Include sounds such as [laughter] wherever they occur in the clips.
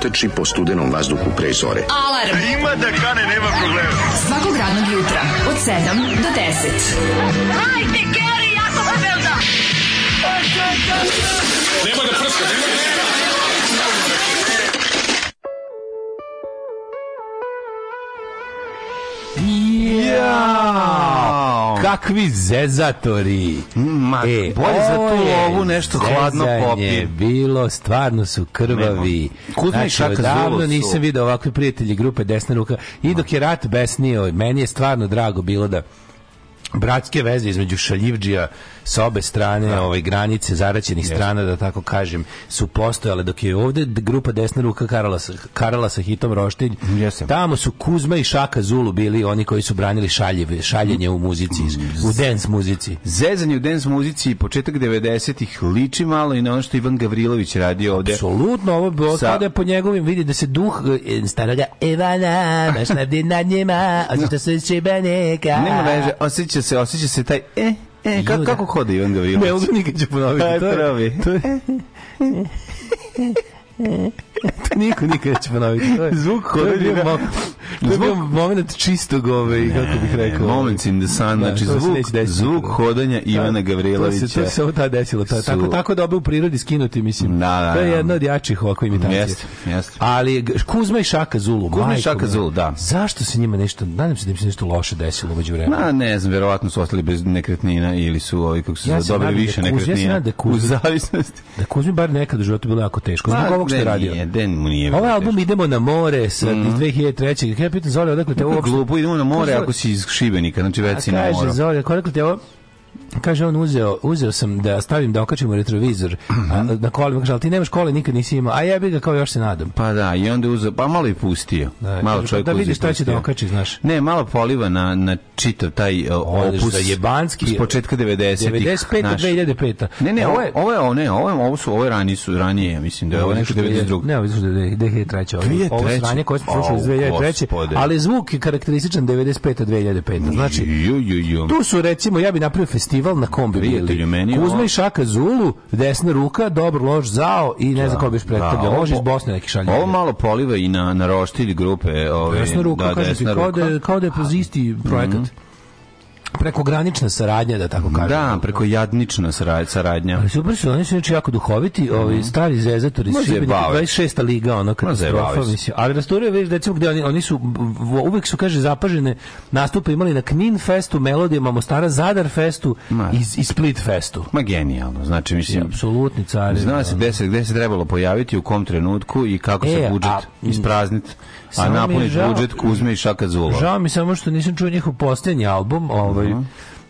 preteči po studenom vazduhu pre zore. Alarm! A ima da kane, nema problema. Svakog radnog jutra, od 7 do 10. Hajde, Geri, jako se velda! Nemoj da prska, nemoj da prska! Jao! Kakvi zezatori! Mm, ma, e, bolje za tu lovu nešto hladno popi. bilo, stvarno su krvavi. Nemo. Kuzma i znači, Šaka Davno nisam video ovakve prijatelji grupe Desna ruka. I dok je rat besnio, meni je stvarno drago bilo da bratske veze između Šaljivđija sa obe strane da. ovaj, granice zaraćenih yes. strana, da tako kažem, su postojale, dok je ovde grupa desna ruka karala sa, karala sa hitom Roštilj, yes. tamo su Kuzma i Šaka Zulu bili oni koji su branili šaljeve, šaljenje u muzici, mm, u dance muzici. Zezanje u dance muzici početak 90-ih liči malo i na ono što Ivan Gavrilović radio ovde. Apsolutno, ovo sa... Da je po njegovim vidi da se duh e, staroga Ivana, baš [laughs] na njima, osjeća se Šibenika. Nema veze, osjeća se, osjeća se taj, e, eh, E, kako, kako hoda Ivan Gavrilović? Ne, ovo nikad ću ponoviti. Aj, to pravi. To je... [laughs] Niko nikad neće ponoviti. To je, Zvuk hoda to je bio moment čistog ove, ne, kako bih rekao. Moment in the sun, da, znači zvuk, zvuk hodanja da, Ivana Gavrilovića. To se, to se ovo tada desilo. Ta, su... tako, tako dobe u prirodi skinuti, mislim. Da, da, to je da. jedna od jačih ovako imitacija. Jeste, jeste. Ali Kuzma i Šaka Zulu. Kuzma i Šaka Zulu, da. Zašto se njima nešto, nadam se da im se nešto loše desilo umeđu vremena. Ma, ne znam, verovatno su ostali bez nekretnina ili su ovi, kako se ja dobili više da nekretnina. Ja da Kuzmi, u zavisnosti. Da Kuzmi bar nekad u životu bilo jako teško. Zbog pa, ovog što je radio. Nije, den mu nije Ovaj album Idemo na more sa, iz 2003 mhm ja pitam Zoli odakle te ovo... Glupo idemo na more ako si iz Šibenika, znači već si na moru. A kaže Zoli, odakle te ovo kaže on uzeo, uzeo sam da stavim da okačimo retrovizor mm -hmm. a, na kolima, kaže, ali ti nemaš kole, nikad nisi imao, a ja jebi ga kao još se nadam. Pa da, i onda uzeo, pa malo i pustio. Da, malo čovjek Da vidiš šta će da okači, znaš. Ne, malo poliva na, na čitav taj e, Odeš opus. Da jebanski. S početka 90-ih. 95 naš. 2005 Ne, ne, ovo je, ovo je, ne, ovo, ovo su, ovo je rani, su, ranije, mislim da je ovo nešto 92. Ne, ovo je 2003. Ovo, ovo je ranije koje smo slušali iz 2003. Ali zvuk je karakterističan 95 2005 Znači, tu su recimo, ja bi napravio festival festival na kombi bili. Meni, Kuzma i Šaka Zulu, desna ruka, dobro lož zao i ne znam da, ko biš predstavlja. Da, lož iz Bosne neki šalje. Ovo malo poliva i na, na roštilj grupe. Ove, desna ruka, da, kaže desna ti, da ruka. Kao, da, kao da je prozisti projekat. Mm -hmm prekogranična saradnja da tako kažem. Da, preko jadnična saradnja. Ali super su, oni su znači jako duhoviti, ovi mm -hmm. stari zezatori iz Šibenika, 26. liga, ono katastrofa, mislim. Ali rasturio već recimo gde oni, oni su uvek su kaže zapažene nastupe imali na Knin festu, Melodijama Mostara, Zadar festu Ma. i, i Split festu. Ma genijalno, znači mislim apsolutni cari. Zna da, se gde se gde se trebalo pojaviti u kom trenutku i kako e, se budžet isprazniti. A, ispraznit, a napuniš budžet Kuzme i Šaka Zula. Žao mi samo što nisam čuo njihov posljednji album, ovaj ovaj,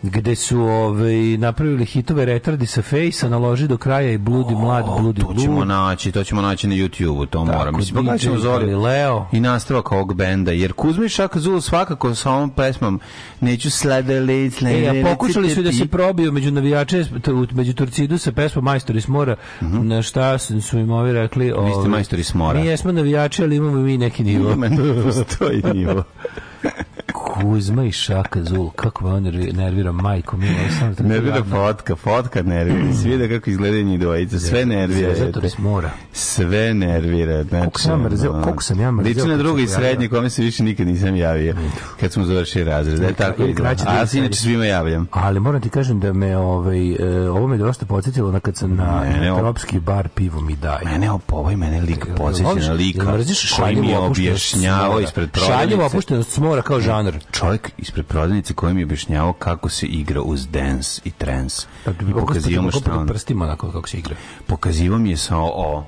gde su ovaj, napravili hitove retardi sa fejsa, naloži do kraja i bludi oh, mlad, bludi blud. To ćemo naći, to ćemo naći na YouTube-u, to Tako, moram. Mislim, pokaćemo Zoli Leo. i nastavak ovog benda, jer Kuzmi Šakazul svakako sa ovom pesmom neću sladele, sladele. E, a pokušali su da se probiju među navijače, među Turcidu sa pesmom Majstor iz mora, uh na šta su im ovi rekli. Ovaj, Vi ste ovaj, majstori iz Mi jesmo navijači, ali imamo mi neki nivo. [laughs] Ima, postoji nivo. [laughs] Kuzma i Šaka Zul, kako me on nervira, majko milo, sam tako Nervira radno. fotka, fotka nervira, mm. svi da kako izgledaju njih dvojica, sve nervira. Sve zato mora. Sve nervira. Znači, koliko sam ja mrzeo, koliko sam ja mrzeo. Liči na drugi srednji, srednje, kome se više nikad nisam javio, kad smo završili razred. Da, tako je. A se inače svima javljam. Ali moram ti kažem da me, ovaj, e, ovo me dosta podsjetilo na kad sam na tropski bar pivo mi daje. Mene ovo ovaj mene lik podsjeća na lika koji mi je objašnjavao ispred prodavnice. Šaljivo opuštenost mora kao žanr. Čovjek ispred prodavnice koji mi je objašnjavao kako se igra uz dance i trance. Pa, da pokazivao mu šta on... prstima onako kako se igra. Pokazivao mi je sa o...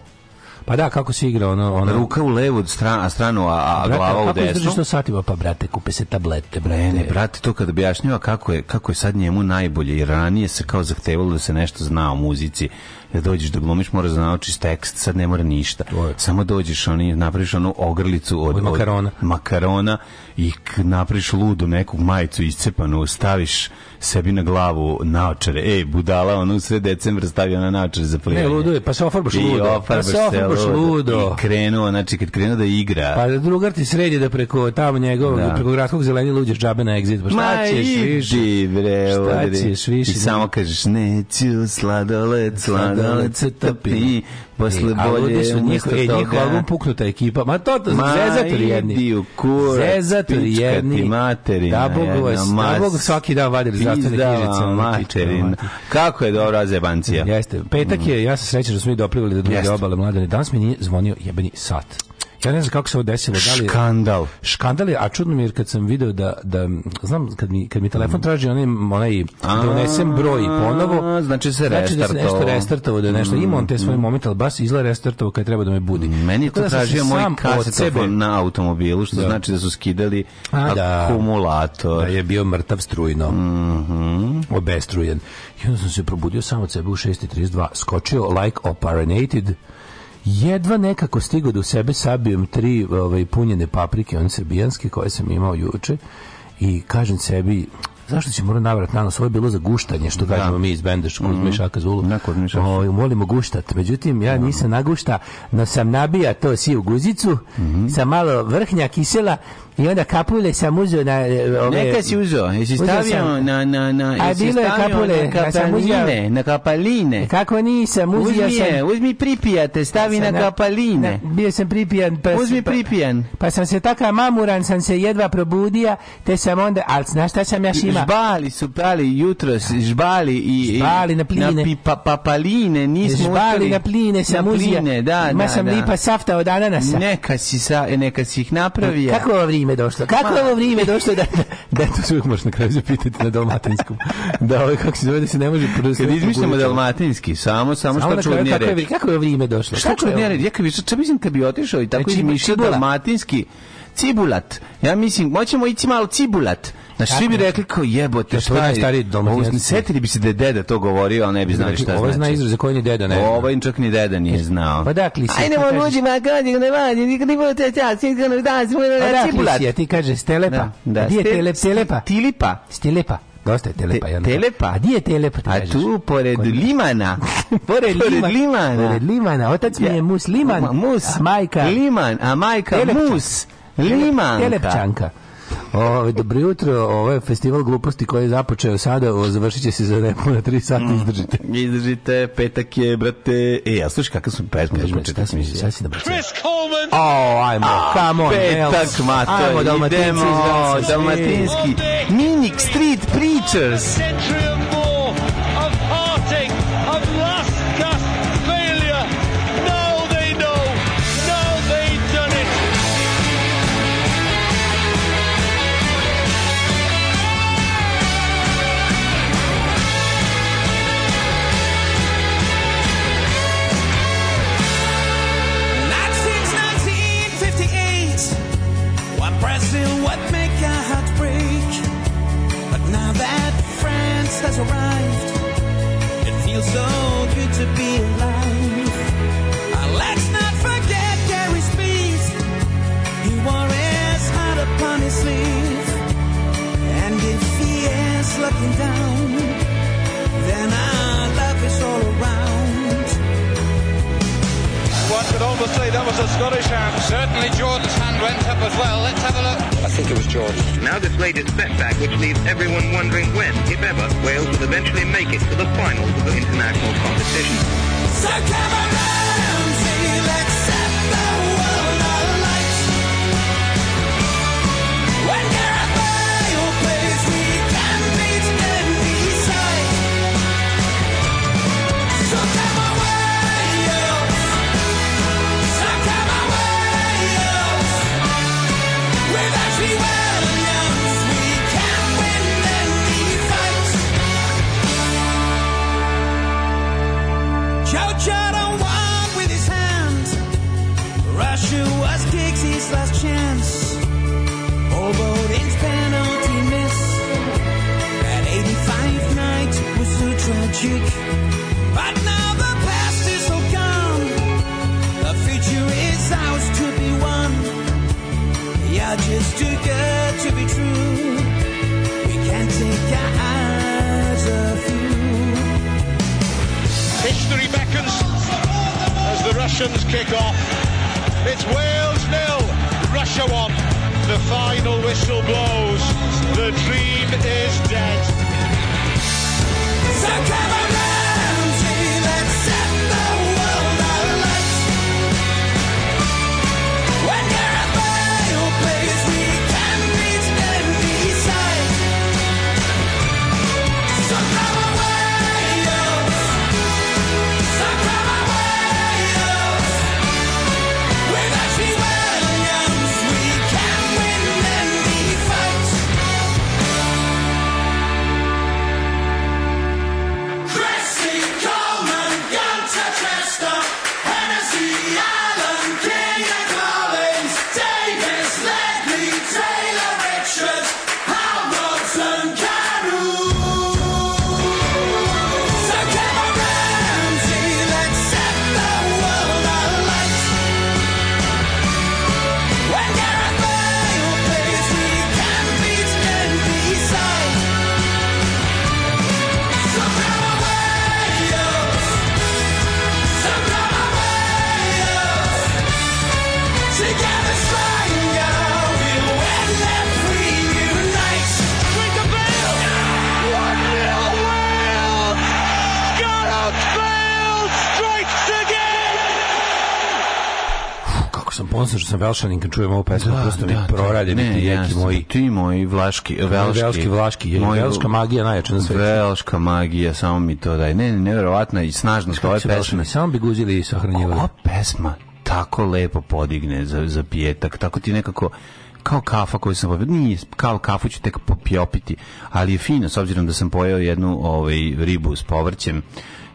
Pa da, kako se igra ono... ono... Ruka u levu stranu, a stranu, a, a brate, glava u desnu. Kako izdržiš to satima? Pa, brate, kupe se tablete, brate. Ne, ne, brate, to kad objašnjava kako je, kako je sad njemu najbolje, jer ranije se kao zahtevalo da se nešto zna o muzici, da dođeš da glumiš, moraš da naučiš tekst, sad ne mora ništa. Samo dođeš, oni napraviš onu ogrlicu od, od makarona. Od makarona i napriš ludu neku majicu iscepanu, staviš sebi na glavu naočare. Ej, budala, ono u sve decembra stavio na naočare za plivanje. Ne, ludo je, pa se ofarbaš ludo. I ofarbaš pa se ofarbaš ludo. I krenuo, znači kad krenuo da igra. Pa da drugar ti sredi da preko tamo njegovog, da. preko gradskog zelenja luđeš džabe na exit. Pa šta Ma, ćeš idi, bre, šta odri. ćeš više? I ne? samo kažeš, neću sladoled, sladoled se topi. E, posle bolje. A ljudi su njihov, e, album puknuta ekipa. Ma to, to, zezatori jedni. Ma idi u kur. Zezatori diktatori jedni. materina, da Bog vas, da Bog svaki dan vadili zdravstvene knjižice. materina. Kako je dobra zebancija. Jeste. Petak je, mm. ja se srećem da smo i doplivali do druge obale mladene. Danas mi nije zvonio jebeni sat. Ja ne znam kako se ovo desilo. Da li, škandal. Škandal je, a čudno mi je kad sam video da, da znam, kad mi, kad mi telefon traži onaj, onaj da unesem broj ponovo. Znači da se restartovo. Znači da se nešto restartovo, da je nešto. Mm, Ima on te svoje mm. momente, ali bas izgleda restartovo kad treba da me budi. Meni je to da tražio moj kasetofon na automobilu, što da. znači da su skidali akumulator. Da je bio mrtav strujno. Mhm. Obestrujen. I onda sam se probudio sam od sebe u 6.32, skočio like operated, jedva nekako stigao do sebe sabijem tri ovaj, punjene paprike, on srbijanske, koje sam imao juče i kažem sebi, zašto će morati navrat na nos? Ovo je bilo za guštanje, što da. kažemo mi iz benda, što mm Šaka Zulu. O, ovaj, molimo guštat. Međutim, ja nisam nagušta, no sam nabija to si u guzicu, mm -hmm. sa malo vrhnja kisela I onda kapule sam uzeo na... E, ove, Neka si uzeo, jesi stavio na... na, na a bilo je kapule, na kapaline, na kapaline. Kako nisam, uzio uzmi sam... Je, uzmi pripijate, stavi na, na kapaline. Na, bio sam pripijan. Pa, uzmi pa- pripijan. Pa, pa, sam se taka mamuran, sam se jedva probudija, te sam onda... Ali znaš šta sam ja šima? Žbali su prali jutro, žbali i... Žbali na pline. Na pipa, papaline, nismo Žbali uspeli. na pline sam uzio. Na pline, da, da, Ma sam da. lipa safta od ananasa. Neka si, sa, neka si ih napravio. Kako ovdje vrijeme došlo? Kako je ovo vrijeme došlo da [laughs] da to se možeš na kraju zapitati na dalmatinskom. Da, ovaj kako se zove da se ne može Kad izmišljamo dalmatinski, samo samo, samo što čudnije reći. Kako je vrijeme došlo? Šta čudnije reći? Ja kad bi, šta mislim kad bi otišao i tako e, izmišljao dalmatinski cibulat. Ja mislim, moćemo ići malo cibulat. Znači, svi bi rekli kao jebote, šta je? Stari Setili bi se da je deda to govorio, a ne bi znali znači, šta znači. Ovo zna izraz za koji ni deda ne zna. Ovo čak ni deda nije znao. Pa dakle, si... Ajde, moj muđi, ma godi, ne vadi, nikad ne da bude te čas, nikad ne da, svoj ne cipulat. ti kaže, stelepa. Da, Gdje da, je telep, telepa? Tilipa. Stelepa. Dosta je telepa. Te, telepa? A di je telepa? A tu, pored Kod... limana. [laughs] pored, pored limana. Pored limana. Otac mi je mus liman. Mus. A majka. Liman. A majka mus. Liman. Telepčanka. O, dobro jutro, ovo je festival gluposti koji je započeo sada, o, završit će se za nepo na 3 sata, mm. izdržite. Mm, izdržite, petak je, brate... E, ja slušaj, kakav sam pesmu započeo, šta sam izgleda? Sada brate. Chris Coleman! O, oh, ajmo, oh, come on, Petak, mato, ajmo, idemo, dalmatinski. Minic Street Preachers! Centrium has arrived. It feels so good to be alive. People say that was a Scottish hand. Certainly Jordan's hand went up as well. Let's have a look. I think it was Jordan. Now this latest setback, which leaves everyone wondering when, if ever, Wales will eventually make it to the finals of the international competition. So come around! cheek. But now the past is all gone. The future is ours to be won. We are just too good to be true. We can't take our eyes off you. History beckons as the Russians kick off. It's Wales nil, Russia one. The final whistle blows. The dream is dead. So come ponosan što sam velšanin kad čujem ovu pesmu, da, prosto da, mi da. proralje ne, ti jeki moji. Da ti moji vlaški, velški. Velški, vlaški, je moj, velška magija najjača na svetu. Velška magija, samo mi to daj. Ne, ne, nevjerovatna i snažnost ove pesme. Samo bi guzili i sahranjivali. Ova pesma tako lepo podigne za, za pijetak, tako ti nekako kao kafa koju sam popio, nije, kao kafu ću tek popjopiti, ali je fino, s obzirom da sam pojeo jednu ovaj, ribu s povrćem,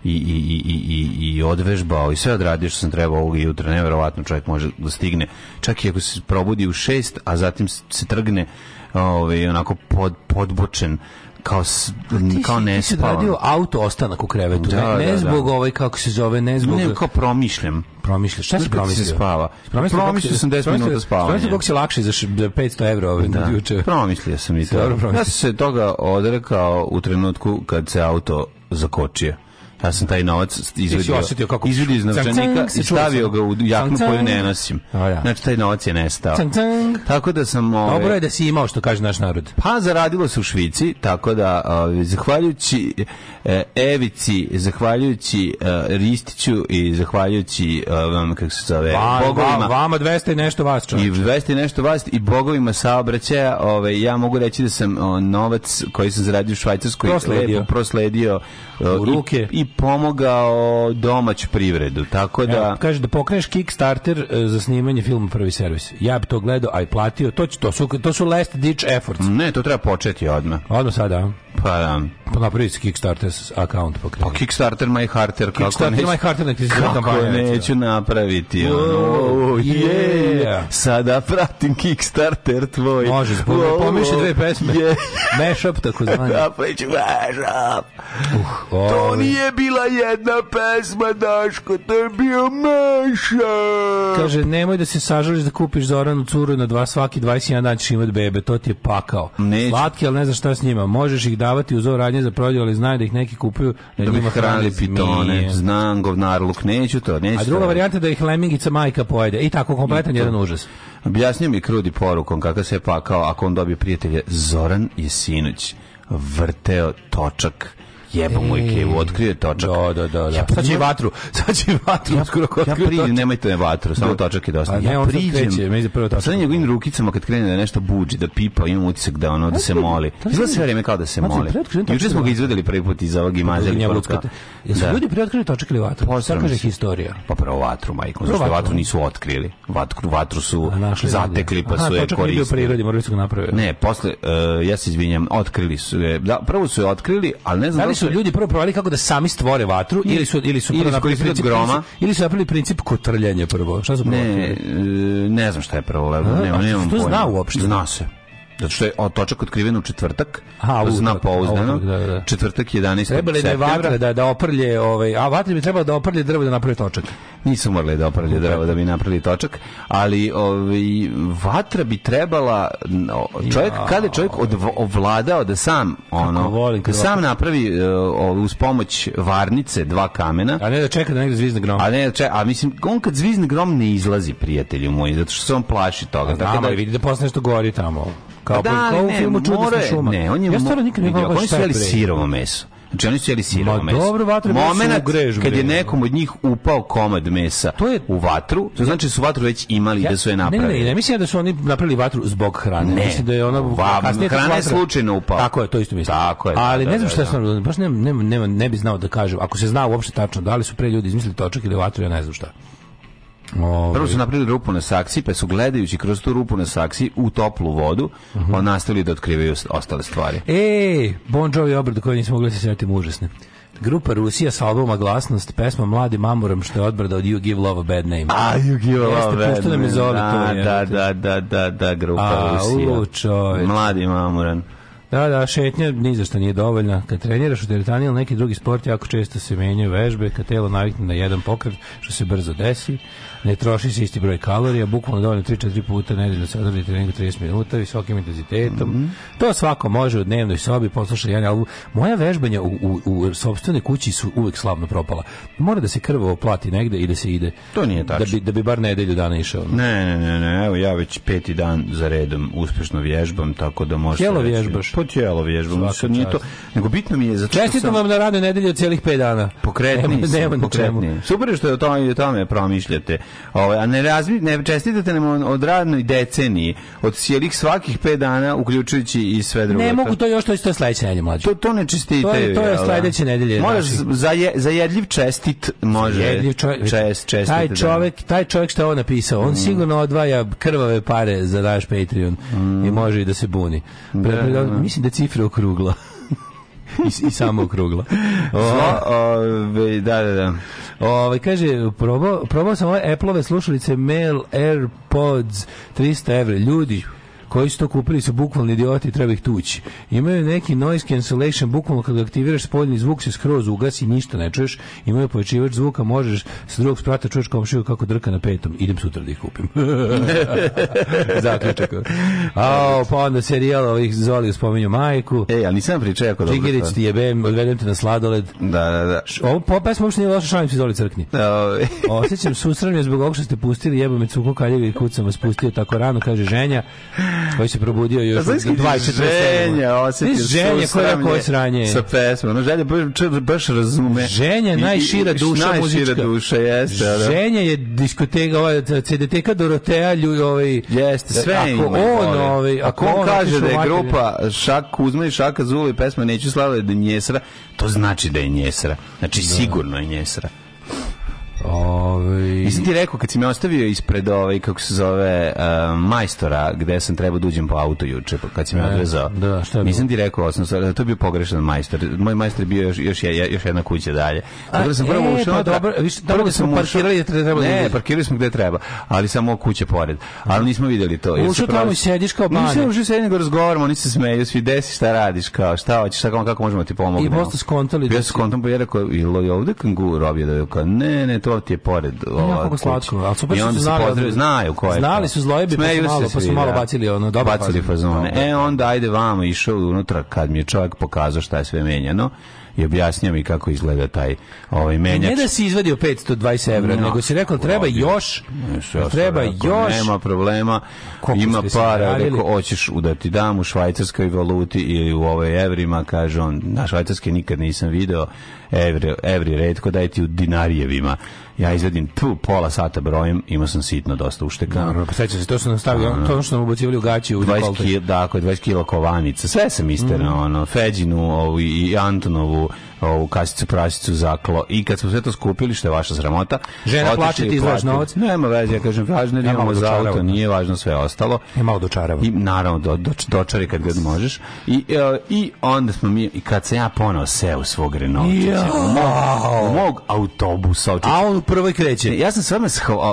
i, i, i, i, i odvežbao i sve odradio što sam trebao ovog jutra. Nevjerovatno čovjek može da stigne. Čak i ako se probudi u šest, a zatim se trgne ovaj, onako pod, podbočen kao pa kao ne si, ti si radio auto ostanak u krevetu da, ne, ne da, da, zbog da. ovaj kako se zove ne zbog ne kao promišljam promišlja šta si promislio se spava promislio, promislio sam 10 minuta spavanja promislio kako se lakše za 500 evra ove da. juče promislio sam i to ja sam se toga odrekao u trenutku kad se auto zakočio Ja pa sam taj novac izvedio, kako izvedio iz novčanika i stavio ga u jaknu koju ne nosim. Znači, taj novac je nestao. Tako da sam... Ove, Dobro je da si imao, što kaže naš narod. Pa, zaradilo se u Švici, tako da, ove, zahvaljujući e, Evici, zahvaljujući e, Ristiću i zahvaljujući, vam kako se zove, Va, bogovima... vama 200 i nešto vas, čovječe. I 200 i nešto vas i bogovima saobraćaja, ove, ja mogu reći da sam o, novac koji sam zaradio u Švajcarskoj prosledio, prosledio o, u ruke i i pomogao domać privredu. Tako da Evo, kaže da pokreneš Kickstarter e, za snimanje filma prvi servis. Ja bih to gledao, aj platio. To to su to su last ditch efforts. Ne, to treba početi odmah. Odmah sada. Pa da. Pa napravi Kickstarter account pokreni. Pa Kickstarter my harter kako Kickstarter my harter nek kampanja. Neću napraviti. Oh, ono. yeah. yeah. Sada pratim Kickstarter tvoj. Može, oh, pomišli dve pesme. Yeah. Mashup tako zvani. Da, pa Uh, ovaj. to nije bila jedna pesma, Daško, to je bio Meša. Kaže, nemoj da se sažališ da kupiš Zoranu curu na dva svaki 21 dan ćeš imat bebe, to ti je pakao. Neću. Slatki, ali ne znaš šta s njima. Možeš ih davati u ovo radnje za prodaju, ali znaju da ih neki kupuju. Da, da bi hranili pitone, znam govnar, luk, neću to, neću A druga varijanta je da ih lemingica majka pojede. I tako, kompletan I jedan užas. Objasnio i Krudi porukom kakav se je pakao ako on dobije prijatelje Zoran je sinoć vrteo točak jebo moj kevu, otkrio točak. Da, da, da. da. Ja, sad će i vatru, [laughs] sad će i vatru, ja, skoro ja priđem, nemojte me vatru, samo da. točak je dosta. Ne, ja on priđem, kreće, meni prvo točak. Sa njegovim rukicama kad krene da nešto buđi, da pipa, imam utisak da ono da se moli. Da Izgleda sve vreme kao da se moli. Juče smo ga izvedeli prvi put iz ovog imazelja. Jesu da. ljudi preotkrili točak ili vatru? Sad kaže historija. Pa prvo vatru, majko, zašto vatru nisu otkrili? Vatru, vatru su zatekli pa su je koristili. u prirodi, morali su ga napraviti. Ne, posle, e, ja se izvinjam, otkrili su je. Da, prvo su je otkrili, ali ne znam da li su su ljudi prvo provali kako da sami stvore vatru ili su ili su prvo napravili princip groma ili su napravili princip kotrljanja prvo. Šta su prvo? Ne, e, ne znam šta je prvo, ne, ne, ne, ne, ne, Zna ne, ne, ne, Zato što je točak otkriven u četvrtak, a, to zna pouzdano. Da, da. Četvrtak 11. Trebali da je vatre da, da oprlje, ovaj, a vatre bi trebalo da oprlje drvo da napravi točak. Nisu morali da oprlje drvo da bi napravili točak, ali ovaj, vatra bi trebala, čovjek, ja, kada je čovjek od, ovladao da sam, ono, volim, da sam napravi uh, uz pomoć varnice dva kamena. A ne da čeka da negde zvizne grom. A, ne da čeka, a mislim, on kad zvizne grom ne izlazi, prijatelju moji, zato što se on plaši toga. A, tako da, vidi da posle nešto gori tamo. Kao pa da, kao u filmu Čudesna šuma. Ne, on je ja stvarno nikad ne vidio. Oni su jeli sirovo meso. Znači oni su jeli sirovo meso. dobro, vatre Moment grež, kad je nekom od njih upao komad mesa to je... u vatru, to znači da su vatru već imali ja, da su je napravili. Ne, ne, ne, mislim da su oni napravili vatru zbog hrane. Ne. Mislim da je ona Va, kasnije hrana je slučajno upao. Tako je, to isto mislim. Tako je. Ali da, ne da, znam šta da. sam, baš ne, ne, ne, ne bi znao da kažem. Ako se zna uopšte tačno da li su pre ljudi izmislili točak ili vatru, ja ne znam šta. Ove. Ovaj. Prvo su napravili rupu na saksi, pa su gledajući kroz tu rupu na saksi u toplu vodu, uh mhm. -huh. Pa nastavili da otkrivaju ostale stvari. Ej, Bon Jovi obrad koji nismo mogli se sretiti užasne. Grupa Rusija sa albuma Glasnost, pesma Mladi mamuram što je odbrada od You Give Love a Bad Name. A, You Give Love a Bad Name. Jeste, da, da, da, da, da, da, grupa a, Rusija. U, Mladi mamuram. Da, da, šetnja ni zašto nije dovoljna. Kad treniraš u teretani ili neki drugi sport, jako često se menjaju vežbe, kad telo navikne na jedan pokret, što se brzo desi. Ne troši se isti broj kalorija, bukvalno dovoljno 3-4 puta nedeljno se odredi treninga 30 minuta visokim intenzitetom. Mm -hmm. To svako može u dnevnoj sobi, poslušaj jedan album. Moja vežbanja u, u, u sobstvenoj kući su uvek slavno propala. Mora da se krvo plati negde i da se ide. To nije tačno. Da bi, da bi bar nedelju dana išao. Ne, ne, ne, ne, evo ja već peti dan za redom uspešno vježbam, tako da možete... Tijelo vježbaš? Po pa tijelo vježbam, sad nije to... Nego bitno mi je... Zato Čestitam sam... vam na radnoj nedelji od cijelih 5 dana. Pokretni nema, nema, nema Super je što o tome, o tome promišljate. Ovaj a ne razmi ne čestitate nam od radnoj deceniji, od cijelih svakih 5 dana uključujući i sve drugo. Ne pa mogu to još to isto sledeće nedelje mlađe. To to ne čestitate. To je, to je da? sledeće nedelje. Može za je, zajedljiv čestit može. Jedljiv čovjek, čest, čestit. Taj da. čovjek, taj čovjek što je ovo napisao, on mm. sigurno odvaja krvave pare za naš Patreon mm. i može i da se buni. Pre, da, pre, mislim da je cifra okrugla i, i samo okrugla. [laughs] O, ove, da, da, da. Ove, ovaj, kaže, probao, probao sam ove Apple-ove slušalice Mail AirPods 300 evra. Ljudi, koji su to kupili su bukvalni idioti, treba ih tući. Imaju neki noise cancellation, bukvalno kad aktiviraš spoljni zvuk se skroz ugasi, ništa ne čuješ. Imaju pojačivač zvuka, možeš sa drugog sprata čuješ komšiju kako drka na petom. Idem sutra da ih kupim. [laughs] Zaključak. A, pa onda serijal ovih zvali spominju majku. Ej, ali nisam pričao jako dobro. Čigirić ti jebem, odvedem te na sladoled. Da, da, da. Ovo pa pesma uopšte nije loša, šalim se Zoli crkni. Da, ovaj. [laughs] Osjećam susranje zbog ovog što ste pustili, jebam me cuko kaljevi kucam vas pustio tako rano, kaže ženja koji se probudio još od 24. Ženja, osjeti ženja koja je koje sranje. Sa pesmom. No, ženja baš, baš razume. Ženja, najšira duša najšira muzička. duša, jeste. Da. Ženja je diskoteka, ova CDTK Dorotea, ljuj, ovaj, jeste, sve ako ima, on, ovaj, ako, on, on kaže da je grupa Šak uzme i Šaka Zula i pesma Neću slaviti da njesra, to znači da je njesra. Znači, da. sigurno je njesra. Ove... Ovaj, Nisam ti rekao, kad si me ostavio ispred, ovaj, kako se zove, uh, majstora, gde sam trebao da uđem po auto juče, pa kad si me e, odvezao. Da, Nisam ti rekao, osnovno, to je bio pogrešan majstor. Moj majstor je bio još, još, još jedna kuća dalje. Tako da sam prvo e, pa ušao. Pa dobro, viš, dobro da smo parkirali gde da treba. Da ne, da parkirali smo gde treba, ali samo kuće pored. Ali nismo vidjeli to. Ušao tamo i sediš kao banje. Nisam ušao sedim da razgovaramo, oni se smeju, svi desi šta radiš, kao šta hoćeš, kako, kako možemo ti pomoći. I posto skontali. Ja skontam, pa je rekao, je ovde kangur obje da je kao, ne, ne, to Orlov ti je pored. Ova, jako slatko, ali super znaju ko je. Znali su zlojebi, pa su malo, pa su malo da. bacili ono, dobro bacili fazone. E onda ajde vamo išao unutra kad mi je čovjek pokazao šta je sve menjano i objasnio mi kako izgleda taj ovaj menjač. Ne da si izvadio 520 evra, no, nego si rekao treba ovdje, još, ja treba rekao, još. Nema problema, Koliko ima para, rekao, hoćeš da ti dam u švajcarskoj valuti ili u ovoj evrima, kaže on, na švajcarske nikad nisam video, evri, evri redko daj ti u dinarijevima ja izvedim tu pola sata brojim, imao sam sitno dosta ušteka. Dobro, pa sećam se, to su nam ono, to ono što nam ubacivali u gaći u 20 kilo, dakle, 20 kilo kovanica, sve sam isterno, mm. ono, Feđinu ovu, i Antonovu, ovu kasicu prasicu zaklo i kad smo sve to skupili, što je vaša sramota, žena plaće ti izlaš novac. Nema veze, ja kažem, važno je da imamo za auto, nije važno sve ostalo. Je malo dočarava. I naravno, do, do, dočari kad god možeš. I, uh, I onda smo mi, i kad sam ja ponovo seo svog Renaulta, ja. mog, mog autobusa, očeći, prvoj kreće. Ja sam s vama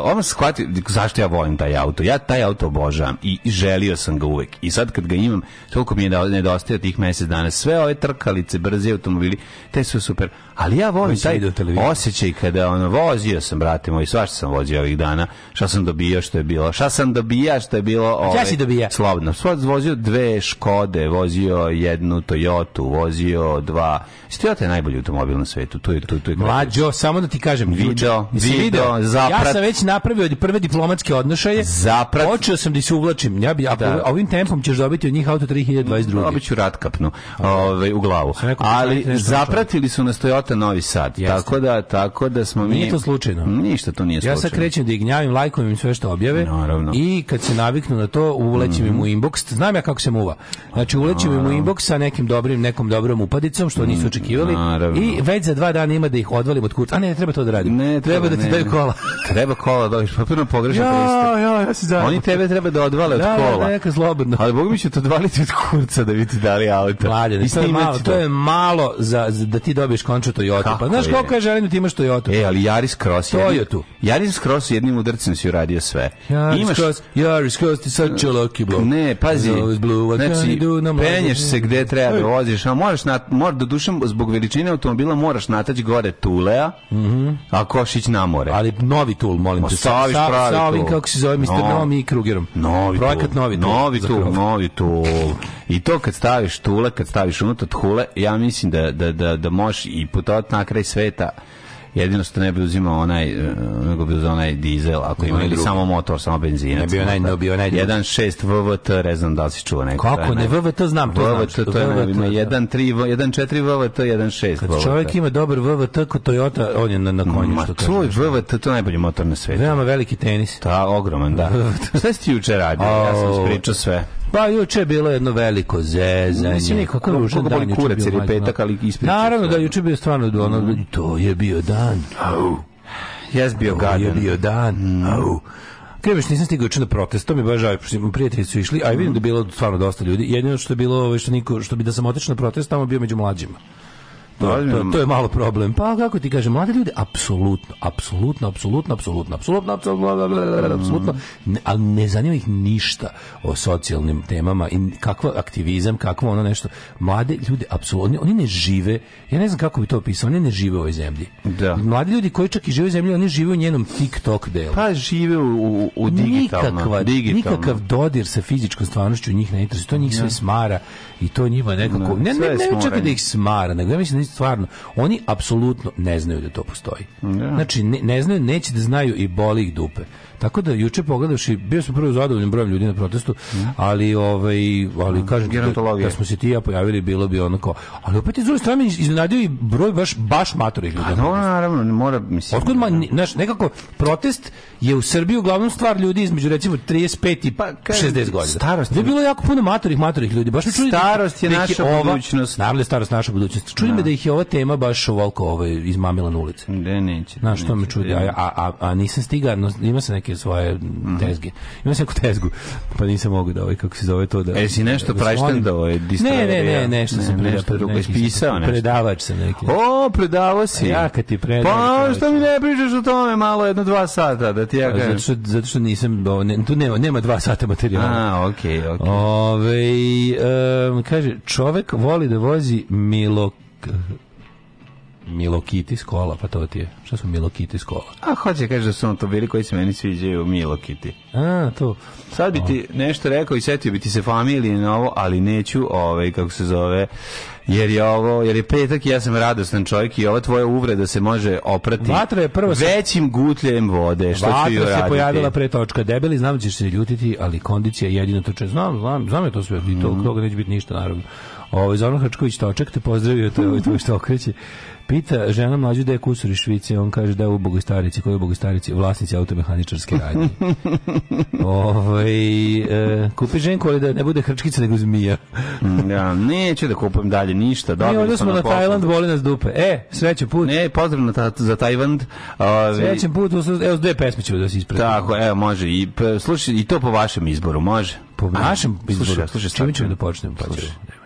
ono shvatio zašto ja volim taj auto. Ja taj auto obožavam i želio sam ga uvek. I sad kad ga imam, toliko mi je da nedostaje tih mesec dana. Sve ove trkalice, brzi automobili, te su super. Ali ja volim taj osjećaj kada ono, vozio sam, brate moj, svašta sam vozio ovih dana, šta sam dobio, što je bilo, šta sam dobija, što je bilo... Ove, ja si dobija. Slobno. Sva vozio dve Škode, vozio jednu Toyotu, vozio dva... Toyota je najbolji automobil na svetu. Tu je, tu, tu je Mlađo, samo da ti kažem, video video, video, zaprat. Ja sam već napravio prve diplomatske odnošaje. Zaprat. Počeo sam da se uvlačim. Ja bi, a da. ovim tempom ćeš dobiti od njih auto 3022. Mm, dobit ću ratkapnu ovaj, u glavu. Ali zapratili su nas Toyota Novi Sad. Jeste. Tako da, tako da smo mi... Nije to slučajno. Ništa to nije slučajno. Ja sad krećem da ih gnjavim, lajkujem sve što objave. Naravno. I kad se naviknu na to, ulećem mm im u mhm. inbox. Znam ja kako se muva. Znači, ulećem im u inbox sa nekim dobrim, nekom dobrom upadicom, što nisu mhm. očekivali. Naravno. I već za dva dana ima da ih odvalim od kurca. A ne, treba to da radim. Ne, treba treba da ti daju kola. treba kola, da liš potpuno pogrešno ja, ja, ja se Oni tebe treba da odvale od da, da, kola. Da, neka zlobodno. Ali Bog mi će te odvaliti od kurca da bi ti dali auto. Mladen, to, je malo, to je malo za, za da ti dobiješ konču Toyota. Pa Kako pa znaš je? koliko je želim da ti imaš Toyota? E, ali Yaris Cross je. tu. Yaris Cross jednim udrcem si uradio sve. Yaris imaš Cross, Yaris Cross ti sad čeloki blok. Ne, pazi. Blue, znači, penješ se gde treba da voziš, a moraš na, mora da duše zbog veličine automobila moraš nataći gore Tulea. Mhm. A Košić otići na more. Ali novi tool, molim te. Staviš sa, pravi sa ovim, kako se zove, Mr. No. Nomi Krugerom. Novi Projekat tool. Novi tool. Novi tool, novi tool. I to kad staviš tule, kad staviš unutar tule, ja mislim da, da, da, da možeš i putovat na kraj sveta jedino što ne bi uzimao onaj e, nego bi uzeo onaj dizel ako ima ili samo motor samo benzin ne bi onaj ne bi onaj 16 VVT ne znam da li si čuo neko kako ne VVT znam to VVT to je 1 3 1 4 VVT 1 6 VVT čovjek ima dobar VVT kod Toyota on je na, na konju što kaže tvoj VVT to je najbolji motor na svetu veoma veliki tenis ta ogroman da šta si juče radio ja sam ispričao sve Pa juče je bilo jedno veliko zezanje. Mislim niko kako ružan dan boli kurac jer je petak, da. ali ispričao. Naravno da juče bio stvarno do mm. to je bio dan. Au. Jes bio gadan. je bio dan. Mm. Au. Krebiš, nisam stigao juče na protest, to mi baš žao, pošto prijatelji su išli, a vidim da je bilo stvarno dosta ljudi. Jedino što je bilo, ovaj, što, niko, što bi da sam otišao na protest, tamo bio među mlađima. Da, to, to, to, je malo problem. Pa kako ti kaže mlade ljudi, apsolutno, apsolutno, apsolutno, apsolutno, apsolutno, apsolutno, ali ne zanima ih ništa o socijalnim temama i kakva aktivizam, kakvo ono nešto. Mlade ljudi, apsolutno, oni ne žive, ja ne znam kako bi to opisao, oni ne žive u ovoj zemlji. Da. Mladi ljudi koji čak i žive u zemlji, oni žive u njenom TikTok delu. Pa žive u, u digitalno. Nikakav dodir sa fizičkom stvarnošću njih ne interesuje, to njih sve da. smara i to njima nekako, da, ne, ne, ne, čak da ih smara, nego ja mislim da stvarno, oni apsolutno ne znaju da to postoji. Da. Znači, ne, ne znaju, neće da znaju i boli ih dupe. Tako da juče pogledavši, bio sam prvo zadovoljan brojem ljudi na protestu, ali ovaj ali da, kažem da, smo se ti ja pojavili bilo bi onako. Ali opet iz druge strane iznenadio i broj baš baš matorih pa ljudi. No, naravno, mora mislim. Otkud ma, naš, nekako protest je u Srbiji uglavnom stvar ljudi između recimo 35 i pa, kaj, 60 godina. Starost da je bilo jako puno matorih matorih ljudi. Baš čudi da- starost je naša ova, budućnost. Naravno je starost naša budućnost. Čudi me da ih je ova tema baš ovoliko ovaj izmamila na ulici. Da neće. Znaš što me čudi, a, a, a, a nisam stigao, ima se neke neke svoje tezge. Imam se tezgu, pa nisam mogu da ovaj, kako se zove to da... E, si nešto da prajštendao, ovaj, je Ne, ne, ne, nešto sam ne, nešto drugo, ispisao nešto. Predavač sam neki. O, predavao si. Ja kad ti pa, predavač. Pa, što mi ne pričaš o tome malo jedno dva sata, da ti ja pa, kažem. Zato što, zato što nisam, ne, tu nema, nema dva sata materijala. A, okej, okay, okej. Okay. Ove, um, kaže, čovek voli da vozi Milok... Milokiti skola, pa to ti je. Šta su Milokiti skola? A hoće kaže da su ono to bili koji se meni sviđaju Milokiti. A, to. Sad bi o. nešto rekao i setio bi ti se familije na ovo, ali neću, ovaj kako se zove, jer je ovo, jer je petak i ja sam radostan čovjek i ova tvoja uvreda se može oprati Vatra je prvo sa... većim gutljem vode, što Vatra ću joj raditi. se pojavila pre točka, debeli, znam da ćeš se ljutiti, ali kondicija je jedino to če. Znam, znam, znam je to sve, mm. i to, mhm. toga neće biti ništa, naravno. Ovo, ovaj, Zoran Hrčković Toček te pozdravio, to je ovo ovaj tvoj što okreće. Pita žena mlađu da je kusur iz Švice, on kaže da je u Bogostarici, koji je u Bogostarici, vlasnici automehaničarske radnje. [laughs] Ovaj e, kupi ženku, ali da ne bude hrčkica nego zmija. Mm, ja, neću da kupujem dalje ništa. Mi ovdje smo na Tajland, boli nas dupe. E, sreće put. Ne, pozdrav na ta, za Tajland. Ove, ovaj. Srećen put, evo, dve pesme ću da se ispred. Tako, evo, može. I, slušaj, I to po vašem izboru, može? Po našem izboru. Slušaj, slušaj, čime ćemo da počnemo? Pa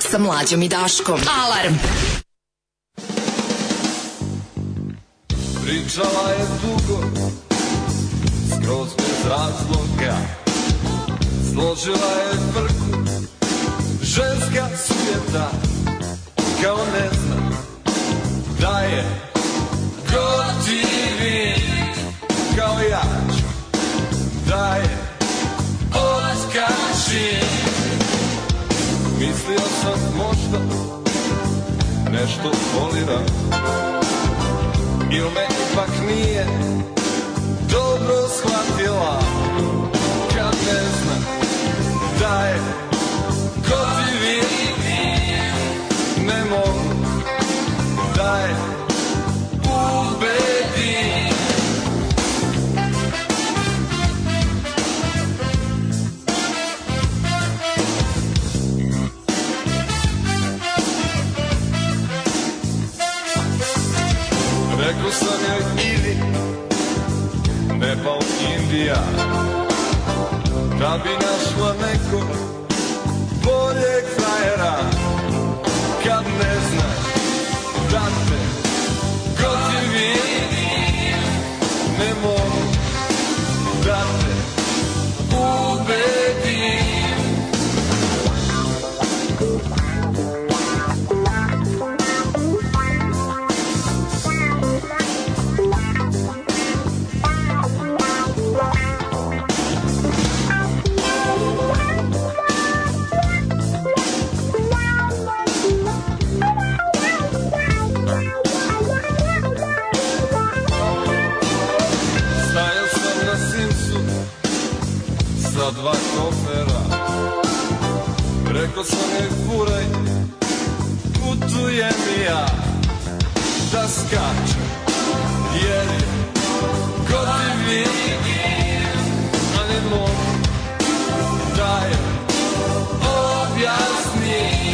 sa mlađom i Daškom. Alarm! Pričala je dugo, skroz bez razloga, složila je brku, ženska svijeta, kao ne znam da je gotivin, kao ja, da je odkačin. Mislio sam možda nešto volira Ili me ipak nije dobro shvatila Kad ne zna da je godina Kusanjaj ili Nepal, Indija Da bi našla nekog boljeg frajera posla ne furaj Putujem i ja da skačem Jer je gotiv je A ne mogu da je objasnim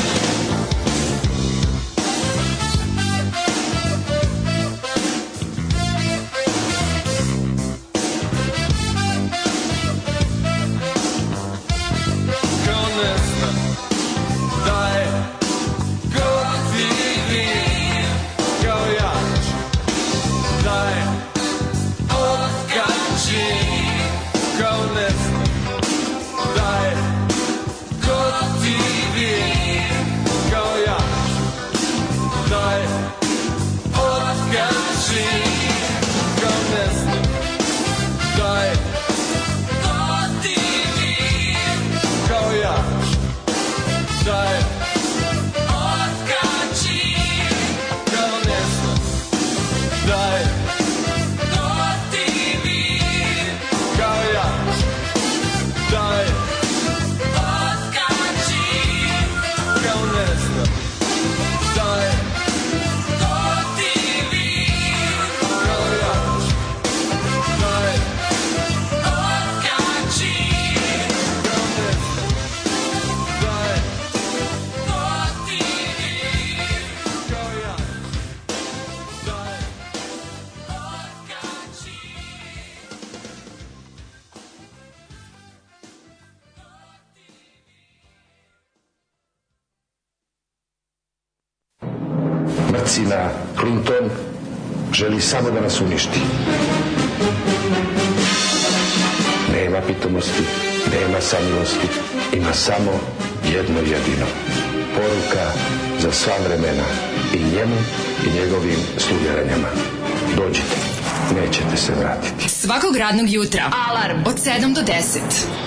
jutra. Alarm od 7 do 10.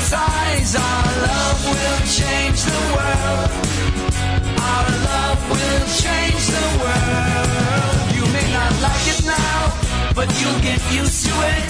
size. Our love will change the world. Our love will change the world. You may not like it now, but you'll get used to it.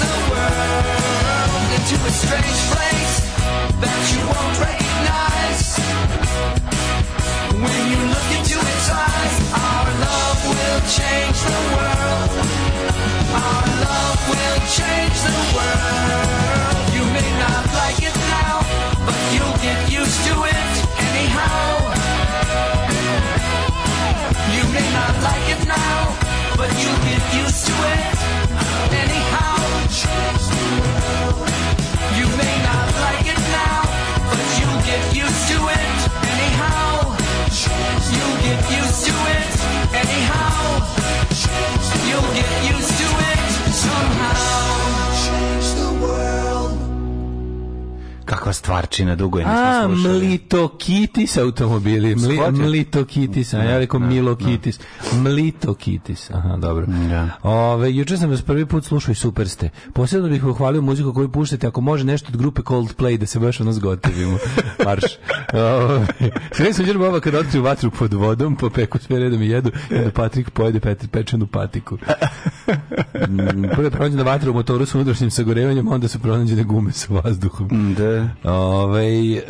the world into a strange place that you won't recognize. When you look into its eyes, our love will change the world. Our love will change the world. You may not like it now, but you'll get used to it anyhow. You may not like it now, but you'll get used to it anyhow. kakva stvarčina, dugo je nismo slušali. A, Mlitokitis automobili. Mli, mlitokitis, a ja da, rekao da, da. Milokitis. Mlitokitis, aha, dobro. Da. Ove, juče sam vas prvi put slušao i super ste. Posebno bih pohvalio muziku koju puštate, ako može nešto od grupe Coldplay, da se baš ono zgotivimo. [laughs] Marš. Sve su jučer baba kad otkriju vatru pod vodom, popeku pa sve redom i jedu, i onda Patrik pojede Petr pečenu patiku. [laughs] Prvo je pronađena vatra u motoru s unutrašnjim sagorevanjem, onda su pronađene gume sa vazduhom. Da. Ovaj e,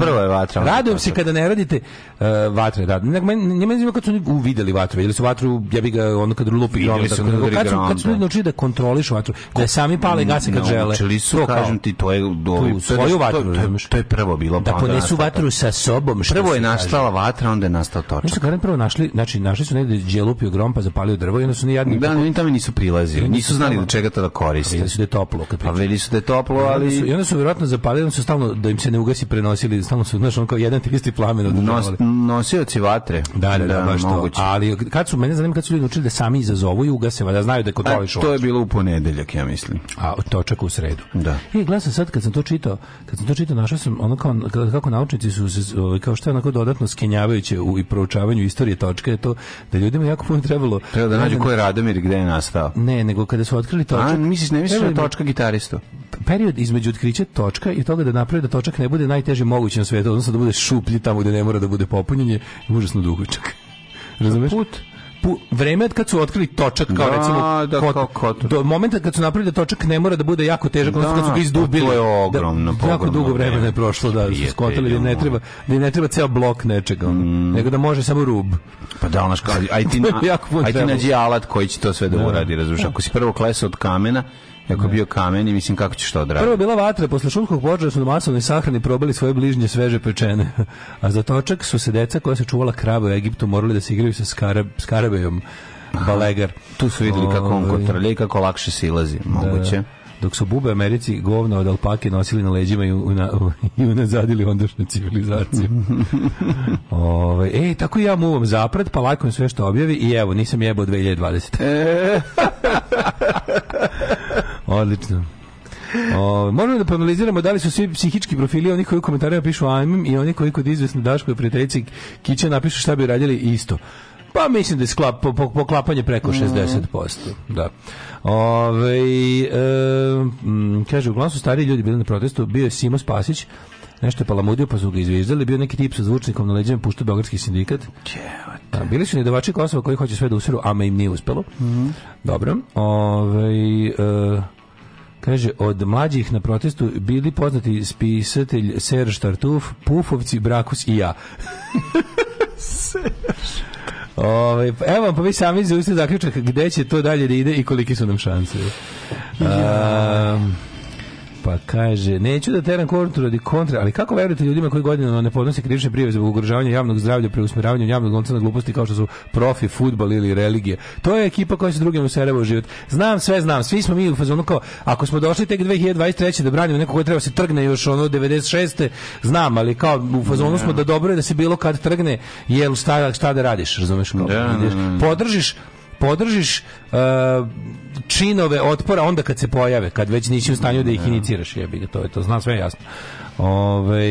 prvo je vatra. Radujem se kada ne radite uh, vatre rad. Da. Ne meni zanima kad su oni uvideli vatru, ili su vatru ja bih ga ono kad lupi igrali su kad, da- kad, kad su kad su da. ljudi naučili da kontroliš vatru, da sami pale gase kad žele. Naučili su, to, kažem ti, to je do svoju vatru. To je prvo bilo. Da pa ponesu vatru sa sobom. Prvo je nastala vatra, onda je nastao točak. Nisu kad prvo našli, znači našli su negde gdje je lupio grom pa zapalio drvo i onda su ni jadni. Da, oni tamo nisu prilazili. Nisu znali do čega to da koriste. Bili su da je toplo. Pa bili su da je toplo, ali i onda su verovatno zapalili oni su stalno da im se ne ugasi prenosili, stalno su znaš on kao jedan te isti plamen održavali. Nos, nosioci vatre. Da, da, da, da baš moguće. to. Ali kad su mene zanima kad su ljudi učili da sami izazovu i ugase, da znaju da kontrolišu. Pa, to je bilo u ponedeljak, ja mislim. A to čeka u sredu. Da. I glasam sad kad sam to čitao, kad sam to čitao našao sam ono kao kako naučnici su se ovaj, kao što je onako dodatno skenjavajuće u i proučavanju istorije točke je to da ljudima jako puno trebalo treba da nađu ko je Radomir gde je nastao. Ne, nego kada su otkrili točak. A, misliš ne misliš da točka gitaristu. Period između otkrića točka i toga toga da napravi da točak ne bude najteži mogući na svijetu, odnosno da bude šuplji tamo gdje ne mora da bude popunjen je užasno dugočak. [laughs] Razumeš? Put pu, vreme kad su otkrili točak kao da, recimo da, kot, kao kot. do momenta kad su napravili da točak ne mora da bude jako težak odnosno kad su ga da, izdubili to je da, ogromno da, jako dugo vremena je prošlo da su skontali da ne treba da ne treba ceo blok nečega mm. nego da može samo rub pa da onaš kao aj ti [laughs] na, aj ti nađi alat koji će to sve da, da. uradi razumiješ ako si prvo klesao od kamena Jako bio kamen i mislim kako ćeš to odraditi. Prvo bila vatra, posle šumskog požara su na masovnoj sahrani probali svoje bližnje sveže pečene. [laughs] A za točak su se deca koja se čuvala kraba u Egiptu morali da se igraju sa skarab, skarabejom. Balegar. Tu su videli kako on ovaj. kontrlje i kako lakše silazi, da, da. moguće. Da, dok su bube Americi govno od alpake nosili na leđima i, una, [laughs] i unazadili ondašnju civilizaciju. [laughs] Ove, ovaj, e, tako ja muvam zapred, pa lajkujem sve što objavi i evo, nisam jebao 2020. Odlično. O, možemo da proanaliziramo da li su svi psihički profili oni koji u komentarima pišu ajmim i oni koji kod izvesne Daškoj prijateljici Kića napišu šta bi radili isto. Pa mislim da je sklap, po, po, poklapanje preko 60%. Mhm. Da. Ove, e, kaže, uglavnom su stariji ljudi bili na protestu, bio je Simo Spasić, nešto je palamudio pa su ga izviždali, bio neki tip sa zvučnikom na leđima puštao Beogradski sindikat. A, bili su nedovači Kosova koji hoće sve da usiru, a me im nije uspelo. Mm Dobro. Ove, e, Kaže, od mlađih na protestu bili poznati spisatelj Serž Tartuf, Pufovci, Brakus i ja. Ove, evo pa vi sami zauzite zaključak gde će to dalje da ide i koliki su nam šanse. Ja. Um, Pa kaže, neću da teram kontru radi kontra, ali kako verujete ljudima koji godinama ne podnose krivične prijave zbog ugrožavanja javnog zdravlja, pre preusmeravanju javnog lonca na gluposti kao što su profi, futbal ili religije. To je ekipa koja se drugim userava u život. Znam sve, znam. Svi smo mi u fazonu kao, ako smo došli tek 2023. da branimo neko ko treba da se trgne još ono 96. Znam, ali kao u fazonu smo da dobro je da se bilo kad trgne, jel šta, šta da radiš, razumeš? Kao, yeah, da, podržiš podržiš uh, činove otpora onda kad se pojave, kad već nisi u stanju da ih iniciraš, jebi ga, to je to, znam sve jasno. Ove,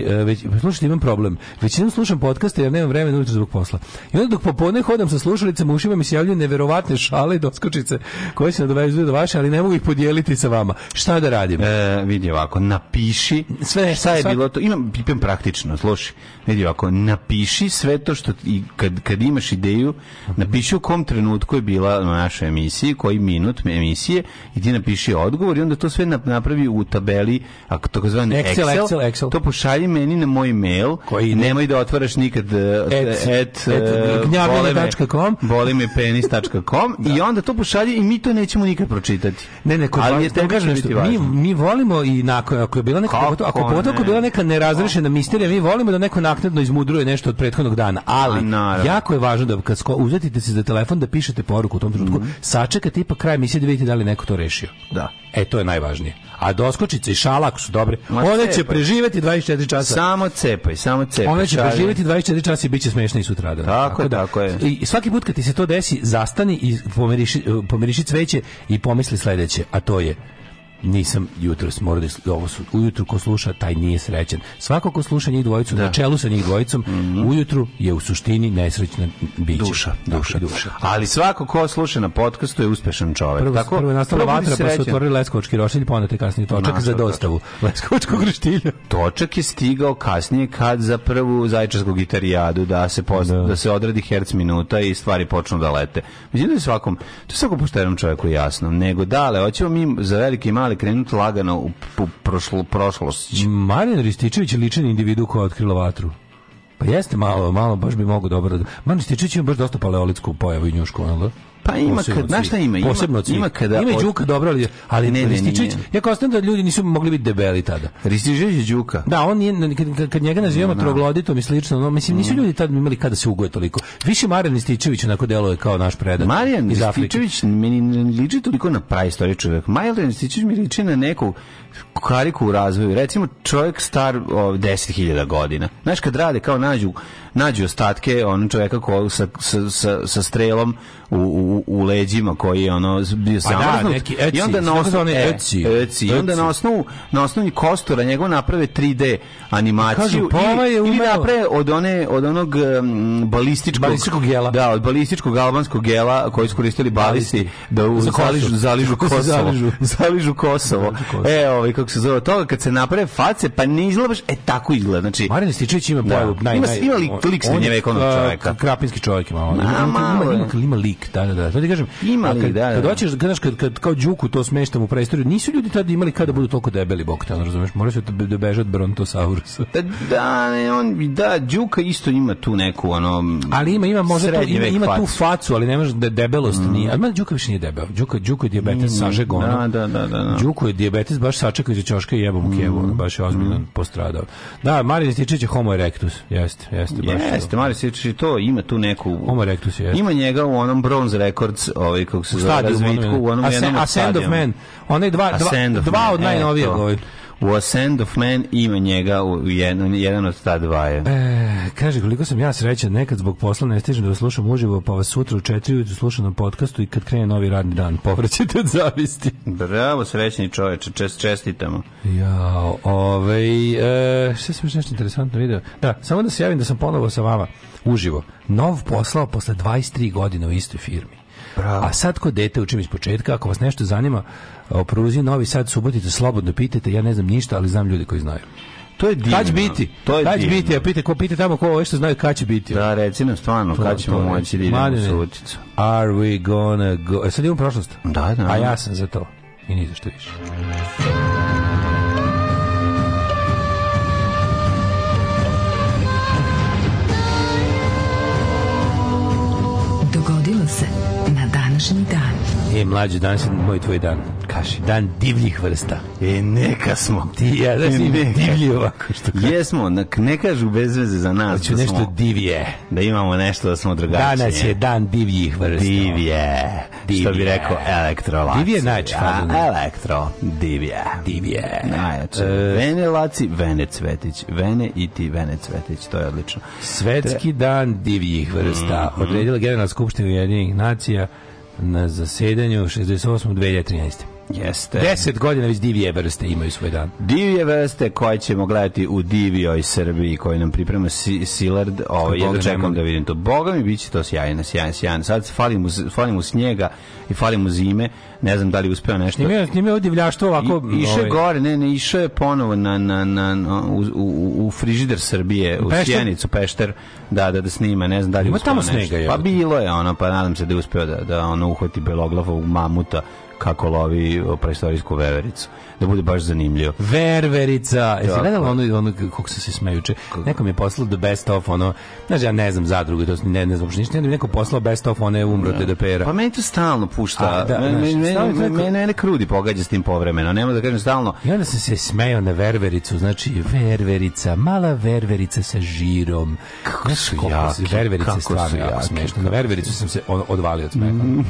e, već, pa slušajte, imam problem. Većinom slušam podkaste jer nemam vremena ujutro zbog posla. I onda dok popodne hodam sa slušalicama, ušima mi se javljaju neverovatne šale i doskočice koje se nadovezuju do vaše, ali ne mogu ih podijeliti sa vama. Šta da radim? E, vidi ovako, napiši sve šta je sad... bilo to. Imam, imam praktično, slušaj. Vidi ovako, napiši sve to što i kad, kad imaš ideju, napiši u kom trenutku je bila na našoj emisiji, koji minut emisije i ti napiši odgovor i onda to sve napravi u tabeli, ako takozvani Excel Excel, Excel, Excel, to pošalji meni na moj mail. Koji nemoj da otvaraš nikad et, et, gnjavljena.com i onda to pošalji i mi to nećemo nikad pročitati. Ne, ne, kod Ali je tebi kažem što, mi, mi volimo i nakon, ako je bila neka, Kako, ako pogotovo ako je bila neka nerazrešena misterija, mi volimo da neko naknadno izmudruje nešto od prethodnog dana. Ali, Naravno. jako je važno da kad uzetite se za telefon da pišete poruku u tom trenutku, mm -hmm. sačekate ipak kraj misije da vidite da li neko to rešio. Da. E, to je najvažnije a doskočica i šalak su dobre, One će preživeti 24 časa. Samo cepaj, samo cepaj. One će preživeti 24 časa i biće smešne i sutra. Da. Tako, tako, da, tako je. I svaki put kad ti se to desi, zastani i pomeriši, pomeriši cveće i pomisli sledeće, a to je nisam jutro smorao da ovo su ujutru ko sluša taj nije srećan svako ko sluša njih dvojicu da. na čelu sa njih dvojicom mm -hmm. ujutru je u suštini nesrećna bića duša duša, dakle, duša. ali svako ko sluša na podkastu je uspešan čovek. prvo, tako prvo je nastala vatra pa su otvorili leskovački roštilj pa onda te kasnije točak Naša, za da. dostavu leskovačkog roštilja točak je stigao kasnije kad za prvu zaječarsku gitarijadu da se pozna, da. da. se odradi herc minuta i stvari počnu da lete mislim da je svakom to je svakom poštenom čovjeku jasno nego dale hoćemo mi za veliki i mali mali krenuti lagano u prošlo, prošlost. Marijan Rističević je ličan individu koja je otkrila vatru. Pa jeste malo, malo baš bi mogu dobro. Da- Marijan Rističević ima baš dosta paleolitsku pojavu i njušku, ono da? Pa ima kad, znaš šta ima? Posebno ima, ima kada ima Đuka dobro, ali, ali ne, Rističević, ja kažem da ljudi nisu mogli biti debeli tada. Rističević je Đuka. Da, on je kad, kad njega nazivamo no, da. trogloditom i slično, no mislim nisu mm. ljudi tad imali kada se ugoje toliko. Više Marijan Rističević onako deluje kao naš predak. Marijan Rističević meni ne liči toliko na praistorični čovjek. Marijan Rističević mi liči na nekog kariku u razvoju. Recimo čovjek star 10.000 godina. Znaš kad rade kao nađu nađu ostatke on čovjeka ko sa, sa, sa, strelom u, u, u leđima koji je ono bio pa da, i onda na osnovu e, eci, eci, i onda na osnovu na osnovi kostura njegov naprave 3D animaciju kažu, pa ovaj je i, ili naprave od one od onog um, balističkog balističkog gela da od balističkog albanskog gela koji su koristili balisti da u, zaližu zaližu Kosovo zaližu, zaližu Kosovo evo ovaj kako se zove toga kad se naprave face pa ne izgledaš e tako izgleda znači Marijan Stičić ima pojavu da. naj ima ima lik lik on je čovjeka krapinski čovjek ima on ima, ima lik da da da to ti kažem ima lik da, da kad da. hoćeš znaš kad kad kao đuku to smeštam u preistoriju nisu ljudi tad imali kada da budu toliko debeli bok tamo razumeš moraju se da beže od brontosaurusa da da ne, on da đuka isto ima tu neku ono ali ima ima možda to, ima, ima tu facu ali nemaš da debelost mm. nije a Đuka više nije debel Đuka Đuka je dijabetes mm. da da da da Đuka je dijabetes baš sačekao iz ćoška i jebom mm. baš je ozbiljno mm. postradao. Da, Mario Rističić je homo erectus, jeste, jeste baš. Jeste, Mario Rističić to ima tu neku homo erectus jeste. Ima njega u onom Bronze Records, ovaj kako se zove, razvitku, u onom jednom stadionu. Ascend of Man. Onaj dva, dva, dva od najnovijeg, ovaj. U A of Man ima njega u jedan, jedan od ta dva je. E, kaže, koliko sam ja srećan, nekad zbog posla ne stižem da vas slušam uživo, pa vas sutra u četiri ujutru slušam na podcastu i kad krene novi radni dan, [laughs] povraćate od zavisti. Bravo, srećni čoveče, čest, čestitamo. Ja, ovej, e, šta sam još nešto interesantno video? Da, samo da se javim da sam ponovo sa vama, uživo. Nov poslao posle 23 godine u istoj firmi. Bravo. A sad ko dete učim iz početka, ako vas nešto zanima, o pruzi Novi Sad Subotica slobodno pitate, ja ne znam ništa, ali znam ljude koji znaju. To je divno. Kad će biti? To je kad će biti? Ja pite, ko pite tamo ko ovo što znaju kad će biti? Da, reci nam stvarno, to, kad ćemo to, moći da idemo u Suboticu. Are we gonna go? E, sad imamo prošlost? Da, da. A ja sam za to. I ni za što više. Dogodilo se na današnji dan. E, mlađe, danas je moj tvoj dan. Kaži. Dan divljih vrsta. E, neka smo. Ti ja da si e, divlji ovako što kaži. Jesmo, ne kažu bez veze za nas. Hoću da smo, nešto divije. Da imamo nešto da smo drugačije. Danas je dan divljih vrsta. Divje. divje. Što bi rekao elektrolaci. Divje najče. Elektro. Divje. Divje. Najjače. E, vene laci, vene cvetić. Vene i ti vene cvetić. To je odlično. Svetski Te... dan divljih vrsta. Mm -hmm. Odredila Generalna skupština Ujedinjenih nacija na zasedanju 68. 2013. Jeste. 10 godina već divije vrste imaju svoj dan. Divije vrste koje ćemo gledati u divijoj Srbiji koju nam priprema si, Silard. Ovo, ovaj, jedno čekam da vidim to. Boga mi bit će to sjajno, sjajno, sjajno. Sad fali mu, fali mu snijega i fali mu zime. Ne znam da li uspeo nešto. Nije, nije ovdje divljaštvo ovako... I, išao je ovaj. gore, ne, ne, išao je ponovo na, na, na, na u, u, u, frižider Srbije, u Pešter. Sjenicu, Pešter, da, da, da snima, ne znam da li uspeo tamo nešto. Snega, je, pa bilo je ono, pa nadam se da je uspeo da, da ono uhvati beloglavog mamuta kako lovi preistorijsku vevericu. Da bude baš zanimljivo. Ververica! Jesi gledala ono, ono kako se se smejuče? Neko mi je poslao the best of, ono, znaš, ja ne znam zadruge, to ne, ne znam što ništa, neko poslao best of, one umrote da pera. Pa meni to stalno pušta. A, da, mene, mene, krudi pogađa s tim povremeno, nema da kažem stalno. I onda sam se smejao na ververicu, znači ververica, mala ververica sa žirom. Kako su jaki. Ververica stvarno jako smešno. Na ververicu sam se odvalio od smeha. Mm.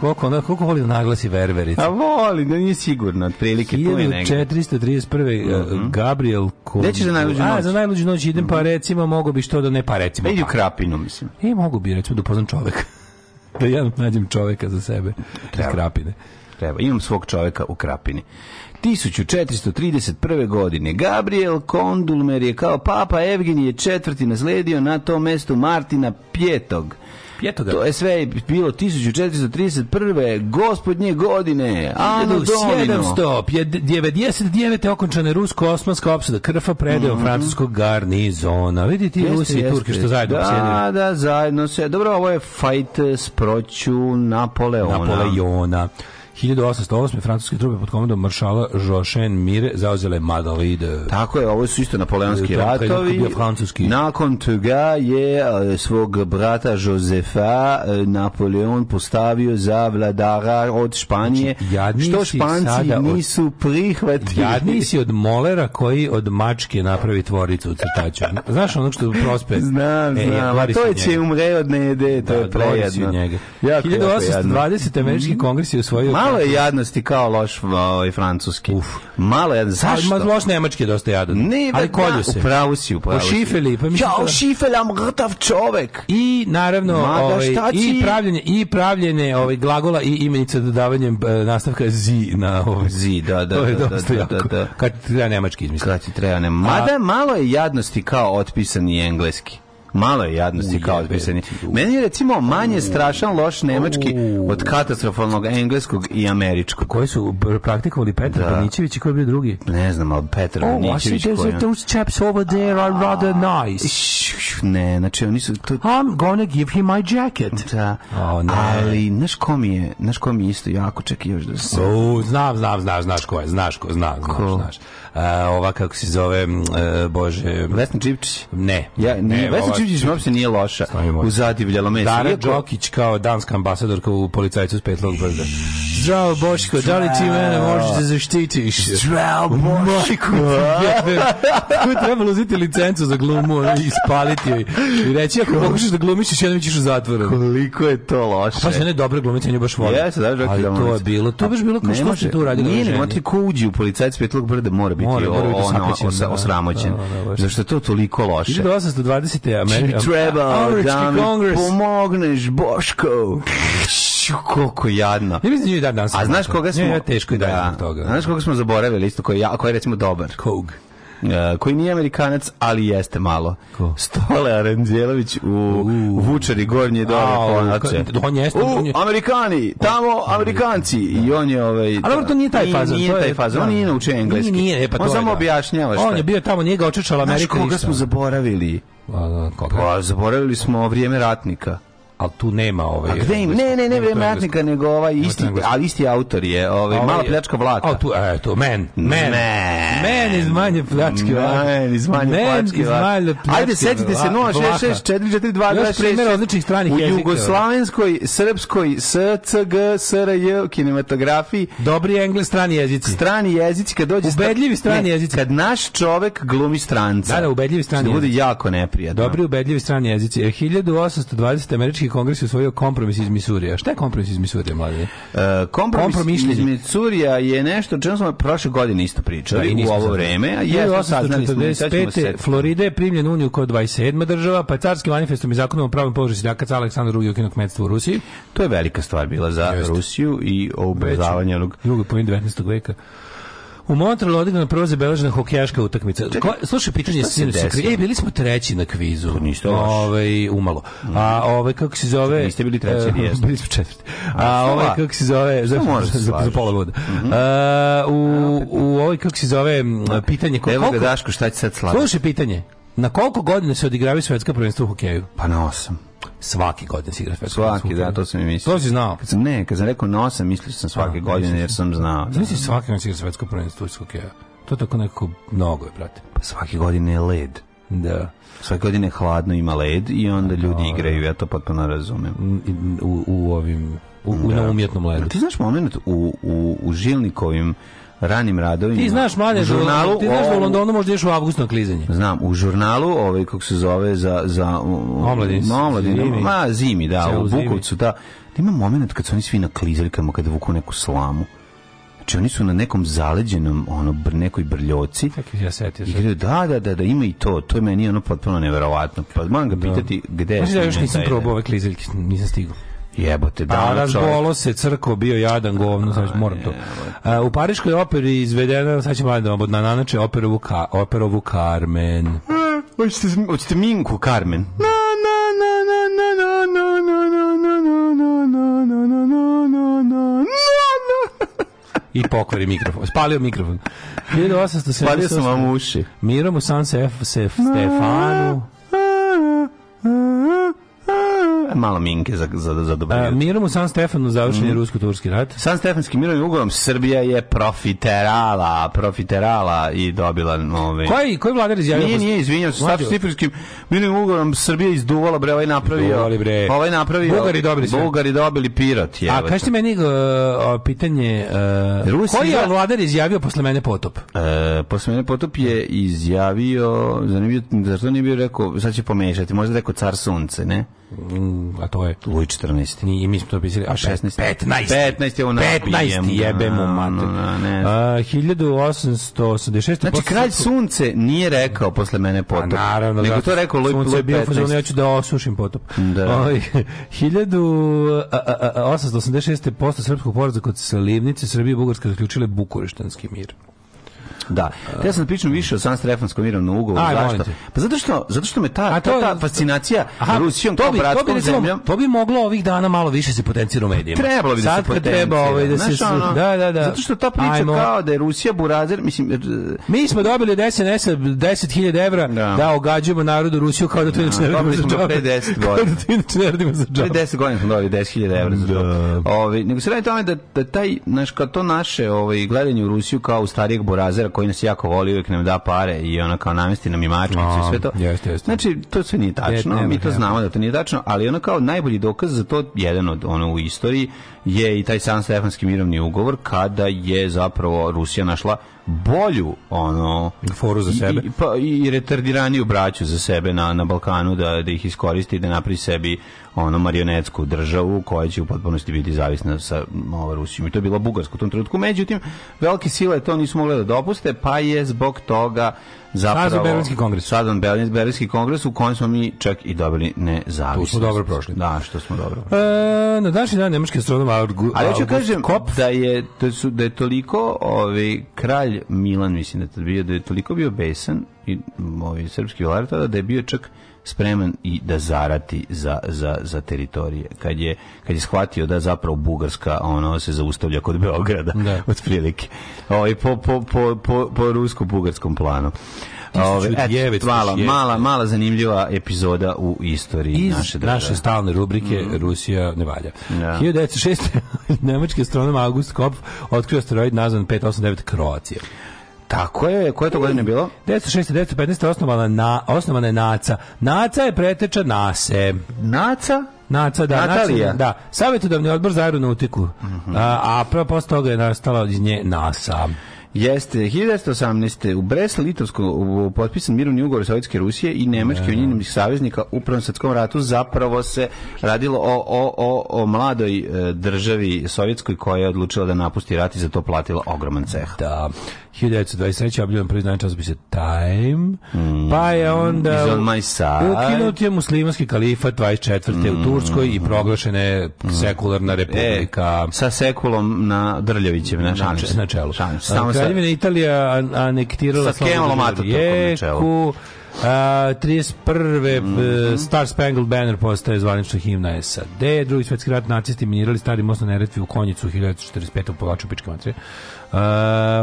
Koliko ona, koliko voli da naglasi ververica. A voli, da nije sigurno, otprilike tu je negdje. 1431. Mm -hmm. Gabriel Kon... Gde ćeš za najluđu noć? A, za najluđu noć idem, pa mhm. recimo, mogo bi što da ne, pa recimo. Idi u pa. Krapinu, mislim. E, mogu bi, recimo, da upoznam čoveka. [laughs] da ja nađem čoveka za sebe. Treba. Iz Krapine. Treba, imam svog čoveka u Krapini. 1431. godine Gabriel Kondulmer je kao papa Evgenije IV. nasledio na tom mestu Martina Pjetog Pjetoga. To je sve bilo 1431. gospodnje godine. Ano 799. okončana je rusko-osmanska opsada Krfa predeo mm -hmm. francuskog garnizona. Vidite i Rusi i Turki što zajedno da, posjedili. Da, zajedno se. Dobro, ovo je fight e, s proću Napoleona. Napoleona. 1808. francuske trupe pod komandom maršala Joachim Mire zauzele Madalid. Tako je, ovo su isto napoleonski da, ratovi. Nakon toga je e, svog brata Josefa e, Napoleon postavio za vladara od Španije, znači, što Španci nisu prihvatili. Jadni si od molera koji od mačke napravi tvoricu u crtaču. Znaš ono što prospe? [laughs] Znam, e, znam. A to je će umre od nejede, da, to da, je prejedno. 1820. Američki kongres je usvojio Malo je jadnosti kao loš ovaj, francuski. Uf. Malo je jadnosti. Zašto? Ali, loš nemački je dosta jadan. Ne, ali da, kolju se. Upravu si, upravu si. Ošifeli. Pa ja, ošifeljam da- gatav čovek. I naravno, da, ovaj, i pravljenje, i pravljenje ovaj, glagola i imenice dodavanjem nastavka zi na ovaj. Zi, da, da, to da, da, da, da, da. Kad treba nemački izmisliti. Kad ti treba ne. Mada malo je jadnosti kao otpisani engleski. Malo je jadnosti kao odpisanje. Meni je recimo manje strašan loš nemački od katastrofalnog engleskog i američkog. Koji su praktikovali Petar da. Banićević i koji je bio drugi? Ne znam, ali Petar oh, Banićević. Oh, I those chaps over there are rather nice. Ne, znači oni su... To... I'm gonna give him my jacket. Da. Oh, ne. Ali, znaš ko mi je, znaš ko mi je isto jako čak još da se... Oh, znam, znam, znaš, znaš ko je, znaš ko, znam, znaš, znaš a, ova kako se zove a, e, bože Vesna Čipčić ne ja ne, ne Vesna Čipčić uopšte nije loša u zadivljalo meso Dara Iako... Đokić kao danska ambasadorka u policajcu s petlog brda Zdravo Boško, da li ti mene možeš da zaštitiš? Zdravo Boško! Kako je trebalo uzeti licencu za glumu i spaliti joj? I reći, ako pokušaš da glumiš, još jednom ćeš u zatvoru. Koliko je to loše. Pa žene dobre glumice, nju baš volim. Jeste, da, Ali da to je bilo, to baš bilo kao što se tu uradilo. Nije, nego ti ko uđi u policajcu Petlog Brda mora biti biti, mora, mora da ono, ono, os, da, da. osramoćen. Da, da, Zašto je to toliko loše? 1820. Amerika. Treba da mi pomogneš, Boško. koliko jadno. Ja mislim da dan A znaš koga smo? Ja, teško i da, toga. Znaš koga smo zaboravili isto koji ja, koji je recimo dobar? Kog? Uh, koji nije Amerikanac, ali jeste malo. Ko? Stole Aranđelović u, u Vučari Gornje Dore da, On jeste. U, Amerikani, tamo Amerikanci. Da. I on je ovaj... Ali to nije taj fazon. Nije taj fazon, on da. nije naučio engleski. Nije, e, pa On samo objašnjava šta On je bio tamo, njega očečala Amerika. Znaš koga smo zaboravili? Pa, pa, zaboravili smo vrijeme ratnika al tu nema ovaj. A gde im? Ne, ne, ne, vreme nego ovaj isti, ali isti autor je, ovaj, ovaj mala pljačka vlaka. Al tu, eto, men, men. Men iz manje pljačke vlaka. Men iz manje pljačke vlaka. Ajde, setite se 066442226. odličnih stranih jezika. U jugoslavenskoj, srpskoj, SCG, SRJ kinematografiji. Dobri engleski strani jezici. Strani jezici kad dođe ubedljivi strani jezici. Kad naš čovek glumi stranca. Da, da, ubedljivi strani. Da bude jako neprijatno. Dobri ubedljivi strani jezici. 1820 e, američki američki kongres usvojio kompromis iz Misurija. Šta je kompromis iz Misurija, mlađe? E, kompromis, kompromis iz Misurija je nešto o čemu smo prošle godine isto pričali da, u ovo vreme. A jesmo saznali Florida je primljen uniju kod 27. država, pa je carskim manifestom i zakonom o pravom položaju seljaka car Aleksandar II. ukinuo kmetstvo u Rusiji. To je velika stvar bila za Just. Rusiju i obezavanje onog... Drugog pomin 19. veka. U Montrealu odigrana prva zabeležena hokejaška utakmica. Ko, slušaj, pitanje se desilo? Ej, bili smo treći na kvizu. To pa niste loš. Ovaj, umalo. A ovaj, kako se zove? Niste bili treći, uh, jeste. [laughs] Bili smo četvrti. A ovaj, kako se zove? Za, za, za, za pola voda. Mm -hmm. u, u ovaj, kako se zove, pitanje... Ko, Evo ga, Daško, šta će sad slaviti? Slušaj, pitanje. Na koliko godina se odigravaju svetska prvenstva u hokeju? Pa na osam svake godine se igra svake da, to sam i mislio. To si znao? Kad sam, ne, kad sam rekao na osam, mislio sam svake A, godine jer sam znao. Znači da. svake godine se igra svetsko prvenstvo iz hokeja. To je tako nekako mnogo je, brate. Pa svake godine je led. Da. Svake godine hladno, ima led i onda da. ljudi no, igraju, ja to potpuno razumem. Mm, u, u ovim, u, da. u umjetnom ledu. Ti znaš moment u, u, u Žilnikovim ranim radovima. Ti znaš, mlade, u žurnalu, ti znaš da u Londonu možda ješ u avgustno klizanje. Znam, u žurnalu, ovaj, kako se zove, za... za omladin. Omladin, zimi. Ma, zimi, da, Cijelu u Bukovcu, da. Ima moment kad su oni svi na klizaljkama, kad vuku neku slamu. Znači oni su na nekom zaleđenom ono br nekoj brljoci. Tako ja setio se. Da, da, da, da, ima i to. To je meni ono potpuno neverovatno. Pa moram ga da. pitati da. gde je. Ja da još nisam probao ove klizeljke, nisam stigao. Jebote, da. Pa razbolo se crko, bio jadan govno, znači moram to. A, u Pariškoj operi izvedena, sad ćemo da vam na nanače operovu, ka, operovu Carmen. Hoćete, hoćete Minku Carmen? Na, na, na, na, na, na, na, na, na, na, na, na, na, na, na, na, i pokvari mikrofon. Spalio mikrofon. 1870. Spalio sam vam uši. Mirom u San Stefanu malo minke za, za, za dobro. Mirom u San Stefanu završen je mm. rusko-turski rat. San Stefanski mirovni ugovorom Srbija je profiterala, profiterala i dobila nove... Ovaj- koji, koji vladar izjavio? Nije, nije, izvinjam se, sa Stipirskim mirovnim ugovorom Srbija izduvala, bre, ovaj napravio... Izduvala, bre. Ovaj napravio... Bugari dobili sve. Bugari dobili pirot, je. A, kažete meni uh, o, pitanje... Uh, Rusija... Koji je vladar izjavio posle mene potop? E, posle mene potop je izjavio... Zanimljivo, zašto nije bio rekao, sad će pomešati, možda rekao car sunce, ne? Mm, a to je Luj 14. Ni mi smo to pisali, a 16. 15. 15 je ona. 15 jebemo, mu mater. Na, na, a, 1886. Znači kralj sunce nije rekao posle mene pa potop. A, naravno, nego da, to rekao Luj Sunce je bio fazon ja ću da osušim potop. Da. Oj 1886. posle srpskog poraza kod Slivnice Srbije i Bugarska zaključile Bukureštanski mir. Da. da. Ja sam da pričao više o San Stefanskom mirovnom ugovoru. Zašto? Pa zato što, zato što me ta, ta, ta fascinacija aha, Rusijom kao bratskom to bi, To bi moglo ovih dana malo više se potencira u medijima. Trebalo bi Sad da se potencira. treba ovaj da se... Ono, da, da, da. Zato što ta priča Ajmo. kao da je Rusija burazer, mislim... Mi smo dobili od sns 10.000 evra da. da ogađujemo narodu Rusiju kao da to da, inače ne radimo za džabe. Pre 10 godina. Kao da to inače ne radimo za džabe. Pre 10 godina smo dobili 10.000 evra za džabe. Nego se radi tome da, da taj, znaš, kao to naše ovaj, gledanje u Rusiju kao u starijeg burazera koji nas jako voli, uvijek nam da pare i ona kao namesti nam i mačkicu i sve to. Jeste, jeste. Znači, to sve nije tačno, mi to znamo da to nije tačno, ali ona kao najbolji dokaz za to, jedan od ono u istoriji, je i taj sam Stefanski mirovni ugovor, kada je zapravo Rusija našla bolju ono foru za sebe i, pa, i retardiraniju braću za sebe na, na Balkanu da, da ih iskoristi da napravi sebi ono marionetsku državu koja će u potpunosti biti zavisna sa ovo, Rusijom. I to je bila Bugarska u tom trenutku. Međutim, velike sile to nisu mogle da dopuste, pa je zbog toga zapravo... Sazan Berlinski kongres. Sazan Berlinski kongres u kojem smo mi čak i dobili nezavisnost. Tu smo dobro prošli. Da, što smo dobro. E, na današnji dan nemački astronom August Ali ja ću kažem Kopf. da je, da su, da je toliko ovaj, kralj Milan, mislim da je bio, da je toliko bio besan i ovaj, srpski vladar tada da je bio čak spreman i da zarati za, za, za teritorije. Kad je, kad je shvatio da zapravo Bugarska ono se zaustavlja kod Beograda, da. [laughs] otprilike. O, ovaj, po, po, po, po, po rusko-bugarskom planu. Ove, ovaj, et, mala, mala, mala zanimljiva epizoda u istoriji Iz naše države. naše stalne rubrike mm. Rusija ne valja. Da. Ja. 1906. [laughs] nemački astronom August Kopf otkrio asteroid nazvan 589 Kroacija. Tako je, koje to godine bilo? 1906. 1915. osnovana, na, osnovana je NACA. NACA je preteča NASE. NACA? NACA, da. Natalija? NACA, da. Savjetodavni odbor za aeronautiku. Uh mhm. -huh. a, a propos toga je nastala iz nje NASA. Jeste, 1918. u Bresl Litovsko potpisan mirovni ugovor Sovjetske Rusije i Nemačke yeah. njenih saveznika u Prvom svjetskom ratu zapravo se radilo o, o, o, o mladoj e, državi sovjetskoj koja je odlučila da napusti rat i za to platila ogroman ceh. Da. 1923. obiljujem prvi dan časopise Time, mm. pa je onda ukinut je muslimanski kalifat 24. Mm. u Turskoj i proglašena je mm. sekularna e, republika. E, sa sekulom na Drljevićem, na Šanicu. Na čelu. Samo Kraljevina Italija anektirala sa Kemalom Ataturkom na čelu. A, 31. Mm -hmm. Star Spangled Banner postaje zvanična himna SAD. Drugi svetski rat nacisti minirali stari most na Neretvi u Konjicu 1945. u povlaču pičke materije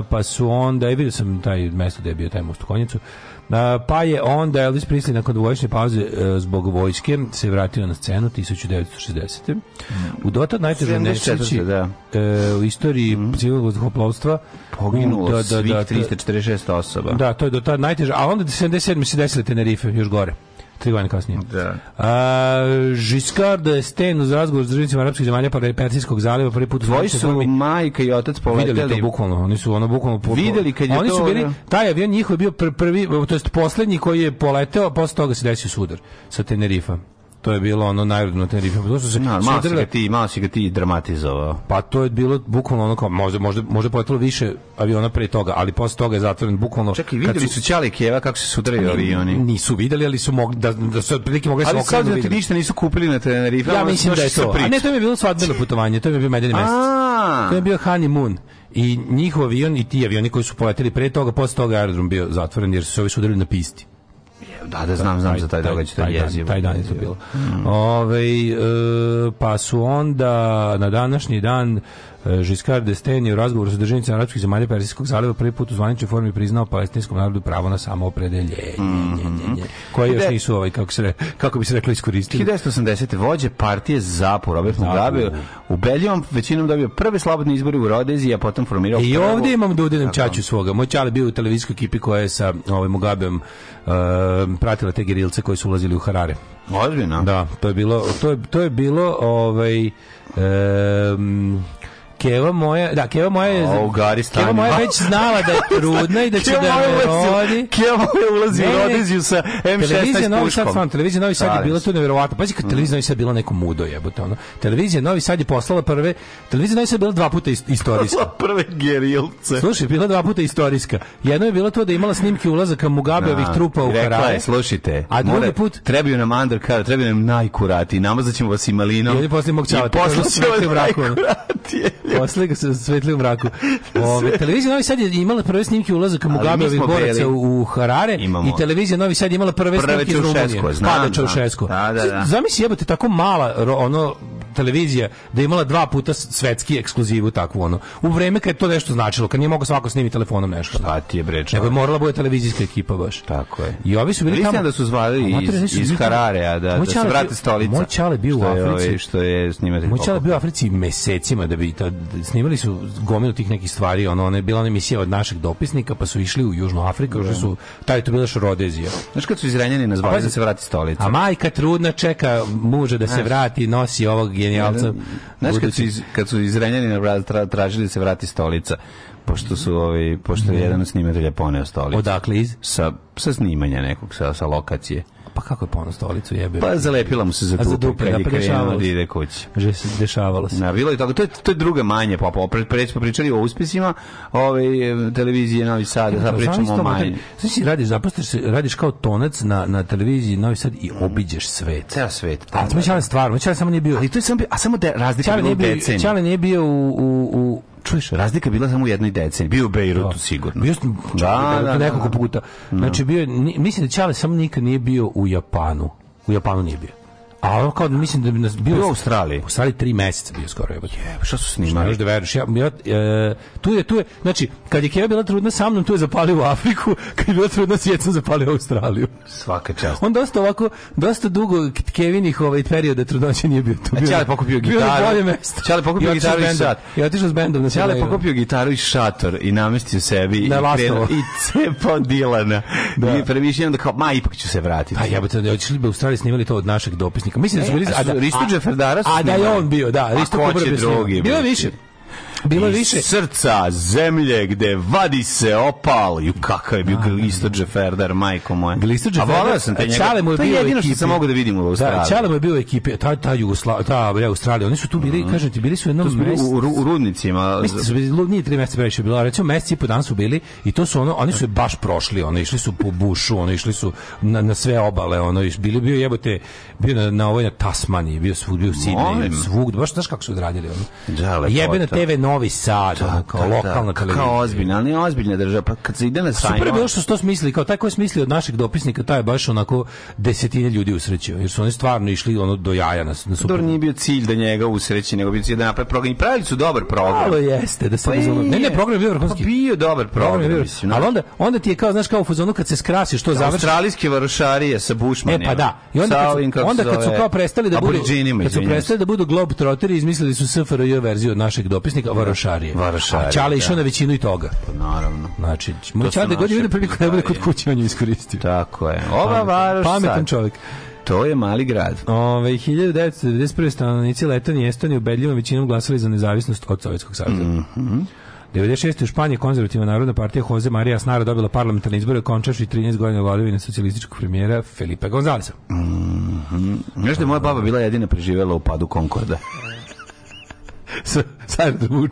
pa su onda, i vidio sam taj mesto gde je bio taj most u Konjicu, pa je onda Elvis Presley nakon dvojične pauze e, zbog vojske se vratio na scenu 1960. U dotad najtežoj nesreći da. E, u istoriji mm. civilnog vazduhoplovstva poginulo da, da, svih 346 da, da. osoba. Da, to je do tad najteže, a onda 77. se desile Tenerife, još gore tri godine kasnije. Da. A, Žiskard je sten uz razgovor s državnicima arapskih zemalja pa Persijskog zaliva prvi put. Tvoji su mi, majka i otac poleteli. Videli to bukvalno, oni su ono bukvalno... Videli kad je oni to... Su bili, taj avion njihov je bio prvi, to jest poslednji koji je poleteo, a posle toga se desio sudar sa Tenerifa to je bilo ono najrodno Tenerife. Pa to su se no, malo si ga ti, malo si ga ti dramatizovao. Pa to je bilo bukvalno ono kao možda možda možda poletelo više aviona pre toga, ali posle toga je zatvoren bukvalno. Čekaj, videli su, su Ćale Keva kako se sudaraju avioni. Nisu videli, ali su mogli da da su otprilike mogli ali da se Ali sad da ti ništa nisu kupili na Tenerife. Ja mislim da je to. A ne, to mi je bilo svadbeno putovanje, to mi je bio medeni mesec. To je bio honeymoon i njihov avion i ti avioni koji su poleteli pre toga, posle toga aerodrom bio zatvoren jer su se ovi sudarili na pisti. Da, da, znam, znam taj, za taj događaj, taj, je jezivo. Taj dan je to bilo. Mm. Ove, ovaj, e, pa su onda na današnji dan Žiskar eh, d'Estaing je u razgovoru sa državnicima arapskih zemalja Persijskog zaliva prvi put u zvaničnoj formi priznao palestinskom narodu pravo na samoopredeljenje. Mm -hmm. Koje još nisu ovaj, kako, se, kako bi se reklo, iskoristili. 1980. vođe partije Zapu, Robert Mugabe, u Belijom većinom dobio prve slobodne izbore u Rodeziji, a potom formirao... I prvo... ovdje imam Dudinom da Čaču svoga. Moj čale bio u televizijskoj ekipi koja je sa ovaj, Mugabeom uh, eh, pratila te gerilce koji su ulazili u Harare. Ozbiljno? Da, to je bilo, to je, to je bilo ovaj, um, Keva moja, da, Keva moja je... O, gari stanima. Keva moja već znala da je trudna i da će [laughs] da me rodi. Keva moja ulazi u rodiziju sa M16 televizija Novi Sad, stvarno, televizija Novi Sad je bila tu nevjerovatno. Pazi kad televizija Novi Sad bila neko mudo jebote, ono. Televizija Novi Sad je poslala prve, televizija Novi Sad je bila dva puta istorijska. prve gerilce. Slušaj, bila dva puta istorijska. Jedno je bilo to da imala snimke ulazaka Mugabeovih da, trupa u Karaje. slušajte, a drugi put... Trebaju nam undercar, trebaju nam najkurati, namazaćemo vas i malino. I posle mog čavata. I posle sve [laughs] Posle ga da se svetli u mraku. Ove, televizija Novi Sad je imala prve snimke ulazaka Mugabevih boraca u Harare Imamo. i televizija Novi Sad je imala prve, prve snimke iz Rumunije. Pada Čaušesko. Da, da, da. Zamisli jebote tako mala ono televizija da je imala dva puta svetski ekskluzivu takvu ono. U vreme kad je to nešto značilo, kad nije mogao svako snimiti telefonom nešto. Šta ti je bre, Nego je morala bude televizijska ekipa baš. Tako je. I ovi su bili Mislim tamo. da su zvali iz, iz, iz Hararea da, da se vrate stolica. Moj čale bio u Africi. Što je snimati. Moj čale bio u Africi mesecima da bi ta, snimali su gomilu tih nekih stvari, ono, ona je bila ona emisija od našeg dopisnika, pa su išli u Južnu Afriku, mm. su taj to bila Rodezija. Znaš kad su izranjeni nazvali da se vrati stolica. A majka trudna čeka muža da se vrati, nosi ovog genijalca. Znaš, kad su, iz, kad su izrenjeni na vrat, tražili da se vrati stolica, pošto su ovi, pošto je jedan od snimatelja poneo stolicu. Odakle iz? Sa, sa snimanja nekog, sa, sa lokacije pa kako je ponao stolicu jebe? Pa zalepila mu se za tu. Dupe, kad da, je da ide kući. Že se dešavalo se. Na, bilo je tako. To je, to je druga manje, pa, pa opet pre, smo pričali o uspesima ove ovaj, televizije Novi Sad, sad pričamo o manje. Sve si radiš, zapustiš se, radiš kao tonac na, na televiziji Novi Sad i obiđeš svet. Ceo svet. A, to je stvarno, Čale samo nije bio. Ali to je samo a samo da razlika je bila u Čale nije bio u, u, u čuješ, razlika bila samo u jednoj deceniji. Bio u Bejrutu da. sigurno. Bio sam da, da, da, nekoliko da. puta. Znači bio mislim da Čale samo nikad nije bio u Japanu. U Japanu nije bio. A ono kao, da mislim da bi nas bio... u Australiji. U Australiji tri meseca bio skoro. Jebate. Je, pa šta su snimali? Šta da veruješ? Ja, ja, e, tu je, tu je, znači, kad je Keva bila trudna sa mnom, tu je zapalio u Afriku, [laughs] kad je bila trudna s djecom, zapalio u Australiju. Svaka čast. On dosta ovako, dosta dugo Kevinih ovaj perioda trudnoće nije bio tu. A e, Čale pokupio gitaru. Bio je na Čale pokupio gitaru i šator. I otišao s bendom na Čale pokupio gitaru i šator i namestio sebi na i, krenuo, [laughs] i cepao Dilana. Da. I premišljam da kao, ma, ipak ću se vratiti. Pa jebate, da otišli bi u Australiji snimali to od našeg dopisnika Mislim da su bili... E, a, da, Risto A da je on bio, da. Risto Kubrbe drugi. Bilo je više bilo iz više srca zemlje gde vadi se opalju i kakav je bio Glisto Džeferder majko moje. Glisto Džeferder a volio sam te e, njega mu je to je jedino što sam mogao da vidim u da, Australiji da Čale mu je bio ekipi e, ta ta Jugoslavija ta bre Australija oni su tu bili mm kažem ti bili su jednom mestu u, u, u rudnicima mislim da su bili ludni tri meseca previše bilo recimo mesec i po dan su bili i to su ono oni su baš prošli oni išli su po bušu oni išli su na, na sve obale ono iš bili bio jebote bio na na ovoj na Tasmaniji bio svugdje u Sidneju svugdje baš znaš kako su odradili ono da, jebene te TV Novi Sad, da, kao da, da lokalna pa televizija. Kao ozbiljna, ali nije ozbiljna država. Pa kad se ide na sajmo... Super je bilo što su to smisli, kao taj koji smisli od našeg dopisnika, taj je baš onako desetine ljudi usrećio, jer su oni stvarno išli ono do jaja na, na super. Dobro nije bio cilj da njega usreći, nego bio cilj da napravi program. I pravili su dobar program. Alo jeste, da se pa razumem. Ne, ne, program je bio pa vrhunski. Pa bio dobar program, program bio, mislim. Ali onda, onda ti je kao, znaš, kao u fuzonu kad se skrasi, što završi. Australijske varošarije sa Bushmanima. E pa da. I onda, kad, ovim, kako onda kad su kao prestali da budu, kad su prestali da budu Globetrotteri, izmislili su SFRJ verziju od našeg dopisa upisnik Varošarije. Varošarije. A Čale da. išao na većinu i toga. Pa Naravno. Znači, moj Čale god je vidio priliku da bude kod kuće, on je iskoristio. Tako je. Ova Varoš Pametan čovjek. To je mali grad. Ove, 1991. stanovnici Letonije i Estonije ubedljivom većinom glasali za nezavisnost od Sovjetskog savjeza. Mm -hmm. 96. u Španiji konzervativna narodna partija Jose Maria Snara dobila parlamentarne izbore končavši 13 godina vladavine socijalističkog premijera Felipe Gonzaleza. Mm -hmm. Znaš da je moja baba bila jedina preživela u padu Konkorda sa, sa aerodromu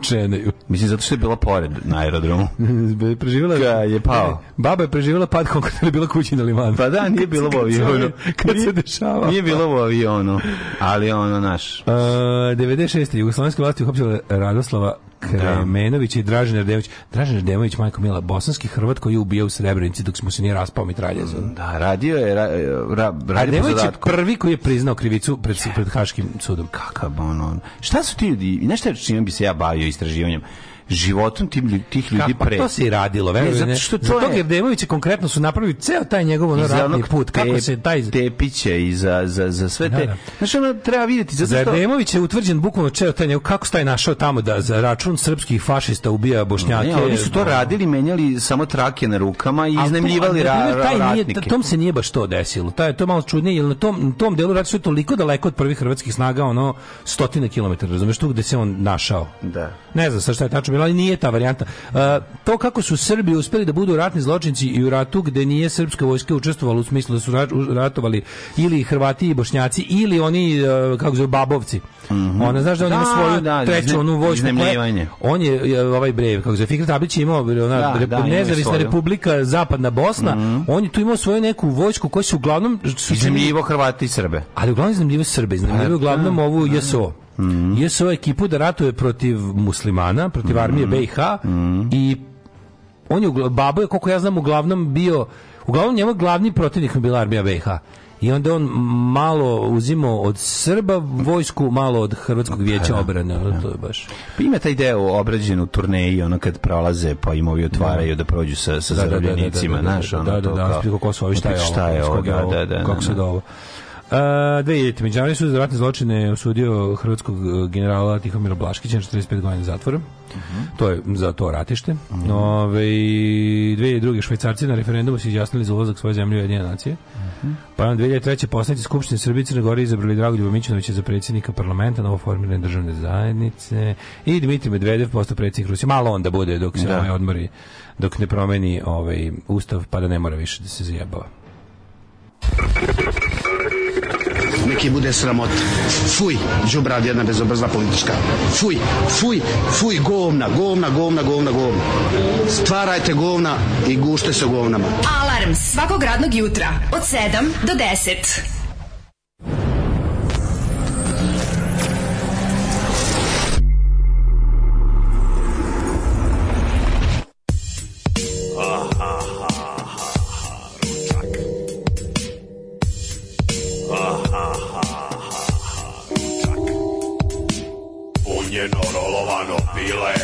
Mislim, zato što je bila pored na aerodromu. [laughs] preživjela, Ka da, je pao. Baba je preživjela pad konkurs, je bila kući na limanu. Pa da, [laughs] nije bilo u avionu. Kad se dešava. Nije bilo u avionu, ali ono naš. Uh, [laughs] 96. Jugoslovenske vlasti uhapsile Radoslava Kremenović da. i Dražen Radević. Dražen Radević, majko Mila, bosanski Hrvat koji je ubijao u Srebrenici dok smo se nije raspao mitraljezom. Mm, da, radio je ra, e, ra, radio je prvi koji je priznao krivicu pred, pred Haškim sudom. Kakav on, on. Šta su ti ljudi? Nešto čim bi se ja bavio istraživanjem životom tim, tih ljudi pre. Pa to se radilo, verujem. Zato što to zato je... konkretno su napravili ceo taj njegov ono ratni put, kako te, se taj... Tepiće i za, za, za sve te... Znači Znaš, ono treba videti Zato za što... je utvrđen bukvalno ceo taj njegov, kako staj našao tamo da za račun srpskih fašista ubija bošnjake. Ne, oni su to radili, menjali samo trake na rukama i iznajmljivali ra, ra, ratnike. Nije, tom se nije baš to desilo. Taj, to malo čudnije, jer na tom, na tom delu radi su toliko daleko od prvih hrvatskih snaga, ono, stotine kilometara, razumeš, tu gde se on našao. Da. Ne znam, sa šta je tačno nešto bilo, ali nije ta varijanta. Uh, to kako su Srbi uspeli da budu ratni zločinci i u ratu gde nije srpska vojska učestvovala u smislu da su ratovali ili Hrvati i Bošnjaci ili oni uh, kako zove babovci. Mm -hmm. Ona znaš da oni da, ima svoju da, da treću izne, onu vojsku. on je ovaj brev kako zove Fikret Abić imao ona da, da nezavisna republika Zapadna Bosna, mm -hmm. on je tu imao svoju neku vojsku koja su uglavnom su zemljivo Hrvati i Srbe. Ali uglavnom iznemljivo Srbe, iznemljivo pa, uglavnom da, ovu JSO mm. je svoju ekipu da ratuje protiv muslimana, protiv mm. armije BiH mm. i on je, babo je, koliko ja znam, uglavnom bio, uglavnom njemu glavni protivnik bila armija BiH i onda on malo uzimao od Srba vojsku, malo od Hrvatskog vijeća obrane, da, to je baš. Pa ima taj deo obrađen u turneji, ono kad prolaze, pa im ovi otvaraju da prođu sa sa zarobljenicima, znaš, ono da, da, to da, kao. Da, da, da, šta je ovo, šta je ovo, da, da, kako se da ovo. Uh, 2000. Međunarodni sud za ratne zločine osudio hrvatskog e, generala Tihomira Blaškića 45 godina zatvora. Uh mhm. -huh. To je za to ratište. Uh mhm. -huh. Ove, 2002. Švajcarci na referendumu su izjasnili za ulazak svoje zemlje u Jedinje nacije. Uh mhm. -huh. Pa na 2003. poslanici Skupštine Srbije i Crne Gore izabrali Drago Ljubomićanovića za predsjednika parlamenta novo formirane državne zajednice i Dmitri Medvedev postao predsjednik Rusije. Malo onda bude dok se da. ovaj odmori, dok ne promeni ovaj ustav pa da ne mora više da se zajebava neki bude sramot. Fuj, džubrav jedna bezobrzna politička. Fuj, fuj, fuj, govna, govna, govna, govna, govna. Stvarajte govna i gušte se govnama. Alarm svakog radnog jutra od 7 do 10. Ah, Ugljeno rolovano pile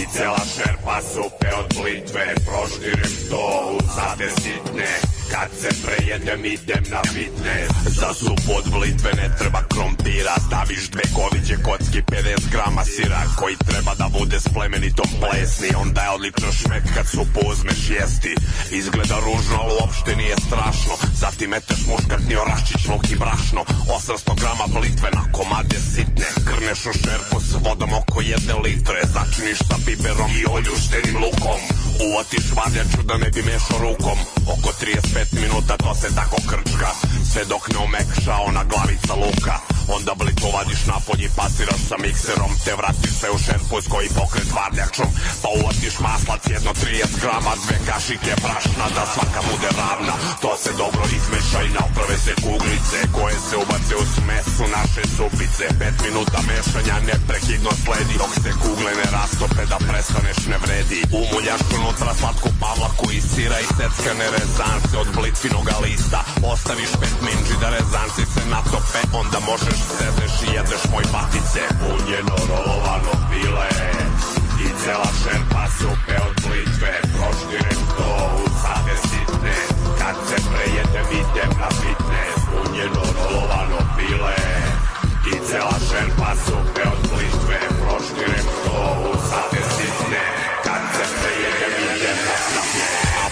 I cela šerpa supe od blitve Proštirem to u sate sitne Kad se prejedem idem na fitness Za da supot blitve ne treba krompira Staviš dve koviće kocki 50 grama sira Koji treba da bude s plemenitom plesni Onda je odličan šmet kad supu uzmeš jesti Izgleda ružno, ali uopšte nije strašno Zatim meteš muškatni oraščić luk i brašno 800 grama blitve na komade sitne Krneš u šerpu s vodom oko jedne litre Začiniš sa biberom i oljuštenim lukom Uvatiš vadjaču da ne bi mešao rukom Oko 35 pet minuta to se tako krčka Sve dok ne omekša ona glavica luka Onda blicu vadiš napolje i pasiraš sa mikserom Te vratiš sve u šerpu koji pokret varljačom Pa ulaziš maslac jedno 30 grama Dve kašike brašna da svaka bude ravna To se dobro izmeša i naprave se kuglice Koje se ubace u smesu naše supice Pet minuta mešanja neprekidno sledi Dok se kugle ne rastope da prestaneš ne vredi Umuljaš unutra slatku pavlaku i sira i seckane rezance od Plitvinoga lista Ostaviš pet minđi da rezanci se natope Onda možeš sedeš i jedeš moj patice Punjeno rolovano bile I cela šerpa supe od blitve Proštirem to u sade sitne Kad se prejedem idem na fitness Punjeno rolovano bile I cela šerpa supe od blitve Proštirem to u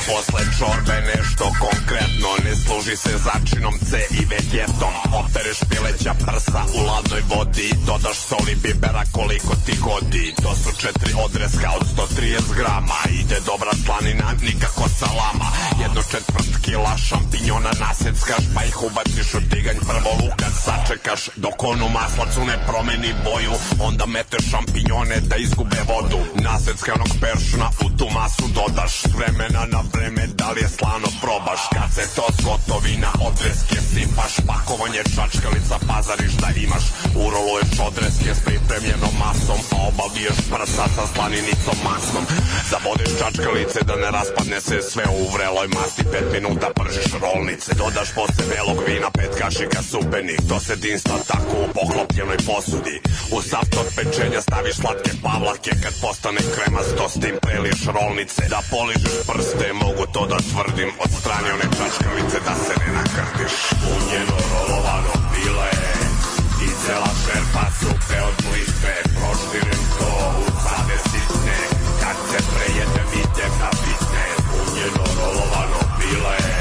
Posle čorbe nešto konkretno Ne služi se začinom C i vegetom Opereš pileća prsa u ladnoj vodi Dodaš soli bibera koliko ti godi To su četiri odreska od 130 grama Ide dobra slanina, nikako salama Jedno četvrt kila šampinjona nasjeckaš Pa ih ubaciš u tiganj prvo luka Sačekaš dok on u maslacu ne promeni boju Onda meteš šampinjone da izgube vodu Nasjeckanog peršuna u tu masu dodaš Vremena na vremena vreme da li je slano probaš Kad se to svotovina odreske sipaš Pakovanje čačkalica pazariš da imaš Uroluješ odreske s pripremljenom masom A obaviješ prsa sa slaninicom masnom Zabodeš čačkalice da ne raspadne se sve u vreloj masti 5 minuta pržiš rolnice Dodaš posle belog vina pet kašika supenih To se dinsta tako u poklopljenoj posudi U saft od pečenja staviš slatke pavlake Kad postane kremasto s tim preliješ rolnice Da poližeš prste mogu to da tvrdim Od strane one čačkavice da se ne nakrdiš Punjeno rolovano bila je I cela šerpa supe od blitve Proširim to u sade sitne Kad se prejedem idem na bitne Punjeno rolovano bila je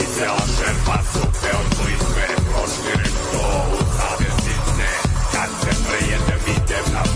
I cela šerpa supe od blitve Proširim to u sade sitne Kad se prejedem idem na bitne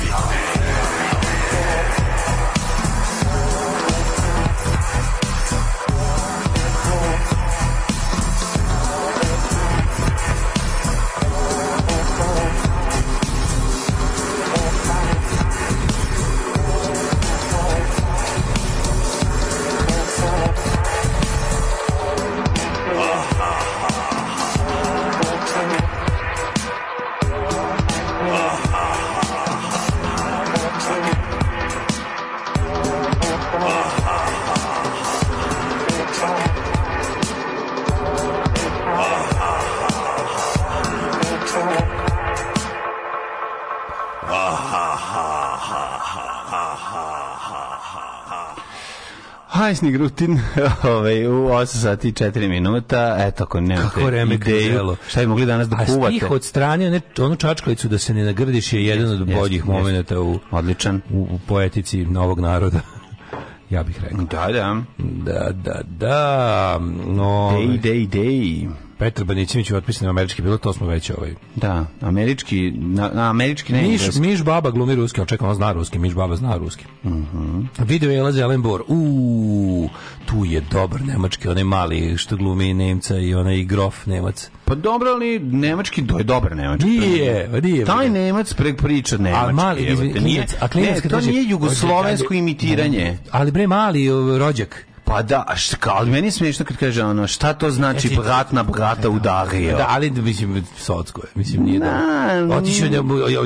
Hajsni Grutin [laughs] ovaj, u 8 sati i 4 minuta. Eto, ako nemate Kako vreme ideju, šta bi mogli danas da A kuvate? A stih od strane, ne, onu čačkalicu da se ne nagrdiš je jedan od boljih momenata u, Odličan. U, u poetici novog naroda [laughs] ja bih rekao. Da, da. Da, da, da. No, day, day, day. Petar Banićević otpisan na američki bilo, to smo već ovaj. Da, američki, na, na američki ne Miš, engleski. Miš Baba glumi ruski, očekam, zna ruski, Miš Baba zna ruski. Uh mhm. -huh. Video je Lazi Alen Bor, uuu, tu je dobar nemački, onaj mali što glumi Nemca i onaj grof Nemac. Pa dobro, ali nemački, do je dobar nemački. Nije, nije. Pa Taj Nemac prek priča nemački. A mali, je, izvin, nije, a klinac, ne, to nije jugoslovensko imitiranje. Ali bre, mali rođak, Pa da, a šta, ali meni je smiješno kad kaže ono, šta to znači ja, brat na brata udario? Da, ali mislim, socko je, mislim, nije na, da. Otišao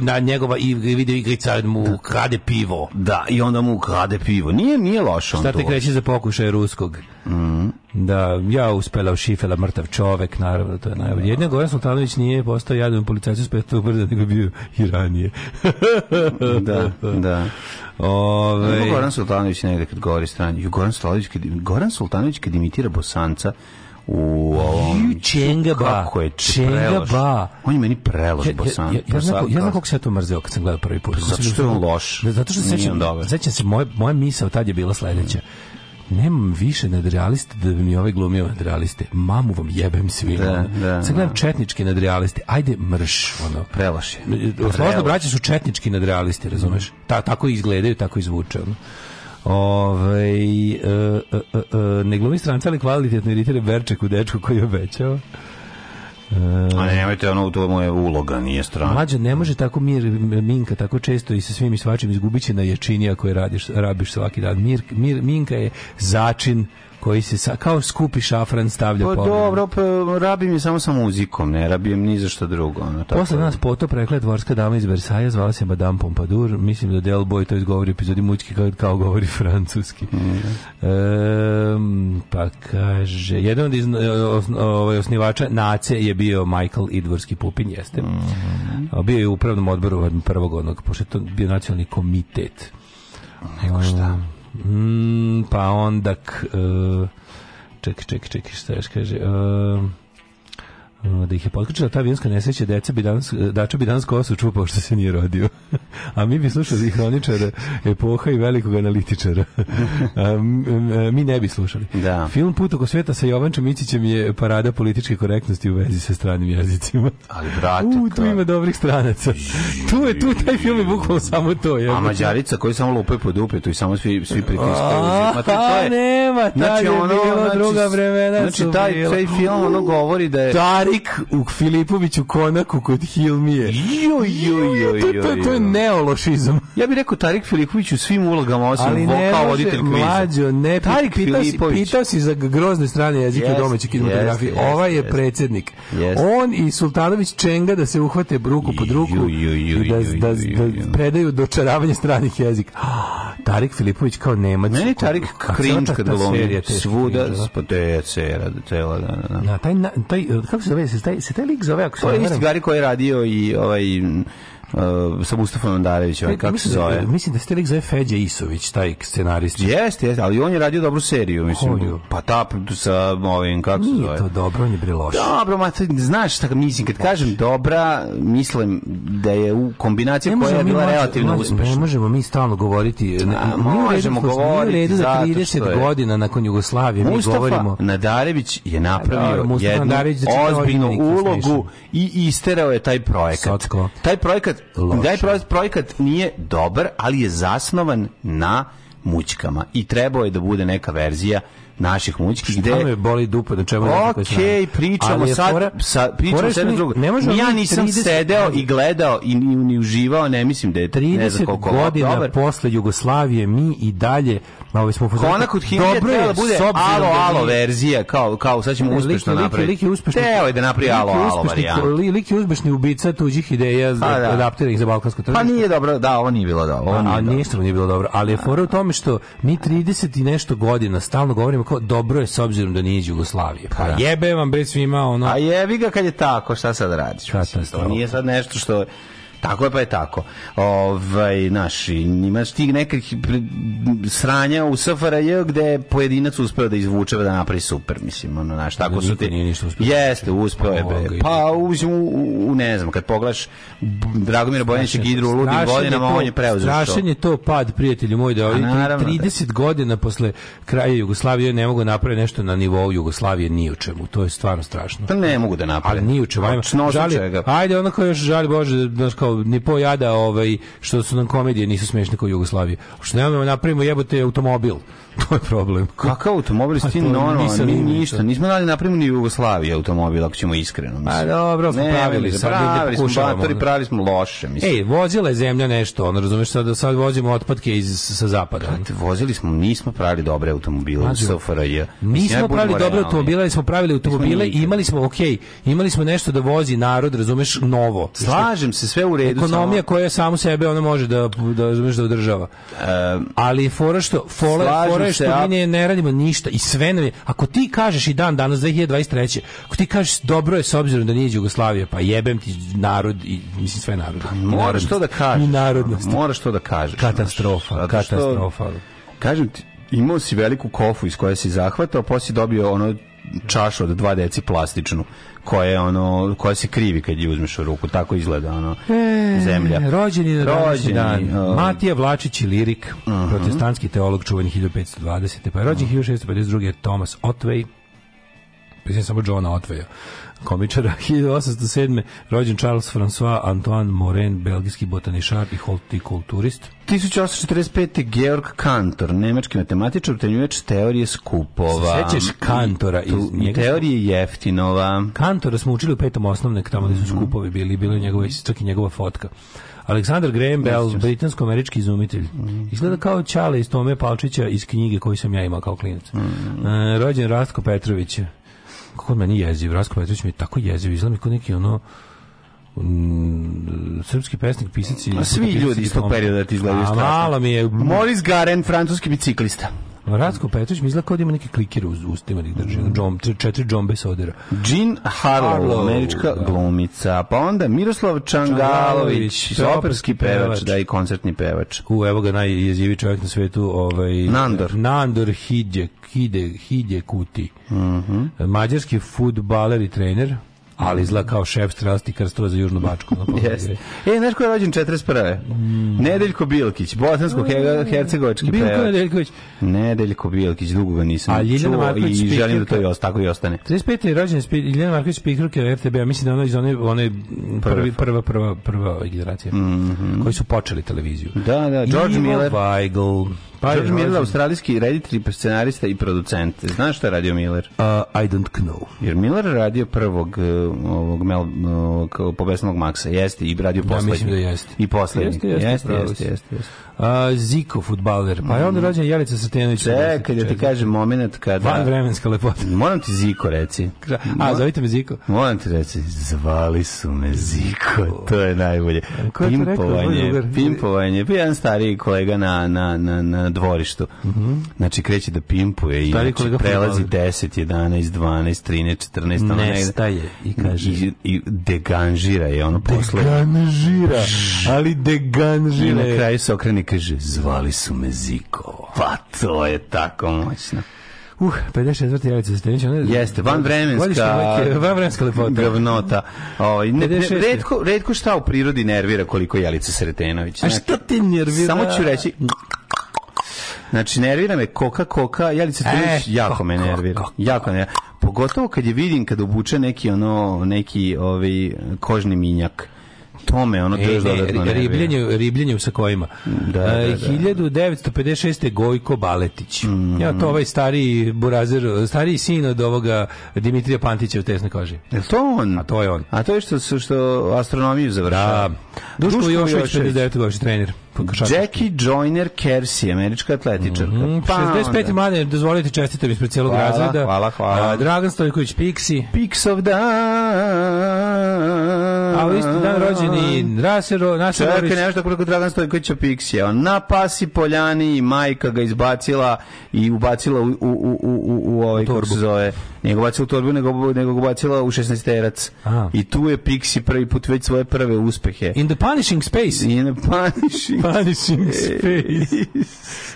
na njegova video igrica mu da. krade pivo. Da, i onda mu krade pivo. Nije, nije lošo on Šta te kreće za pokušaj ruskog? Mm. Da, ja uspela u šifela mrtav čovek, naravno, to je najbolje. Jedne Goran Sultanović nije postao jadan policajac s petog brda, nego bio i ranije. da, da. [laughs] Ove... Goran Sultanović negde kad govori strani. Goran Sultanović kad, Goran Sultanović kad imitira bosanca, u ovom ba! kako je ba! on je meni prelož ja, bosan ja, ja, ja, znam, kako se ja to mrzeo kad sam gledao prvi put pa da zato što je on loš da, zato što se sećam se moje moja misao tad je bila sledeća nemam više nadrealiste da mi ove glumio nadrealiste. Mamu vam jebem svima. Da, da, Sad gledam četničke nadrealiste. Ajde mrš. Ono. Prelaš je. Složno braće su četnički nadrealisti, razumeš? Mm. Ta, tako izgledaju, tako izvuče. Ono. Ove, e, e, e, ne glumi stranca, ali kvalitetno iritira Berček u dečku koji je obećao. E, A ne, nemojte, ono, to mu je uloga, nije strana. Mlađo, ne može tako mir, Minka tako često i sa svim i svačim izgubit će na ječini ako je radiš, rabiš svaki dan. Mir, mir, minka je začin koji se sa, kao skupi šafran stavlja pa, dobro, pa, rabim je samo sa muzikom, ne rabim ni za šta drugo. Ono, tako Posle da. nas potop rekla dvorska dama iz Versaja, zvala se Madame Pompadour, mislim da Del Boy to izgovori u epizodi mučki kao, kao govori francuski. Mm. E, pa kaže, jedan od iz, ovaj, osnivača Nace je bio Michael Idvorski Pupin, jeste. Mm. Bio je u upravnom odboru prvog onog, pošto je to bio nacionalni komitet. Nego šta? Mm, pa onda... K, uh, e, ček, ček, ček, šta još kaže... Uh, Uh, da ih je potkačila ta avijanska nesreća, deca bi danas, eh, dača bi danas kosu čupao što se nije rodio. [laughs] A mi bi slušali hroničara epoha i velikog analitičara. [laughs] A, eh, mi ne bi slušali. Da. Film Put oko sveta sa Jovančom Ićićem je parada političke korektnosti u vezi sa stranim jezicima. Ali, brate... U, tu ima dobrih stranaca. Tu je, tu taj film je bukvalo samo to. Je. A Mađarica koji samo lupaju po dupetu i samo svi, svi pritiskaju. A, to je, pa nema, znači, ono, znači, druga vremena Znači, taj, taj film ono govori da je... Tari Erik u Filipoviću konaku kod Hilmije. Jo, jo, jo, jo. To, to, to je neološizam. Ja bih rekao Tarik Filipović u svim ulogama osim Ali ne, vokal, voditelj kviza. Mlađo, ne, Tarik pitao, si, pitao si za grozne strane jezike yes, domaće kinematografije. Yes, Ova je yes, predsjednik. Yes. On i Sultanović Čenga da se uhvate ruku pod ruku ju, ju, ju, i da, da, da predaju dočaravanje stranih jezika. [gasps] Tarik Filipović kao Nemac. Meni Tarik cringe kad lomi svuda, pa to je cela. Na, taj, taj, eh, kako se zove se taj, se taj lik zove, ako se To je isti Gari koji je radio i ovaj, uh, sa Mustafom Andarevićem, ovaj, kako se da- zove. Mislim da ste lik zove Feđa Isović, taj scenarist. Jeste, jeste, ali on je radio dobru seriju, mislim. Koju? Pa ta sa ovim, kako Nije se zove. Nije to dobro, on je bre loš. Dobro, ma, znaš šta mislim, kad kažem dobra, mislim da je u kombinaciji koja je bila relativno uspešna. Ne možemo mi stalno govoriti, ne, A, možemo govoriti redu da 30 godina nakon Jugoslavije mi govorimo. Mustafa Nadarević je napravio da, jednu ozbiljnu ulogu i isterao je taj projekat. Sotko. Taj projekat loše. Taj projekat nije dobar, ali je zasnovan na mućkama i trebao je da bude neka verzija naših mučkih gde Šta me boli dupe da čemu Okej, pričamo sad fora, sa pričamo sad drugo. Ne ja nisam 30... sedeo i gledao i ni, ni uživao, ne mislim da je 30 ne znam godina dobar. posle Jugoslavije mi i dalje Ovaj smo pozvali. Ona kod Himlija trebala da bude da alo alo verzija kao kao sad ćemo uspešno napraviti. Lik je uspešni. Teo je da napravi alo alo varijanta. Lik je uspešni ubica tuđih ideja pa da. adaptiranih za balkansko pa tržište. Pa nije dobro, da, ovo nije bilo dobro. a nije ništa nije bilo dobro, ali je fora u tome što mi 30 i nešto godina stalno govorimo tako, dobro je s obzirom da nije iz Jugoslavije. Pa, pa, da. jebe vam bre svima ono. A jebi ga kad je tako, šta sad radiš? Mislim, to nije sad nešto što Tako je pa je tako. Ovaj naši imaš ti nekih sranja u SFRJ gde je pojedinac uspeo da izvuče da napravi super, mislim, ono naš tako da su ti. Jeste, uspeo je bre. Pa uzim u, u, ne znam, kad pogledaš Dragomir Bojanić Gidru u ludim godinama, to, on je preuzeo. Strašan je to pad, prijatelju moj, da ovih 30 pa da. godina posle kraja Jugoslavije ne mogu da napraviti nešto na nivou Jugoslavije ni u čemu. To je stvarno strašno. Pa ne mogu da naprave. Ali ni u čemu. Ajde, ajde onako još žali Bože, da kao ne ni pojada ovaj što su nam komedije nisu smešne kao Jugoslavije. Što nemamo napravimo jebote automobil [laughs] To je problem. Kakav automobil si normalno, nisam ništa. Nismo dali napravimo ni Jugoslavije automobil, ako ćemo iskreno. Mislim. A dobro, smo ne, pravili, sad pravili smo batori, pravili smo loše, mislim. Ej, vozila je zemlja nešto, on razumeš sad, sad vozimo otpadke iz sa zapada. Prate, vozili smo, nismo pravili dobre automobile u SFRJ. Nismo ja pravili dobre automobile, smo pravili automobile i imali smo, ok, imali smo nešto da vozi narod, razumeš, novo. Slažem se, sve u redu. Ekonomija koja samo sebe ona može da, da, da održava. Ali fora što, fora, fora što mi ne, ne radimo ništa i sve nam je, ako ti kažeš i dan danas 2023. Ako ti kažeš dobro je s obzirom da nije Jugoslavija, pa jebem ti narod i mislim sve narod. Pa, moraš to da kažeš. Narodnost. Moraš to da kažeš. Katastrofa, što, katastrofa. Kažem ti, imao si veliku kofu iz koje si zahvatao, posle pa dobio ono čašu od 2 deci plastičnu koja je ono koja se krivi kad je uzmeš u ruku tako izgleda ono e, zemlja rođeni na rođeni, dan uh, Matija Vlačić Lirik uh mhm. -huh. protestantski teolog čuveni 1520 pa rođen uh -huh. 1652 Thomas Otway Mislim samo Johna Otveja komičara 1807. [laughs] rođen Charles François Antoine Moren, belgijski botanišar i hortikulturist. 1845. Georg Kantor, nemački matematičar, utenjuječ teorije skupova. Sećaš Kantora iz njega? Teorije Jeftinova. Kantora smo učili u petom osnovne, tamo gde su mhm. skupovi bili, bilo je njegova, čak i njegova fotka. Aleksandar Graham Bell, britansko-američki izumitelj. Mhm. Izgleda kao Čale iz Tome Palčića iz knjige koju sam ja imao kao klinac. Mhm. E, rođen Rastko Petrović, kako on meni jeziv, Rasko Petrović mi je tako jeziv, izgleda mi kao neki ono Mm, srpski pesnik, pisac i... Svi ljudi iz tog perioda ti izgledaju strašno. Malo mi je... Moris Garen, francuski biciklista. Ratko Petrović mi izgleda kao da ima neki klikir uz ustima da ih drži, džom, četiri džombe sodera. Jean Harlow, Harlow američka da. glumica. Pa onda Miroslav Čangalović, operski pevač, da i koncertni pevač. U, evo ga najjeziviji čovjek na svetu, ovaj Nandor. Nandor Hidje, Hide, Hidje Kuti. Mhm. Mm Mađarski fudbaler i trener ali izgleda kao šef strasti krstova za Južnu Bačku. Yes. Pa e, znaš ko je rođen 41. Mm. Nedeljko Bilkić, bosansko-hercegovački mm. Bilko Nedeljković. Nedeljko Bilkić, dugo ga nisam čuo i želim da to i tako i ostane. 35. je rođen Ljeljana Marković Pikruke RTB, ja mislim da ona iz one, one prvi, prva, prva, prva generacija, mm -hmm. koji su počeli televiziju. Da, da, George Miller. Weigl. Pa George Miller, ovaj australijski reditelj, scenarista i producent. Znaš šta je radio Miller? Uh, I don't know. Jer Miller radio prvog e, ovog Mel, e, ovog, pobesnog Maxa. Jeste, i radio poslednji. Ja mislim da jeste. I poslednji. Jeste, jeste, jeste. jeste, jeste, jeste. Uh, Ziko, futbaler. Pa je onda mm. rođen Jelica Satenović. Čekaj, da ti kažem moment kada... Van vremenska lepota. Moram ti Ziko reci. A, zovite me Ziko. Moram ti reći, zvali su me Ziko. To je najbolje. Ko je to rekao? Pimpovanje. Pimpovanje. Pa jedan stariji kolega na, na, na, na dvorištu. Mhm. -hmm. Znači kreće da pimpuje i znači, prelazi 10, 11, 12, 13, 14, nestaje i kaže i, i deganžira je ono posle. Deganžira. Ali deganžira. I na kraju se okrene i kaže zvali su me Ziko. Pa to je tako moćno. Uh, 54. javica Stenić, ona Jeste, vanvremenska. Vanvremenska lepota. Gavnota. Ovaj ne, ne, redko, redko šta u prirodi nervira koliko Jelica Sretenović. A šta znači, te nervira? Samo ću reći Znači, nervira me Koka Koka, Jelica Turić, e, jako me nervira. Ko, ko, ko. Jako nervira. Pogotovo kad je vidim, kad obuče neki ono, neki ovaj, kožni minjak tome ono e, to je dodatno ne, ribljenje, ribljenje sa kojima. Da, da, e, da. 1956. Gojko Baletić. Mm Ja to ovaj stari burazer, stari sin od ovoga Dimitrija Pantića u tesnoj koži. Je to on? A to je on. A to je što, što astronomiju završava. Da. Duško, Duško Jošović, 59. godišnji trener. Jackie Joyner Kersi, američka atletičarka. Mm -hmm. pa 65. Onda. mlade, dozvolite čestitam ispred cijelog hvala, razreda. Hvala, hvala. Uh, Dragan Stojković Pixi. of the... A u isti dan rođeni Rasero, Nasir Orić. Čekaj, nešto koliko Dragan Stojkovića Pixija. On na pasi poljani i majka ga izbacila i ubacila u, u, u, u, u, u ovaj, kako se zove, Nije ga bacila u torbu, nego, nego ga bacila u 16 terac. Aha. I tu je Pixi prvi put već svoje prve uspehe. In the punishing space. In the punishing, [laughs] punishing space.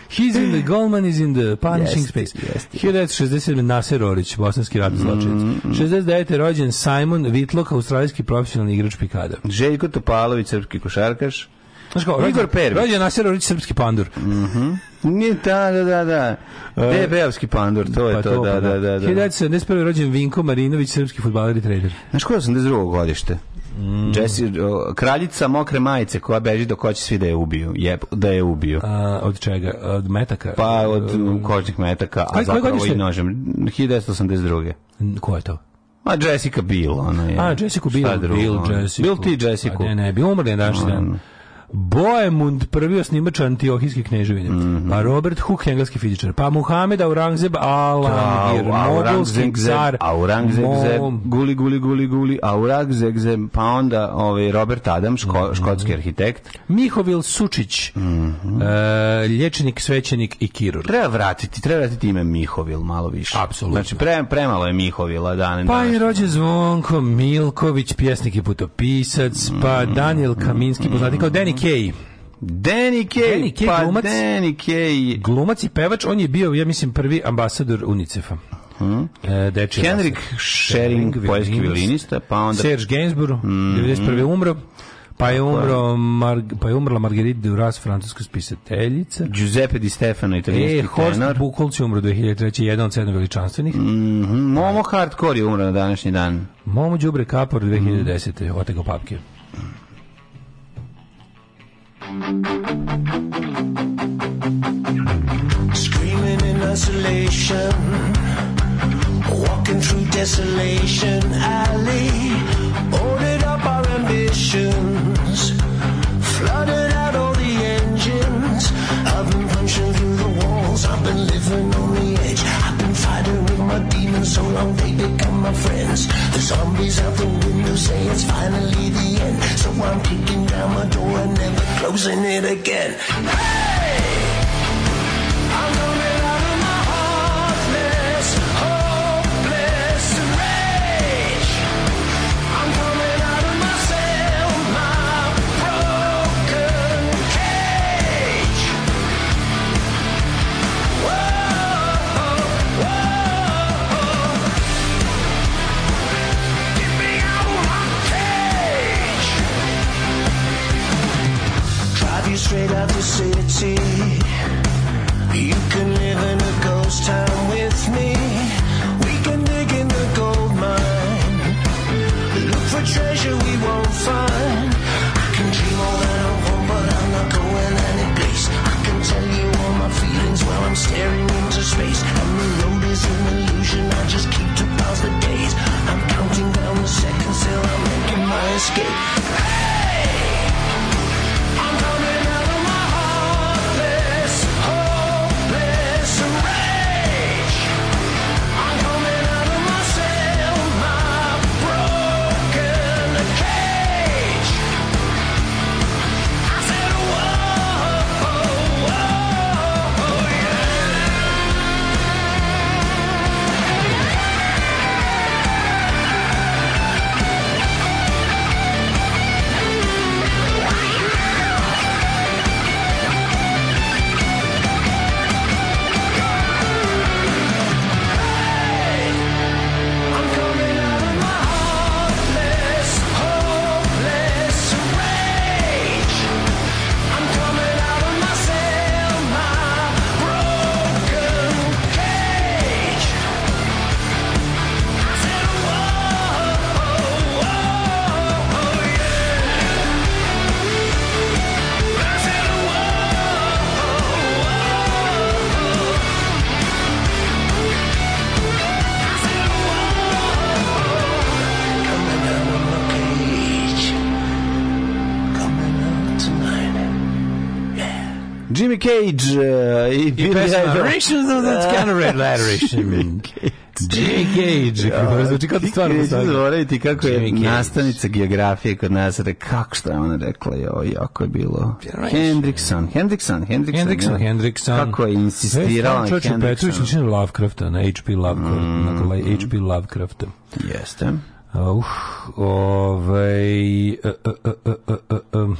He's in the Goldman is in the punishing yes, space. Yes, yes. 1967. Nasser Orić, bosanski ratni mm-hmm. zločinac. Mm, mm. 69. rođen Simon Whitlock, australijski profesionalni igrač pikada. Željko Topalović, srpski košarkaš. Znaš kao, Igor Pervić. Rođen Nasir Orić, srpski pandur. Mhm. Mm Nije, da, da, da, da. E, Bebeovski pandur, to je pa to, to, da, pa da, da. da. 1971. Da. rođen Vinko Marinović, srpski futbaler i trener. Znaš koje 82. godište? Mm. Jesse, kraljica mokre majice koja beži dok hoće svi da je ubiju. Jeb, da je ubiju. A, od čega? Od metaka? Pa od mm, kočnih metaka, a zapravo i nožem. 1982. Ko je to? Ma Jessica Biel, ona je. A, Jessica Biel, Bill, Jessica. Bill ti Jessica. Pa ne, ne, bi umrli na današnji mm. dan. Boemund, prvi osnimač Antiohijske knježevine, mm -hmm. pa Robert Hooke, engleski fizičar, pa Muhammed Aurangzeb Alangir, mogolski car, Aurangzeb, guli, guli, guli, guli, Aurangzeb, pa onda ovaj, Robert Adam, ško, mm -hmm. škotski arhitekt. Mihovil Sučić, mm -hmm. e, lječenik, svećenik i kirur. Treba vratiti, treba vratiti ime Mihovil malo više. Apsolutno. Znači, pre, premalo je Mihovila dan. Pa i rođen Zvonko Milković, pjesnik i putopisac, pa mhm. Daniel Kaminski, poznati kao Denik Kay. Danny Kay, Danny Kay pa glumac, Danny Kay. Glumac i pevač, on je bio, ja mislim, prvi ambasador UNICEF-a. Hmm. E, Henrik Schering, poljski violinista, pa onda... Serge Gainsbourg, mm -hmm. 91. umro. Pa je, umro, Mar, pa je umrla Marguerite Duras, francuska spisateljica. Giuseppe Di Stefano, italijanski e, Horst tenor. Bukolc je umro 2003. jedan od sedam veličanstvenih. Mm -hmm. Momo Hardcore je umro na današnji dan. Momo Đubre Kapor 2010. Mm -hmm. Otego papke. Screaming in isolation, walking through desolation alley, boarded up our ambitions, flooded out all the engines. I've been punching through the walls, I've been living on my demons so long they become my friends. The zombies out the window say it's finally the end. So I'm kicking down my door and never closing it again. Hey! straight out the city. You can live in a ghost town with me. We can dig in the gold mine. Look for treasure we won't find. I can dream all that I want, but I'm not going any place. I can tell you all my feelings while I'm staring into space. And the road is an illusion. I just keep to pass the days. I'm counting down the seconds till I'm making my escape. Cage uh, i, I Billy Idol. Rations of the Scanner Letters. Jimmy Cage, kako da. zvuči kao stvarno postoji. Zaboraviti kako je nastavnica geografije kod nas rekla, kako šta je ona rekla, joj, jako je bilo. Hendrickson, Hendrickson, Hendrickson. Hendrickson, Hendrickson. Kako je insistirala na Hendrickson. Petrović učin Lovecrafta, na H.P. Lovecraft, mm. na ovaj H.P. Lovecrafta. Jeste. Uh, ovaj... Uh, uh, uh, uh, uh, uh,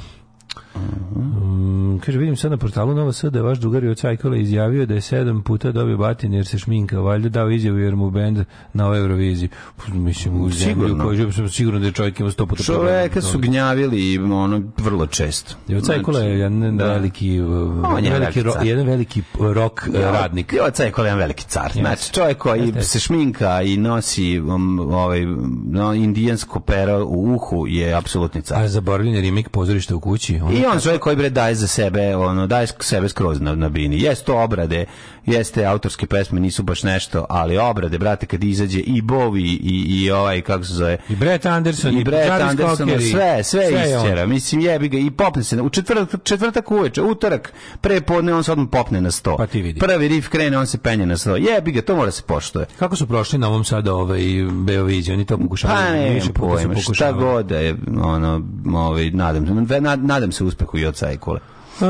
Um, kaže, vidim sad na portalu Nova S da je vaš drugar od Cajkola izjavio da je sedam puta dobio batin jer se šminka, valjda dao izjavu jer mu bend na ovoj Euroviziji. Pa, mislim, u zemlju koju sam siguran da je čovjek ima sto puta Čoveka su gnjavili ono vrlo često. Jovo Cajkola je znači, jedan da. veliki, uh, on je veliki, ro, jedan veliki rok uh, ja, radnik. Jovo Cajkola je jedan veliki car. Yes. Znači, čovjek koji yes, se šminka i nosi um, ovaj, no, indijansko pero u uhu je apsolutni car. A zaboravljen je remake pozorište u kući. On I on zove koji bre daje za sebe, ono, daje sebe skroz na, na bini. Jes to obrade, jeste autorske pesme nisu baš nešto, ali obrade brate kad izađe i Bovi i i ovaj kako se zove i Brett Anderson i Brett Anderson sve sve, sve isčera. Mislim jebi ga i popne se u četvrtak četvrtak uveče, utorak prepodne on se odmah popne na sto. Pa ti vidi. Prvi rif krene, on se penje na sto. Jebi ga, to mora se poštuje. Kako su prošli na ovom sada ovaj Beoviziji, oni to pa pokušavaju. Pa ne, više pojma, šta god da je ono, ovaj nadam se nadam se uspehu i od Sajkule. Uh,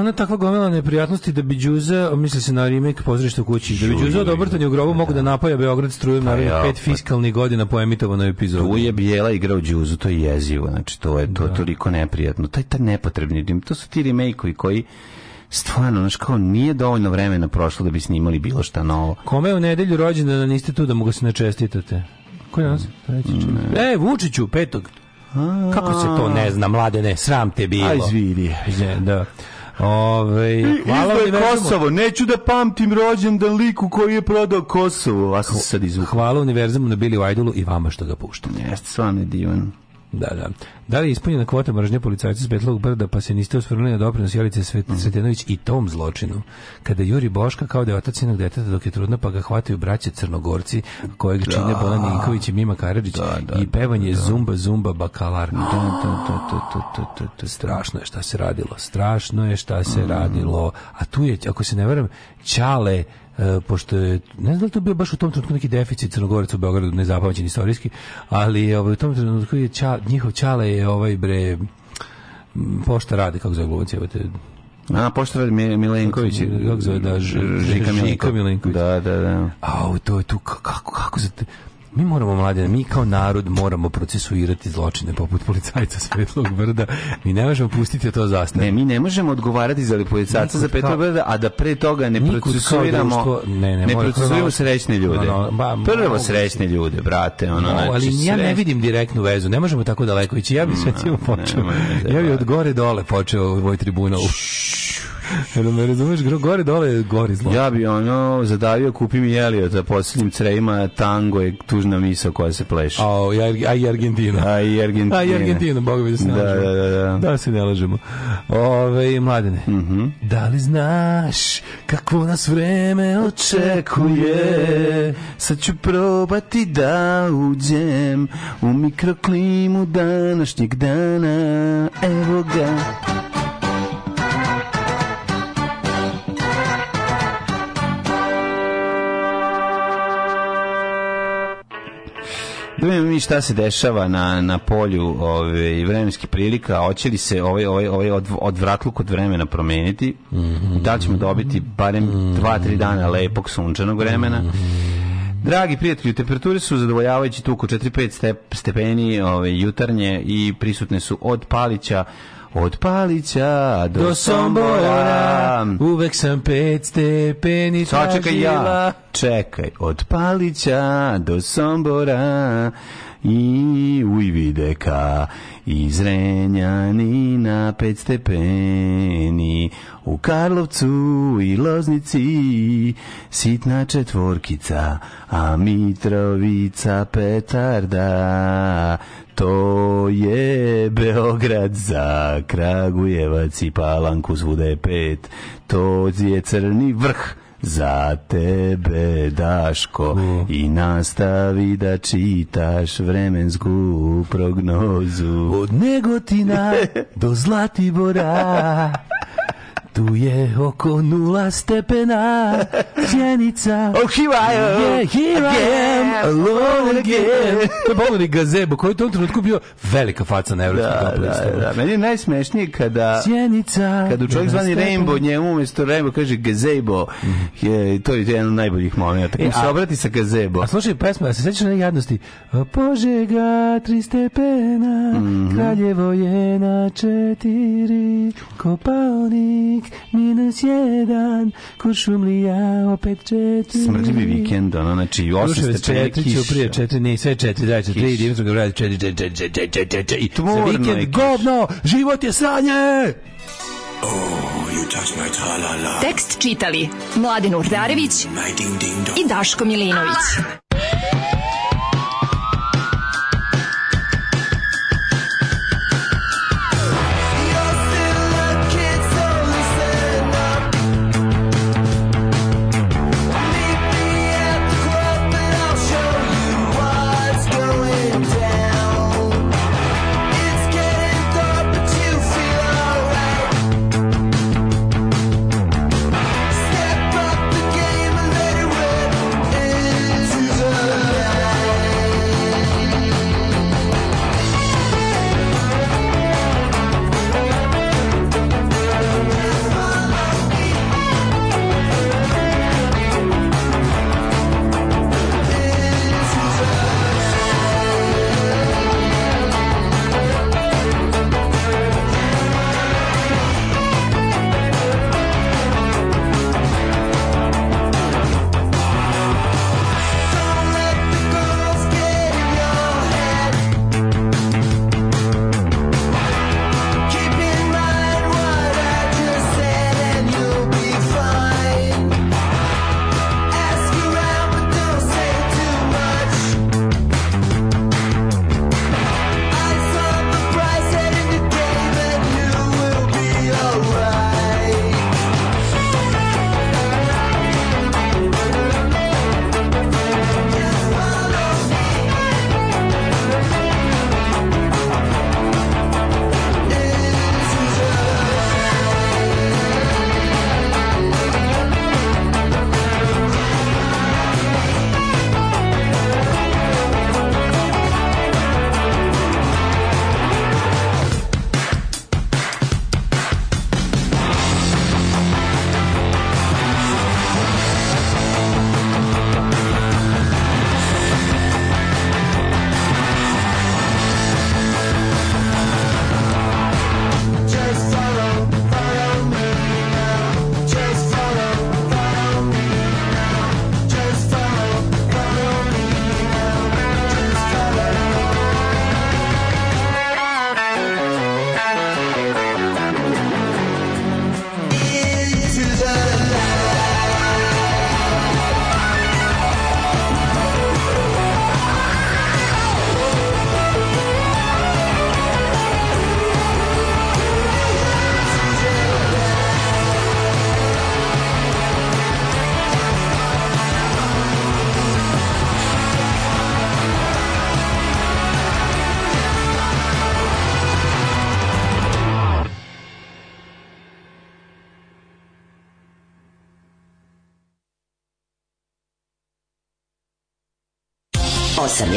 ona takva gomila neprijatnosti da bi Đuza, misli se na remake pozrište u kući, da bi Đuza od obrtanja u grobu mogu da napaja Beograd strujem pa narednih pet pa fiskalnih godina po emitovanoj epizodi. Tu je Bijela igra u Đuzu, to je jezivo, znači to je to da. toliko neprijatno, taj ta nepotrebni, dim, to su ti remake koji stvarno, znaš, kao nije dovoljno vremena prošlo da bi snimali bilo šta novo. Kome je u nedelju rođena da niste tu da mu ga se čestitate? Ko je nas? Treći, E, Vučiću, petog. Kako se to ne zna, mladene, sram te bilo. Aj, izvidi. Da. Ove, hvala Kosovo, neću da pamtim rođendan liku koji je prodao Kosovo. A sad izvuk. Hvala univerzumu na Bili u Wajdulu i vama što ga puštam. Jeste, stvarno divan. Da, da. Da li je ispunjena kvota mržnje policajca s Betlog brda, pa se niste osvrnuli na doprinos Jelice Svet, mm. Svetenović i tom zločinu? Kada Juri Boška kao da je otac jednog deteta dok je trudna, pa ga hvataju braće Crnogorci, kojeg da. čine Bolan Ninković i Mima Karadžić, da, da, i pevanje da. da. Zumba, Zumba, Bakalar. Da da, da, da, da, da, da, da, Strašno je šta se radilo. Strašno je šta se mm. radilo. A tu je, ako se ne veram, Ćale e, pošto je, ne znam da li to bio baš u tom trenutku neki deficit Crnogoraca u Beogradu, nezapamćen istorijski, ali ovaj, u tom trenutku je ča, njihov čale je ovaj bre, pošta rade, kako zove glumac, evo te, a, poštar Milenković. Kako zove, da, Žika Milenković. Da, da, da. A, to je tu, kako, kako, kako, Mi moramo mlade, mi kao narod moramo procesuirati zločine poput policajca s Petlog brda. Mi ne možemo pustiti da to zastavu. Ne, mi ne možemo odgovarati za policajca za Petlog brda, a da pre toga ne da procesuiramo društvo, ne, ne, ne procesuiramo srećne ljude. Ono, ba, Prvo srećne ljude, brate, ono no, znači, Ali ja ne vidim direktnu vezu, ne možemo tako daleko ići. Ja bih sve tim počeo. Ja bih od gore dole počeo u ovoj tribunal. Jel me razumeš, gore dole gori zlo. Ja bi ono zadavio kupi mi jelio da posljednjim crejima tango je tužna misa koja se pleše. A, a i Argentina. A i Argentina. A i Argentina, Boga bi da se ne da, da, da, da. Da se ne lažemo. Ove, mladine, mm -hmm. da li znaš kako nas vreme očekuje? Sad ću probati da uđem u mikroklimu današnjeg dana. Evo ga. Da mi šta se dešava na, na polju ovaj, vremenske prilika, hoće li se ovaj, ovaj, ovaj od, odvratluk od vremena promeniti, mm da ćemo dobiti barem 2-3 dana lepog sunčanog vremena, mm Dragi prijatelji, temperature su zadovoljavajući tu oko 4-5 stepeni ovaj, jutarnje i prisutne su od palića Od Palića do, do Sombora, uvek sam pet stepeni tražila. Sačekaj ja. Čekaj, od Palića do Sombora, i Ujvideka i Zrenjani na pet stepeni u Karlovcu i Loznici sitna četvorkica a Mitrovica petarda to je Beograd za Kragujevac i Palanku zvude pet to je crni vrh za tebe Daško mm. i nastavi da čitaš vremensku prognozu od Negotina [laughs] do Zlatibora Tu je oko nula stepena Sjenica Oh, here I am yeah, Here again, I am Alone again To je Bogdan Gazebo Koji je tom trenutku bio Velika faca na evropskom da, da, da, da, Meni je najsmešnije kada Sjenica Kada čovjek zvani Rainbow Njemu umjesto Rainbow kaže Gazebo mhm. je, To je jedan od najboljih momenta Kako e, se obrati sa Gazebo A slušaj pesma A se sjećaš na jednosti Požega tri stepena mm -hmm. Kraljevo je na četiri Kopaonik Trstenik, minus jedan, Kuršumlija, opet četiri. Smrdljivi vikend, ono, znači, osam stepeni Četiri ću prije četiri, ne, sve četiri, daj će tri, dimno ga vrati četiri, i tvorno je vikend, kiš. govno, život je sranje! Oh, you touch my -la. Tekst čitali Mladin Urdarević i Daško Milinović. Ah!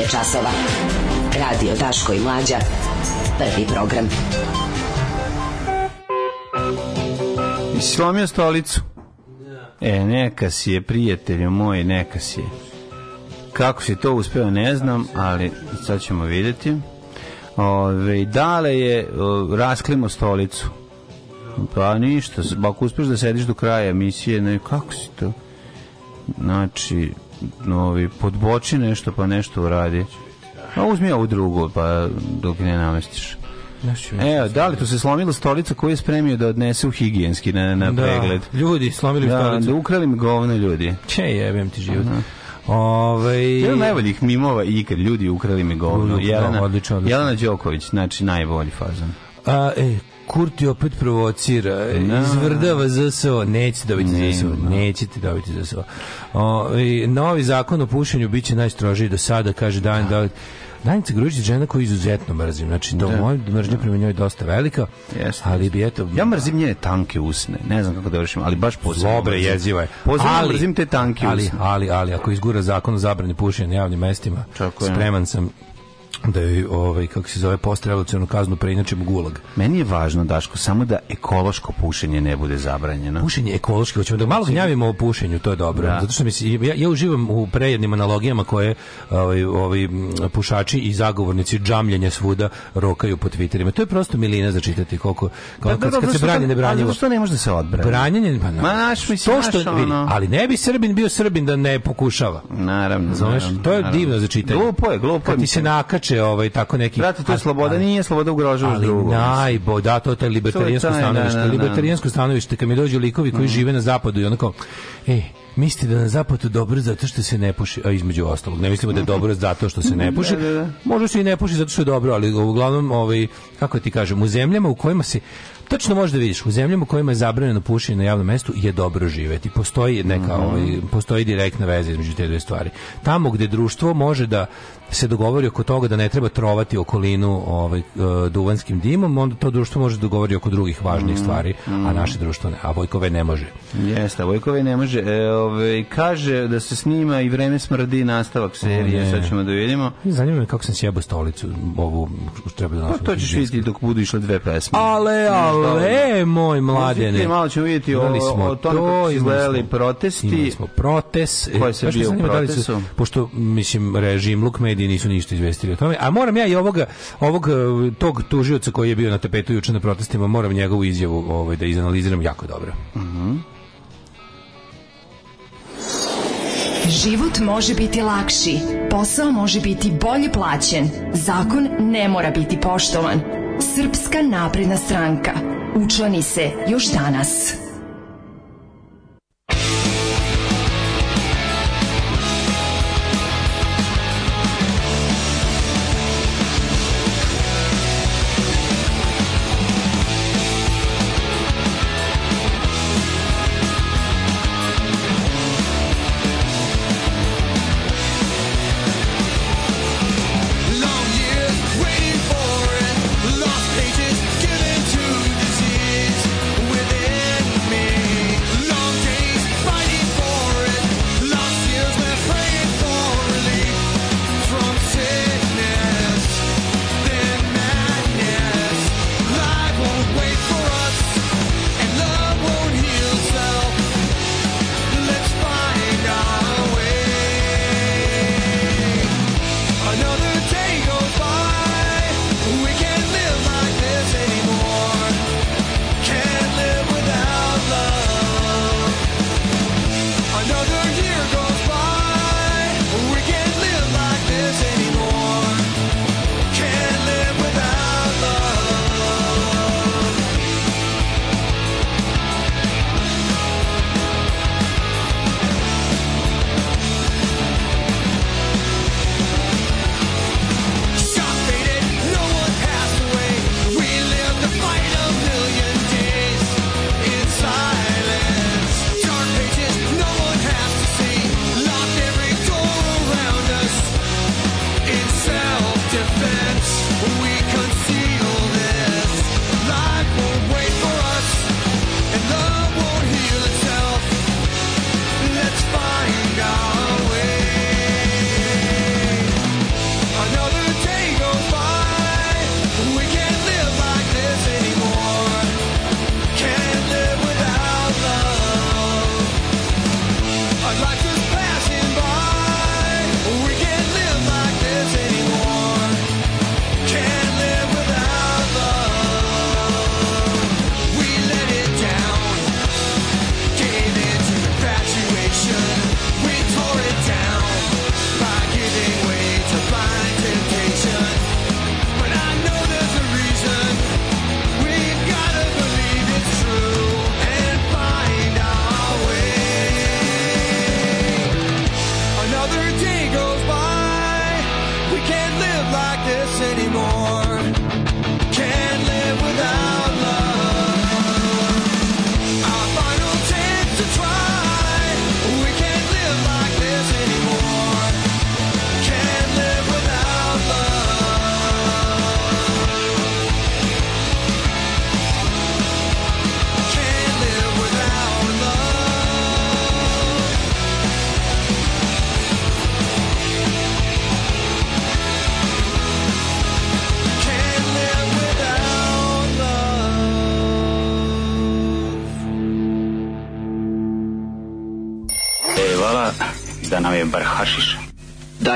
je časova. Radio Daško i Mlađa. Prvi program. I slomio stolicu. Da. E, neka si je, prijatelju moj, neka si je. Kako si to uspeo, ne znam, ali sad ćemo videti. Ove, dale je, rasklimo stolicu. Pa ništa, ako uspeš da sediš do kraja emisije, ne, kako si to? Znači, novi, podboči nešto pa nešto uradi. A uzmi ovu drugu pa dok ne namestiš. Evo, e, da li tu se slomila stolica koju je spremio da odnese u higijenski na, na da, pregled? ljudi, slomili da, stolicu. Da, ukrali mi govno ljudi. Če jebem ti život. Aha. Ovaj Jedan najboljih mimova ikad ljudi ukrali mi govno. Jelena, da, odlično, odlično. Jelena Đoković, znači najbolji fazan. A, e, Kurti opet provocira, no. Da. izvrdava ZSO, neće dobiti za ZSO, nećete dobiti za O, i novi zakon o pušenju biće najstrožiji do sada, kaže Dan da. Danica Grujić je žena koju izuzetno mrzim. Znači, do da. moja mržnja da. prema njoj je dosta velika, Jeste. ali bi eto... Ja mrzim njene tanke usne, ne znam kako da vršim, ali baš posebno. Dobre, jeziva je. Posebno mrzim te tanke usne. Ali, ali, ali, ako izgura zakon o zabrani pušenja na javnim mestima, Čako, spreman sam da je ovaj kako se zove postrevolucionarnu kaznu preinačimo gulag. Meni je važno Daško samo da ekološko pušenje ne bude zabranjeno. Pušenje ekološki hoćemo da malo gnjavimo o pušenju, to je dobro. Da. Zato što mislim, ja, ja uživam u prejednim analogijama koje ovaj, ovi pušači i zagovornici džamljenja svuda rokaju po Twitterima. To je prosto milina za čitati koliko kao da, da, kad, da, kad se branje, ne brani. Ali što ne može da se odbranje? Branjenje pa Ma da. naš mi to što naš, vidi, ali ne bi Srbin bio Srbin da ne pokušava. Naravno. Znaš, naravno, to je naravno. divno za čitanje. Glupo je, glupo. Kad ti se nakači inače ovaj tako neki Brate, to je sloboda, nije sloboda ugrožava drugog. drugo. Najbo, da, to je libertarijansko taj, stanovište, da, da, da. libertarijansko stanovište, kad mi dođu likovi koji mhm. žive na zapadu i onako, ej, Mislite da na zapadu dobro zato što se ne puši, a između ostalog, ne mislimo da je dobro zato što se ne [laughs] puši. Može se i ne puši zato što je dobro, ali uglavnom, ovaj, kako ti kažem, u zemljama u kojima se tačno da vidiš u zemljama u kojima je zabranjeno pušenje na javnom mestu je dobro živeti. Postoji neka mhm. ovaj, postoji direktna veza između te dve stvari. Tamo gde društvo može da se dogovori oko toga da ne treba trovati okolinu ovaj, e, duvanskim dimom, onda to društvo može dogovori da oko drugih važnih mm, stvari, a mm. naše društvo ne, a Vojkove ne može. Jeste, a Vojkove ne može. E, ovaj, kaže da se snima i vreme smrdi nastavak serije, sad ćemo da vidimo. Zanima me kako sam sjebao stolicu, ovu treba da nas Pa to ćeš vidjeti dok budu išle dve pesme. Ale, ale, da, da. moj mladene. malo ćemo vidjeti o, smo o tome kako su izgledali protesti. Imali smo protest. Koji se bio u protesu? Pošto, mislim, režim Luk Media mediji nisu ništa izvestili o tome. A moram ja i ovog ovog e, tog tužioca koji je bio na tapetu juče na protestima, moram njegovu izjavu ovaj, da izanaliziram jako dobro. Mm Život može biti lakši, posao može biti bolje plaćen, zakon ne mora biti poštovan. Srpska napredna stranka. Učlani se još danas.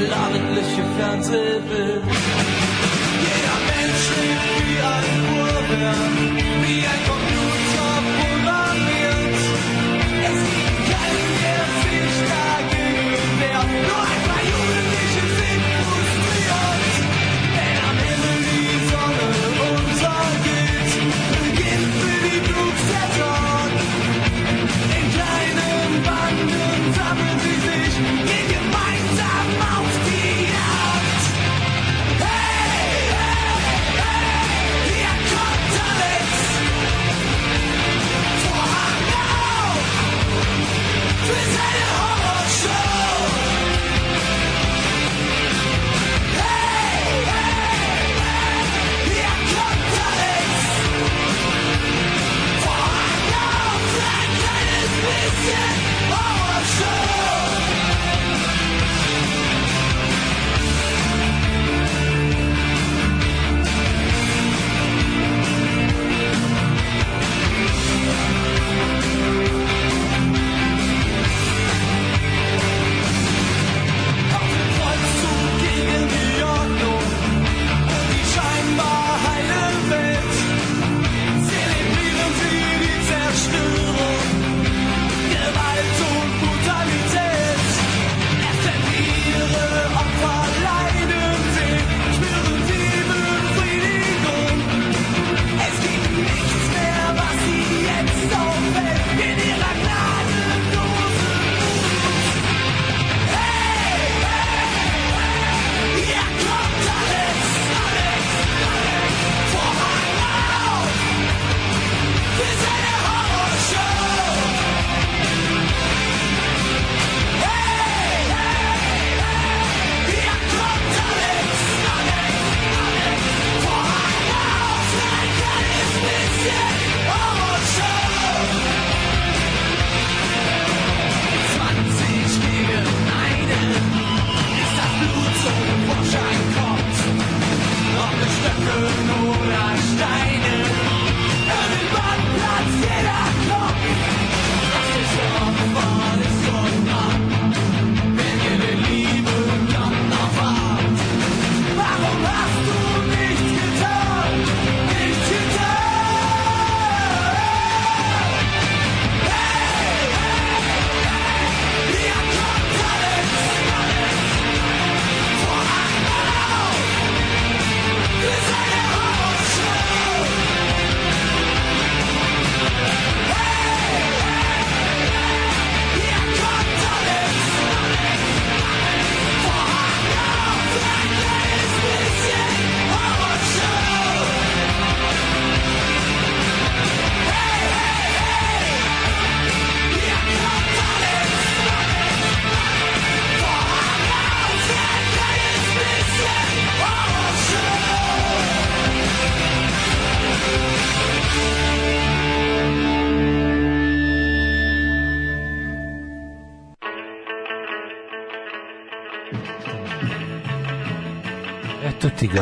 alarmliche Fernsehbild.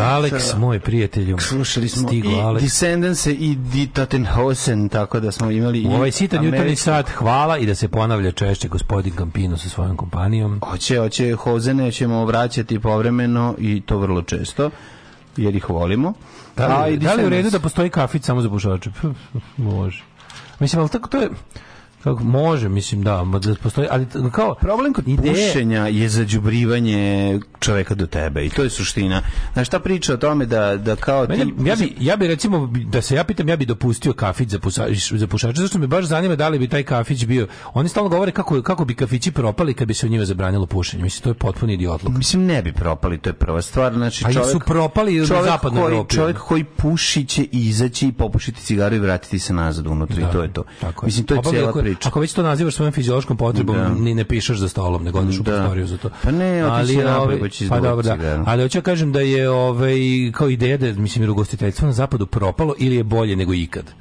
Alex, da. moj prijatelju. Slušali smo Stigo, i Alex. Descendants i Ditatenhosen, tako da smo imali... i ovaj sitan jutarnji sat, hvala i da se ponavlja češće gospodin Campino sa svojom kompanijom. Hoće, hoće, Hozene ćemo obraćati povremeno i to vrlo često, jer ih volimo. Da li, A, i da li u redu da postoji kafić samo za pušače? Hm, hm, može. Mislim, ali tako to je... Kako može, mislim da, da postoji, ali kao problem kod ideje... pušenja je zađubrivanje čoveka do tebe i to je suština. Znaš, ta priča o tome da, da kao ti... Meni, ja, bi, ja bi recimo, da se ja pitam, ja bi dopustio kafić za, pusa, za pušače, zašto me baš zanima da li bi taj kafić bio... Oni stalno govore kako, kako bi kafići propali kad bi se u njima zabranilo pušenje. Mislim, to je potpuni idiotlog. Mislim, ne bi propali, to je prva stvar. Znači, čovek, A su propali čovjek u zapadnoj Evropi. Čovek koji puši će izaći i popušiti cigaru i vratiti se nazad unutra da, i to je to. Tako Mislim, to je Obavlja, cijela priča. Ako već to nazivaš svojom fiziološkom potrebom, da. ni ne pišeš za stolom, nego odeš u da. prostoriju za to. Pa ne, ali, ali, već Pa dobro, da. da. Ali hoću da kažem da je ovaj, kao ideja da mislim, ugostiteljstvo na zapadu propalo ili je bolje nego ikad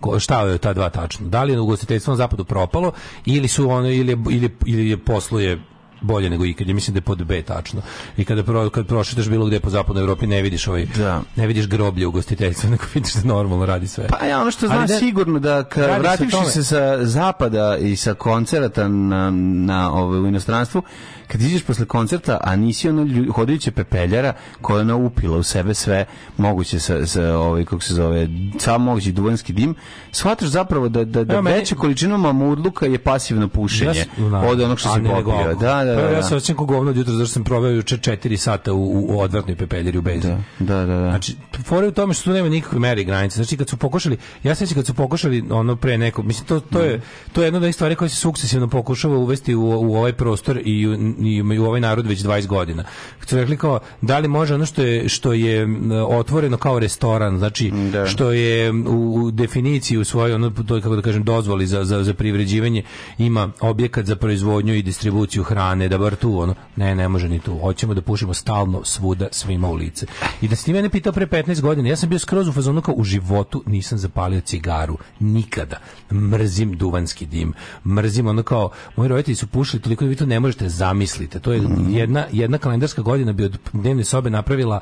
ko, šta je ta dva tačno? Da li je ugostiteljstvo na zapadu propalo ili su ono ili ili ili je posluje bolje nego ikad. Ja mislim da je pod B tačno. I kada pro, kad prošetaš bilo gde po zapadnoj Evropi ne vidiš ovaj da. ne vidiš groblje ugostiteljstva, [laughs] nego vidiš da normalno radi sve. Pa ja ono što znaš da, sigurno da kada vrativši se sa zapada i sa koncerta na na ovaj, u inostranstvu, kad iđeš posle koncerta, a nisi ono hodajuće pepeljara koja ona upila u sebe sve moguće sa, sa ovaj, kako se zove, sam mogući duvanski dim, shvataš zapravo da, da, da ja, veća meni... količina mamurluka je pasivno pušenje ja, od onog što si popio. Da, da, da. Pa, ja da. se osjećam kao govno od jutra, zašto sam proveo juče 4 sata u, u odvratnoj pepeljeri u Bezi. Da, da, da. da. Znači, fore u tome što tu nema nikakve meri granice. Znači, kad su pokušali, ja se kad su pokušali ono pre neko, mislim, to, to, je, da. to je jedna od onih stvari koja se sukcesivno pokušava uvesti u, u ovaj prostor i u, i u ovaj narod već 20 godina. Kad su rekli kao, da li može ono što je, što je otvoreno kao restoran, znači, da. što je u, definiciji u svojoj, ono, to je, kako da kažem, dozvoli za, za, za privređivanje, ima objekat za proizvodnju i distribuciju hrane ne da bar tu, ono, ne, ne može ni tu. Hoćemo da pušimo stalno svuda svima u lice. I da si mene pitao pre 15 godina, ja sam bio skroz u fazonu kao u životu nisam zapalio cigaru. Nikada. Mrzim duvanski dim. Mrzim ono kao, moji roditelji su pušili toliko da vi to ne možete da zamislite. To je mhm. jedna, jedna kalendarska godina bi od dnevne sobe napravila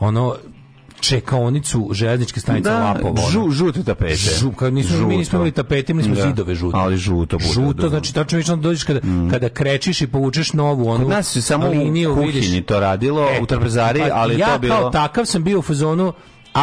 ono čekaonicu železničke stanice da, Lapovo. Žu, žute tapete. Žu, kao nisu, žuto. mi nismo imali tapete, imali smo da. zidove žute. Ali žuto. Bude, žuto, da. da. znači tačno vično dođeš kada, mm. kada krečiš i povučeš novu onu Kod nas su samo u kuhinji vidiš. to radilo, e, u trpezari, pa ali ja to bilo... Ja kao takav sam bio u fazonu,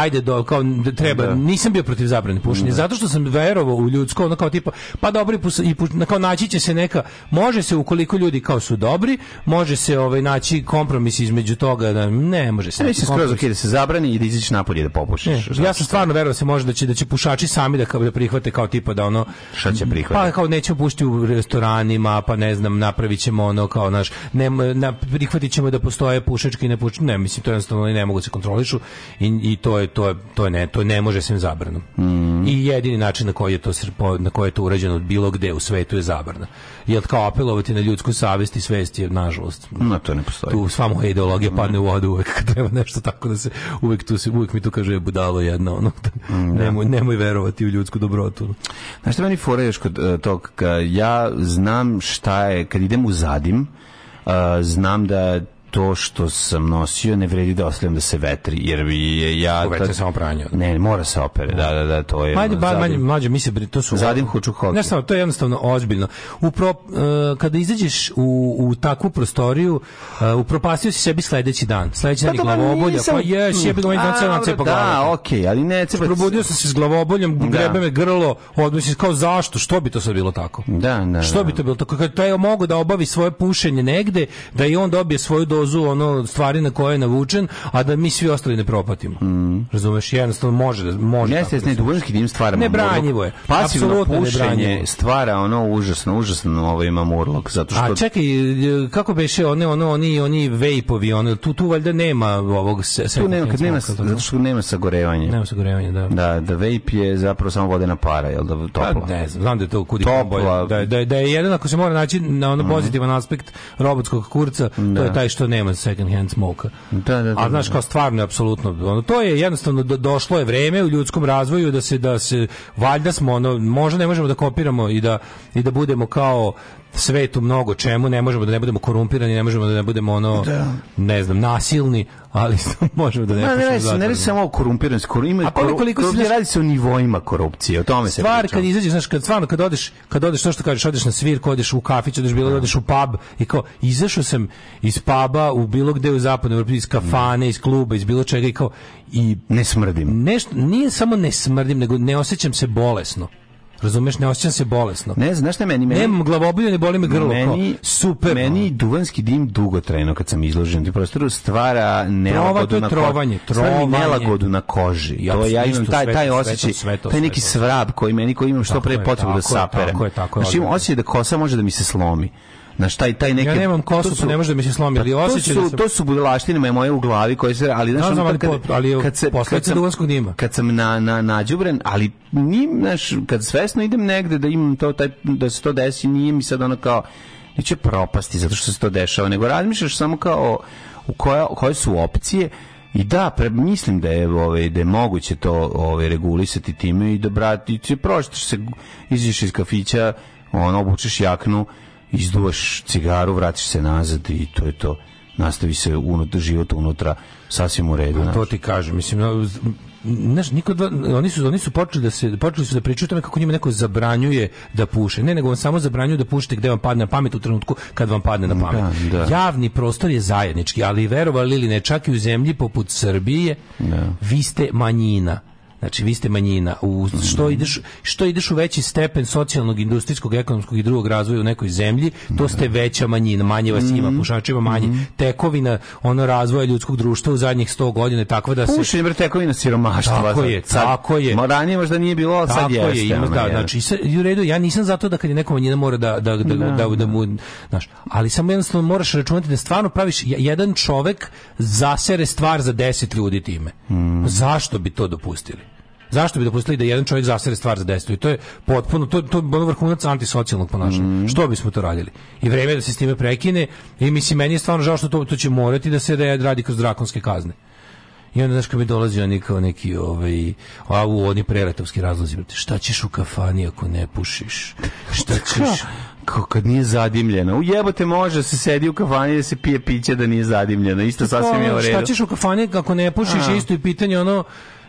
ajde do kao treba da. nisam bio protiv zabrane pušenja da. zato što sam verovao u ljudsko ono kao tipa pa dobri pus, i na, kao naći će se neka može se ukoliko ljudi kao su dobri može se ovaj naći kompromis između toga da ne može se. Ne se skroz ok da se zabrani i da izađeš napolje da popušiš. Ne, ja sam stvarno verovao da se može da će da će pušači sami da kao da prihvate kao tipa da ono šta će prihvatiti. Pa kao neće pušiti u restoranima, pa ne znam napravićemo ono kao naš ne na, prihvatićemo da postoje pušački i ne pušački. Ne, mislim to jednostavno ne mogu da se kontrolišu i, i to je to je to je ne, to ne može se zabranom. Mm. I jedini način na koji je to na koji je to urađeno od bilo gde u svetu je zabrana. Jel kao apelovati na ljudsku savest i svest je nažalost. Na to ne postoji. Tu samo ideologija mm. padne u vodu uvek kad treba nešto tako da se uvek tu se uvek mi tu kaže e, budalo jedno ono. Mm, nemoj, nemoj verovati u ljudsku dobrotu. Znaš što meni fora još kod e, tog ja znam šta je kad idem u zadim uh, znam da to što sam nosio ne vredi da ostavljam da se vetri, jer je ja... Uvete samo pranje. Ne, mora se opere, da, da, da, to je... Majde, ba, manje, mlađe, mi se, to su... Zadim hoću hoki. Ne, to je jednostavno ozbiljno. Upro, uh, e, kada izađeš u, u takvu prostoriju, uh, upropastio si sebi sledeći dan. Sledeći dan pa je glavobolja, pa jes, jebi ga, meni dan celo cepa Da, okej, ali ne cepa... Probudio sam se s glavoboljom, da. grebe me grlo, odmislim, kao zašto, što bi to sad bilo tako? Da, da, Što bi da. to bilo tako? Kad taj mogu da obavi svoje pušenje negde, da i on dobije svoju dozu dozu ono stvari na koje je navučen, a da mi svi ostali ne propatimo. Mm. Razumeš, jednostavno može da može. Nesvesni dužnički tim stvarama. Ne da branjivo je. Pasivno pušenje stvara ono užasno, užasno ovaj ima murlog zato što A čekaj, e, kako beše one ono oni oni vejpovi, ono tu tu valjda nema ovog se, tu nema kad nema zato što nema sagorevanja. Nema sagorevanja, da. Da, da vejp je zapravo samo vodena para, jel da topla. Da, ne znam, znam da je to kudi bolje. Da, da, da je jedan ako se mora naći na ono mhm. pozitivan aspekt robotskog kurca, to je da. taj što ne nema second hand smoka. Da, da, da, A da, znaš da. kao stvarno apsolutno ono, to je jednostavno do, došlo je vreme u ljudskom razvoju da se da se valjda smo ono možda ne možemo da kopiramo i da i da budemo kao svetu mnogo čemu, ne možemo da ne budemo korumpirani, ne možemo da ne budemo ono, da. ne znam, nasilni, ali [laughs] možemo da ne Ma, ne, ne, ne, samo korumpiran, skoro ima A koliko, koliko se ne radi se o nivoima korupcije, o tome se stvar kad izađeš, znaš, kad stvarno kad odeš, kad odeš to što kažeš, odeš na svirku, odeš u kafić, odeš bilo, da. odeš u pub i kao izašao sam iz puba u bilo gde u zapadnoj Evropi, iz kafane, iz kluba, iz bilo čega i kao i ne smrdim. Nešto nije samo ne smrdim, nego ne osjećam se bolesno. Razumeš, ne osjećam se bolesno. Ne, znaš šta meni? meni Nemam glavobolju, ne boli me grlo. Meni, ko. super. Meni duvanski dim dugotrajno kad sam izložen u prostoru stvara nelagodu na trovanje, ko... trovanje. nelagodu na koži. Ja, to, ja imam taj, taj osjećaj, taj neki svrab koji meni koji imam što pre potrebu da sapere. Tako je, tako je. Znači, imam osjećaj da kosa može da mi se slomi na šta i taj neki Ja nemam kosu, su, pa ne može da mi se slomi, ali pa osjećaj da sam... To su budalaštine moje u glavi koje se ali znači kad kad, ali kad se kad sam, nima. Kad sam na na nađubren, ali ni znaš kad svesno idem negde da imam to taj da se to desi, nije mi sad ono kao neće propasti zato što se to dešava, nego razmišljaš samo kao u koja, koje su opcije i da, pre, mislim da je, ove, ovaj, da je moguće to ove, ovaj, regulisati time i da brati, će prošli, se iziš iz kafića, on obučeš jaknu izduvaš cigaru, vratiš se nazad i to je to. Nastavi se unutra, život unutra sasvim u redu. to ti kažem, mislim, no, znaš, niko dva, oni su oni su počeli da se počeli su da pričaju tome kako njima neko zabranjuje da puše. Ne, nego on samo zabranjuju da pušite gde vam padne na pamet u trenutku kad vam padne na pamet. Da, da. Javni prostor je zajednički, ali verovali ili ne, čak i u zemlji poput Srbije, da. vi ste manjina Znači vi ste manjina. U što mhm. ideš što ideš u veći stepen socijalnog, industrijskog, ekonomskog i drugog razvoja u nekoj zemlji, to mhm. ste veća manjina, manje vas ima, mhm. pušačima manje. Tekovina ono razvoja ljudskog društva u zadnjih 100 godina je takva da se Pušenje bre tekovina siromaštva. Tako je, sad, tako je. Ranije možda nije bilo, ali sad jeste. Tako je, ima, da, znači i u redu, ja nisam zato da kad je neka manjina mora da da, da da da da, da mu, znaš, ali samo jednostavno moraš računati da stvarno praviš jedan čovek zasere stvar za 10 ljudi time. Zašto bi to dopustili? Zašto bi dopustili da jedan čovjek zasere stvar za desetu? I to je potpuno, to, to je vrhunac antisocijalnog ponašanja. Mm. Što bismo to radili? I vrijeme je da se s time prekine i mislim, meni je stvarno žao što to, to će morati da se da radi kroz drakonske kazne. I onda znaš kad mi dolazi oni kao neki ovaj, a u oni preletovski razlozi. brate, Šta ćeš u kafani ako ne pušiš? Šta pa ćeš? Kao kad nije zadimljeno. U jebote može se sedi u kafani da se pije piće da nije zadimljeno. Isto pa sasvim je u redu. Šta ćeš u kafani ako ne pušiš? A. Isto je pitanje ono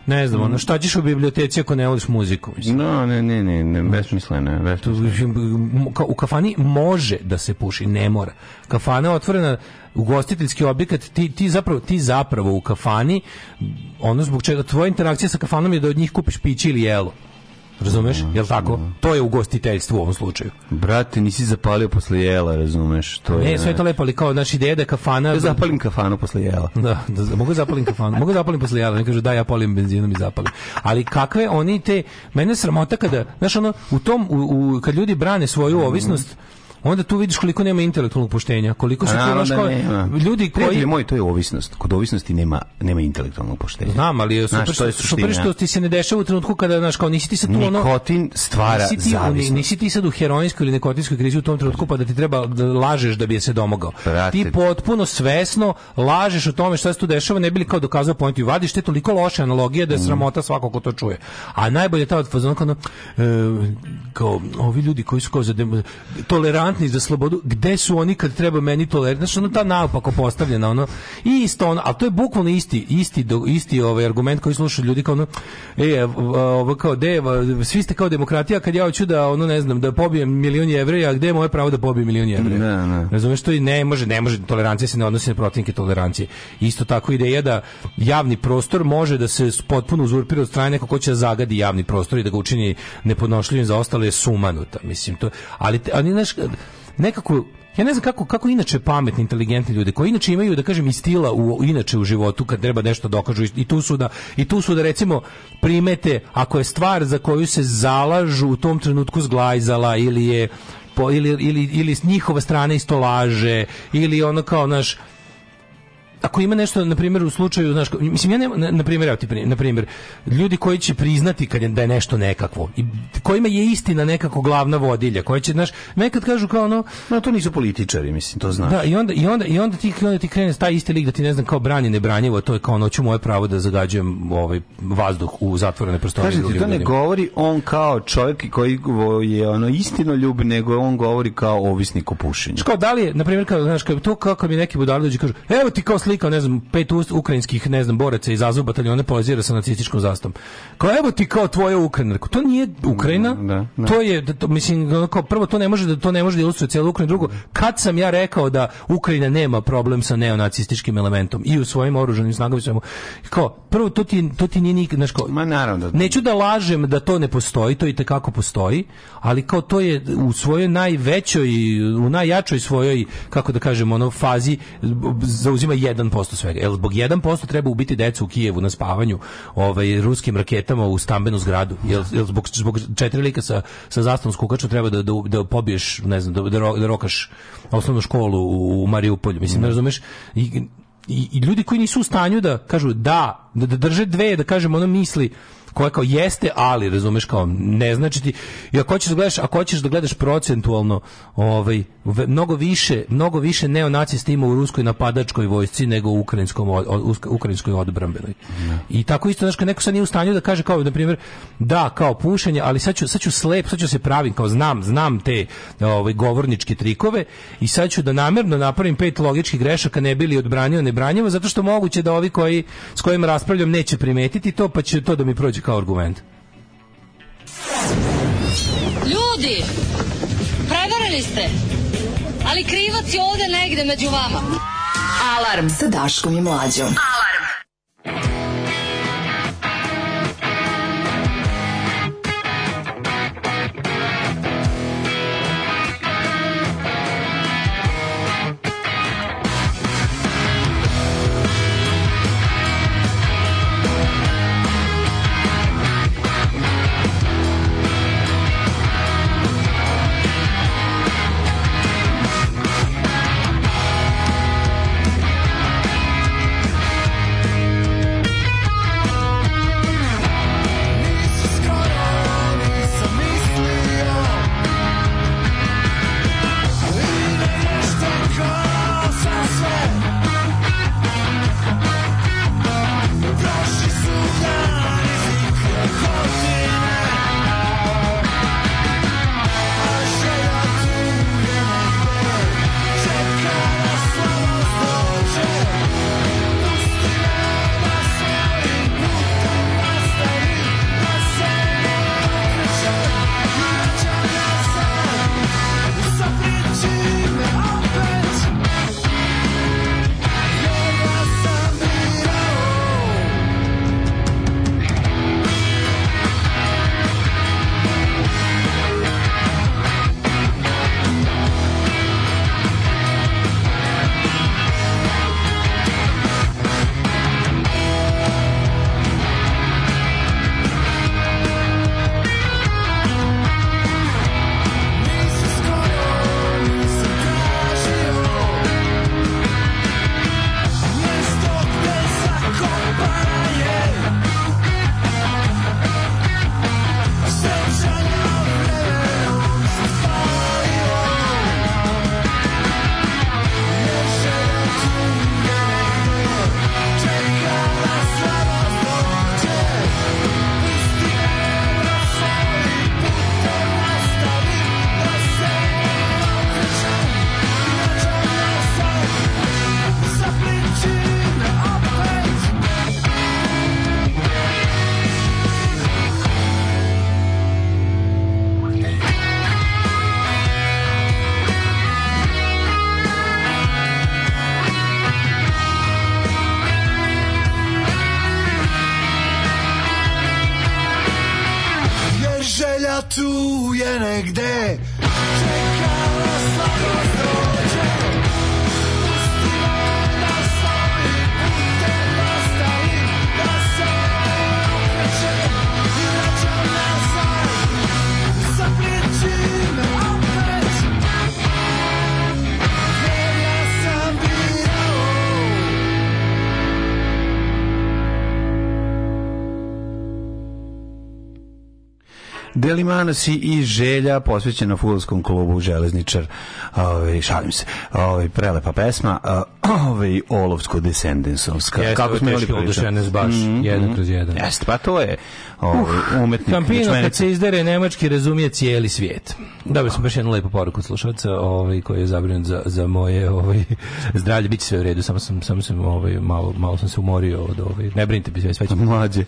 Ne znam, ono, mm. šta ćeš u biblioteci ako ne voliš muziku? Mislim. No, ne, ne, ne, ne besmisleno je. U kafani može da se puši, ne mora. Kafana je otvorena, ugostiteljski objekat, ti, ti, zapravo, ti zapravo u kafani, ono zbog čega tvoja interakcija sa kafanom je da od njih kupiš piće ili jelo. Razumeš? Mm, Jel tako? To je ugostiteljstvo u ovom slučaju. Brate, nisi zapalio posle jela, razumeš? To je. Ne, sve je to lepo, ali kao naši dede da kafana. Ja zapalim kafanu posle jela. Da, da, da mogu da zapalim kafanu. mogu zapalim posle jela, ne kaže da ja palim benzinom i zapalim. Ali kakve oni te mene sramota kada, znaš ono, u tom u, u kad ljudi brane svoju ovisnost, mm onda tu vidiš koliko nema intelektualnog poštenja, koliko su tu da ljudi koji Prijatelj moj, to je ovisnost. Kod ovisnosti nema nema intelektualnog poštenja. Znam, ali je super, što, ti se ne dešava u trenutku kada znaš kao nisi ti sad tu ono nikotin stvara nisi ti, zavisnost. Nisi ti sad u heroinskoj ili nikotinskoj krizi u tom trenutku pa da ti treba da lažeš da bi je se domogao. Prate. Ti potpuno svesno lažeš o tome šta se tu dešava, ne bi li kao dokazao poentu i vadiš te toliko loše analogije da je sramota svako ko to čuje. A najbolje ta od fazona kao, e, kao ovi ljudi koji su kao za tolerant tolerantni za slobodu, gde su oni kad treba meni tolerantni? Znaš, ono ta naopako postavljena, ono, i isto ono, ali to je bukvalno isti, isti, isti ovaj argument koji slušaju ljudi kao ono, e, ovo kao, de, svi ste kao demokratija, kad ja hoću da, ono, ne znam, da pobijem milion jevreja, gde je moje pravo da pobijem milion jevreja? Ne, da, ne. Da. Razumeš, to i ne može, ne može, tolerancija se ne odnosi na protivnike tolerancije. Isto tako ideja da javni prostor može da se potpuno uzurpira od strane neko ko će da zagadi javni prostor i da ga učini nepodnošljivim za ostale sumanuta, mislim to. Ali ali znaš nekako ja ne znam kako kako inače pametni inteligentni ljudi koji inače imaju da kažem i stila u inače u životu kad treba nešto dokažu da i tu su da i tu su da recimo primete ako je stvar za koju se zalažu u tom trenutku zglajzala ili je po, ili, ili, ili s njihova strane isto laže ili ono kao naš ako ima nešto na primjer u slučaju znaš mislim ja nema na primjer evo ti na primjer ljudi koji će priznati kad je, da je nešto nekakvo i kojima je istina nekako glavna vodilja koji će znaš nekad kažu kao ono no to nisu političari mislim to znaš da i onda i onda i onda ti onda ti krene taj isti lik da ti ne znam kao ne branjevo to je kao noću moje pravo da zagađujem ovaj vazduh u zatvorene prostorije kaže ti to ne ljudima. govori on kao čovjek koji je ono istino ljub nego on govori kao ovisnik o pušenju kao da li je na primjer kao znaš kao to kako mi neki budali dođu kažu evo ti kao slikao, ne znam, pet ukrajinskih, ne znam, boraca iz Azov bataljona pozira sa nacističkom zastavom. Kao evo ti kao tvoja Ukrajina. to nije Ukrajina. Da, da. da. To je da, to, mislim kao prvo to ne može da to ne može da ilustruje celu Ukrajinu. Drugo, kad sam ja rekao da Ukrajina nema problem sa neonacističkim elementom i u svojim oružanim snagama svemu. Kao prvo to ti to ti nije nik, znaš, kao, Ma naravno. Da... Neću da lažem da to ne postoji, to i te kako postoji, ali kao to je u svojoj najvećoj u najjačoj svojoj kako da kažemo ono fazi zauzima jedan 1% svega. Jel zbog 1% treba ubiti decu u Kijevu na spavanju ovaj, ruskim raketama u stambenu zgradu? Jel, jel zbog, zbog četiri lika sa, sa zastavom skukačom treba da, da, da pobiješ, ne znam, da, da, da rokaš osnovnu školu u, u Marijupolju? Mislim, ne mhm. razumeš? I, i, i ljudi koji nisu u stanju da kažu da, da, da drže dve, da kažem ono misli koja kao jeste, ali, razumeš, kao ne znači ti, i ako hoćeš da gledaš, ako hoćeš da gledaš procentualno, ovaj, mnogo više, mnogo više neonacista ima u ruskoj napadačkoj vojsci nego u ukrajinskom, ukrajinskoj odbrambenoj. I tako isto, znači, neko sad nije u stanju da kaže kao, na primjer, da, kao pušenje, ali sad ću, sad ću slep, sad ću da se pravim, kao znam, znam te ovaj, govorničke trikove i sad ću da namerno napravim pet logičkih grešaka, ne bili odbranio, ne zato što moguće da ovi koji, s kojim raspravljam neće primetiti to, pa će to da mi prođe kao argument. Ljudi, prevarili ste, ali krivac je ovde negde među vama. Alarm sa Daškom i Mlađom. Alarm. Delimanos i Želja posvećena fudbalskom klubu Železničar. Ovaj šalim se. Ovaj prelepa pesma. [clears throat] ovaj Olovsko desendensovska. Jeste, Kako smo imali priču? baš. Mm -hmm. Jedan mhm. kroz jedan. Jeste, pa to je ovaj umetnik. Kampino kad se izdere nemački razumije cijeli svijet. Dobro, sam baš jednu lepu poruku slušalca, ovaj koji je zabrinut za, za moje ovaj [laughs] zdravlje, biće sve u redu, samo sam samo sam ovaj malo malo sam se umorio od ovaj. Ne brinite, biće sve će mlađe.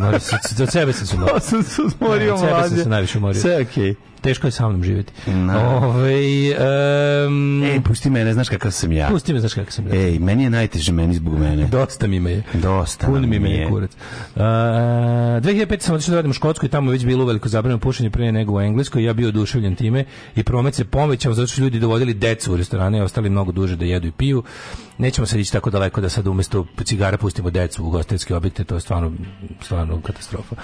Mlađe, od sebe sam se umorio. sam se umorio, mlađe. Od sebe sam se najviše umorio. Sve okej. Okay teško je sa mnom živjeti. No. Ove, ovaj, um, Ej, pusti mene, znaš kakav sam ja. Pusti me, znaš kakav sam ja. Ej, meni je najteže, meni zbog mene. Dosta mi me je. Dosta Pun mi me je kurac. Uh, 2005. sam odšao da radim u Škotsku i tamo već bilo veliko zabranjeno pušenje prije nego u Engleskoj. Ja bio oduševljen time i promet se pomećao zato što ljudi dovodili decu u restorane i ostali mnogo duže da jedu i piju. Nećemo sad ići tako daleko da sad umjesto cigara pustimo decu u gostinske objekte. To je stvarno, stvarno katastrofa. [laughs]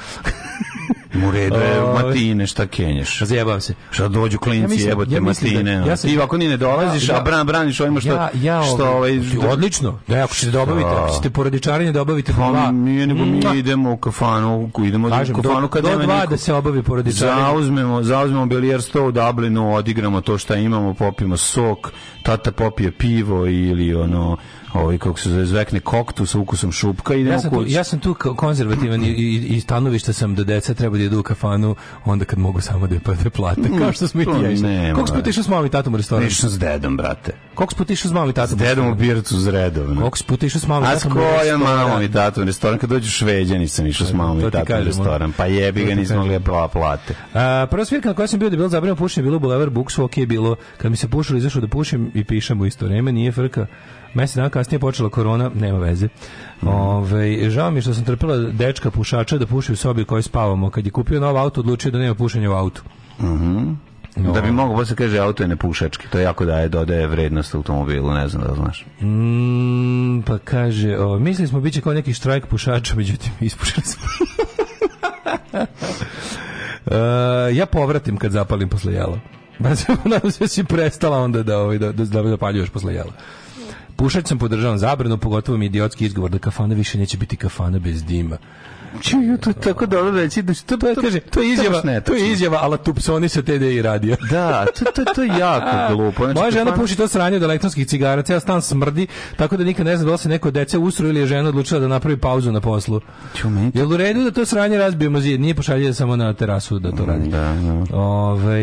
U redu je, o, ovaj, Matine, šta kenješ? Zajebavam se. Šta dođu klinci, ja jebote, da- ja Matine. Da, ja sam, ti ako ni ne dolaziš, da, ja, a bran, braniš ovima što... Ja, ja, ovaj, što ovaj, odlično, da ako ćete da dobaviti, ako ćete porodičarenje dobavite pa, dva. Nije nego mi idemo u kafanu, idemo Kažem, u kafanu kad do, nema dva da se obavi porodičarenje. Zauzmemo, zauzmemo bilijar sto u Dublinu, odigramo to šta imamo, popimo sok, tata popije pivo ili ono ovaj kako se zove zvekne koktu sa ukusom šupka i ja sam, tu, ja sam tu konzervativan i, i, i stanovišta sam da deca treba da idu u kafanu onda kad mogu samo da pa- da plate kao što smo i mm, ti ja išli. Koliko smo otišli s mamom i tatom u restoran? Išao s dedom, brate. Koliko smo otišli s mamom i tatom? S dedom u bircu s redom. Koliko smo otišli s mamom i tatom? A s kojom mamom i tatom u restoran kad dođu Šveđani sam išao s mamom i tatom u restoran. Pa jebi ga nismo mogli da plate. A prva svirka na kojoj sam bio da bilo zabranjeno pušenje bilo Boulevard Books, ok je bilo kad mi se pušilo izašao da pušim i pišem u isto vreme, nije frka. Mesec dana kasnije počela korona, nema veze. Mhm. Ove, ovaj, žao mi što sam trpela dečka pušača da puši u sobi u kojoj spavamo. Kad je kupio novo auto, odlučio da nema pušenja u autu. Mm -hmm. No. Da bi ovaj. pa se kaže, auto je nepušački. To jako daje, dodaje vrednost automobilu, ne znam da znaš. Mm, pa kaže, o, mislili smo biće kao neki štrajk pušača, međutim, [laughs] ispušili smo. uh, ja povratim kad zapalim posle jela. Nadam se da si prestala onda da, ovaj, da, da, da, da posle jela. Pušač sam podržavam zabranu, pogotovo mi idiotski izgovor da kafana više neće biti kafana bez dima. Čuju, to tako dobro reći. Da, to, to, to, kaže, to, je izjava, to je izjava, ala Tupsoni sa TDI radio. da, to, to, to je jako [laughs] glupo. Znači, Moja žena plan... puši to sranje od elektronskih cigara, ceo stan smrdi, tako da nikad ne zna da li se neko dece usro ili je žena odlučila da napravi pauzu na poslu. Čumite. Jel u redu da to sranje razbijemo zid? Nije pošalje samo na terasu da to mm, radi. Da, da. Ove,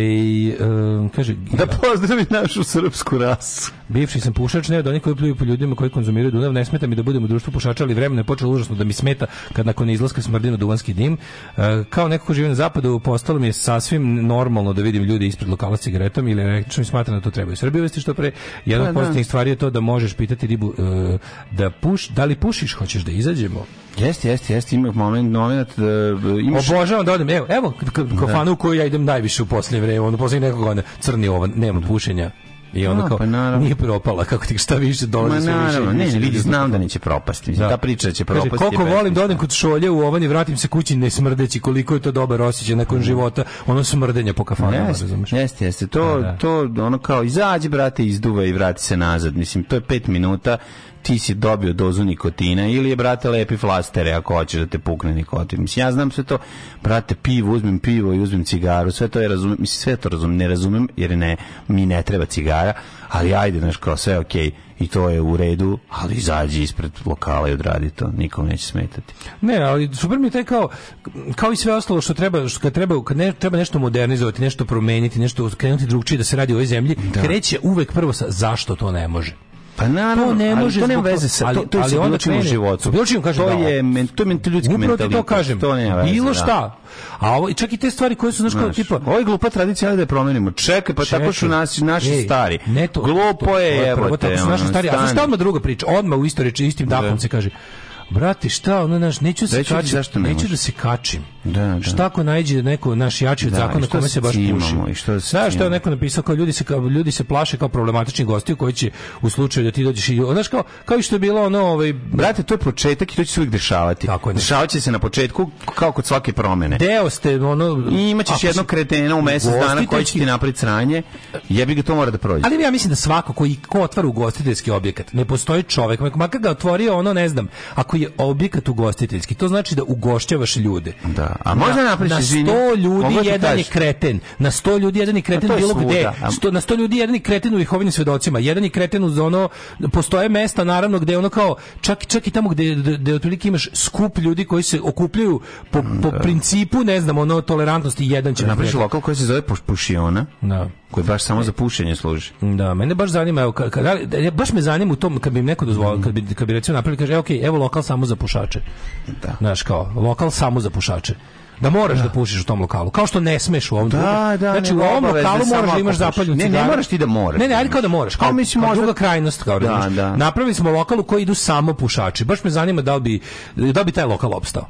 um, kaže, da pozdravi našu srpsku rasu. Bivši sam pušač, ne od onih koji pljuju po ljudima koji konzumiraju Dunav, ne smeta mi da budem u društvu pušača, ali vremena je počelo užasno da mi smeta kad nakon izlaska odakle smrdimo duvanski dim. E, kao neko ko živi na zapadu, postalo mi je sasvim normalno da vidim ljude ispred lokala s cigaretom ili električnom i smatram da to treba u Srbiji uvesti što pre. Jedna pa od da. pozitivnih stvari je to da možeš pitati ribu e, da puš, da li pušiš, hoćeš da izađemo? Jeste, jeste, jeste, ima moment, moment da imaš... Obožavam da odem, evo, evo, kafanu da. u koju ja idem najviše u posljednje vreme, ono posljednje nekog godina, crni ovan, nema pušenja, I onda kao, pa nije propala, kako ti šta više dolazi Ma, sve više. ne, ne, vidi, znam da neće propasti. Da. Ta priča će propasti. Kaže, koliko volim da odem kod šolje u ovan vratim se kući ne smrdeći, koliko je to dobar osjećaj nakon mm. života, ono smrdenje po kafanama, jeste, razumeš? Jeste, jeste, to, A, da, da. to ono kao, izađi, brate, izduva i vrati se nazad. Mislim, to je pet minuta, ti si dobio dozu nikotina ili je brate lepi flastere ako hoćeš da te pukne nikotin. Mislim ja znam sve to, brate pivo, uzmem pivo i uzmem cigaru, sve to je razumem, mislim sve to razumem, ne razumem jer ne mi ne treba cigara, ali ajde znaš kao sve okej. Okay i to je u redu, ali izađi ispred lokala i odradi to, nikom neće smetati. Ne, ali super mi je taj kao, kao i sve ostalo što treba, što kad treba, kad ne, treba nešto modernizovati, nešto promeniti, nešto krenuti drugčije da se radi u ovoj zemlji, da. kreće uvek prvo sa zašto to ne može. Pa naravno, to ne može to nema veze sa ali, to, to ali onda čim u životu. Bilo čim kažem, to da- je men, to je ljudski mentalitet. to kažem. To nema veze. Bilo da. šta. A ovo čak i te stvari koje su znači tipa, ovo glupa tradicija ajde da je promenimo. Čekaj, pa tako su naši naši stari. Ne to, Glupo je, evo. Tako su naši stari. A šta odmah druga priča? Odma u istoriji istim dahom se kaže Brate, šta, ono, naš, neću, da se kačim, zašto ne neću da se kačim. Da, da. Šta ako najde neko naš jači od da, zakona kome se baš puši? I što se da, što je neko napisao kao ljudi se kao ljudi se plaše kao problematični gosti koji će u slučaju da ti dođeš i znaš kao kao što je bilo ono ovaj brate to je početak i to će se uvijek dešavati. Tako Dešavaće se na početku kao kod svake promene. Deo ste ono i imaćeš jedno kretena u mjesec dana koji će ti napraviti sranje. Jebi ga to mora da prođe. Ali ja mislim da svako koji ko otvara ugostiteljski objekat, ne postoji čovjek, makar ga otvorio ono ne znam, ako je objekat ugostiteljski. To znači da ugošćavaš ljude. Da. A možda na, na sto ljudi jedan je kreten. Na 100 ljudi jedan je kreten bilo gde. Sto, na 100 ljudi jedan je kreten u Lihovini svedocima. Jedan je kreten uz ono postoje mesta naravno gde ono kao čak čak i tamo gde gde otprilike imaš skup ljudi koji se okupljaju po, po da. principu ne znam ono tolerantnosti jedan će napraviti lokal koji se zove pušiona. Da koji baš samo za pušenje služi. Da, mene baš zanima, evo, kad, da da baš me zanima u tom, kad bi im neko dozvolio, kad bi, kad bi recimo napravili, kaže, evo, okay, evo lokal samo za pušače. Da. Znaš, kao, lokal samo za pušače da moraš da. da, pušiš u tom lokalu. Kao što ne smeš u ovom da, drugom. Da, znači u ovom lokalu moraš da imaš zapaljenu cigaru. Ne, ne moraš ti da moraš. Ne, ne, ali kao da moraš. Kao, kao, mislim, kao možda... druga krajnost. Kao, da, da. Napravili smo lokal u koji idu samo pušači. Baš me zanima da li bi, da li bi taj lokal opstao.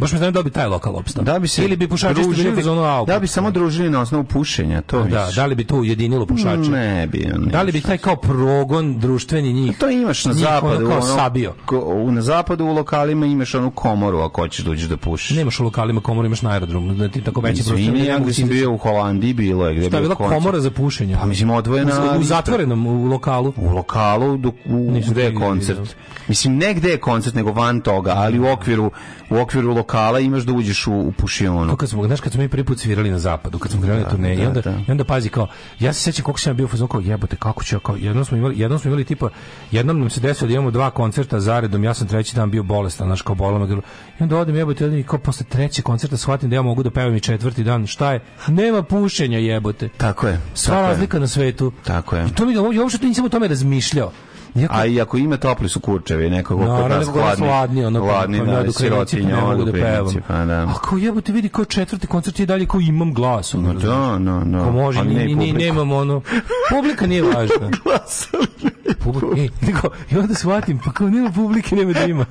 Baš mi znam da bi taj lokal opstao. Da bi se ili bi pušači družili zonu ono alkohol. Da bi samo družili na osnovu pušenja, to. Da, da li bi to ujedinilo pušače? Ne bi. Ne da li bi taj kao progon društveni njih? To imaš na zapadu, ono, sabio. Ko, na zapadu u lokalima imaš onu komoru ako hoćeš dođeš da, da pušiš. Nemaš u lokalima komoru, imaš na aerodromu. Da ti tako veći prostor. Ja gde sam bio u Holandiji bilo je gde Šta je bila komora za pušenje? Pa mislim odvojena u, u zatvorenom u lokalu. U lokalu dok u, gde je koncert. Da. Mislim negde je koncert nego van toga, ali u okviru u okviru lokala imaš da uđeš u, u pušionu. Kako smo, znaš, kad smo mi prvi put svirali na zapadu, kad smo krenuli da, turneje, da, i, onda, da. i onda pazi kao, ja se sećam koliko sam ja bio fazon kao jebote, kako ću kao, jednom smo imali, jednom smo imali tipa, jednom nam se desilo da imamo dva koncerta zaredom, ja sam treći dan bio bolestan, znaš, kao bolama, i onda odem jebote, i kao posle trećeg koncerta shvatim da ja mogu da pevam i četvrti dan, šta je? Nema pušenja jebote. Tako je. Sva razlika na svetu. Tako je. I to mi, ja uopšte nisam o tome razmišljao. Iako, a i ako ima topli su kurčevi, neko no, kod nas Naravno, da, da Hladni, ono, pa- hladni, pa da, da, sirotinja, ne mogu da pevam. Pa, da. A kao jebote, vidi, kao četvrti koncert je dalje kao imam glas. Ono, no, da, no, no. Ko može, ni, ni, ni, nemam ono. Publika nije [laughs] važna. Publika, e, neko, I onda shvatim, pa kao nema publike, nema da ima.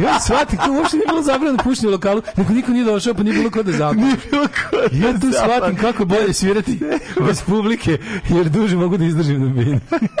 I [laughs] onda shvatim, kao uopšte nije bilo zabrano da pušenje u lokalu, nego niko nije došao, pa nije bilo ko da zapad. Nije bilo ko da Ja tu shvatim kako bolje svirati bez publike, jer duže mogu da izdržim na bini. [laughs]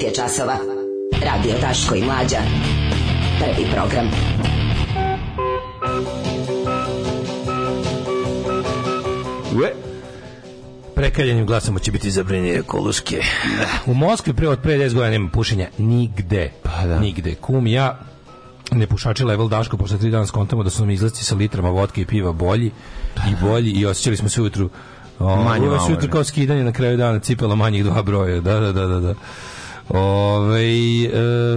9 je časova. Radio Taško i Mlađa. Prvi program. Ue, prekaljenim glasom će biti zabrinje ekološke. U Moskvi pre od pre 10 godina nema pušenja nigde. Pa da. Nigde. Kum ja ne pušači level Daško posle 3 dana skontamo da su nam izlasci sa litrama vodke i piva bolji i bolji i osjećali smo se ujutru manje malo. Uvijek jutro kao da. skidanje na kraju dana cipela manjih dva broja. Da, da, da, da. da. Ove,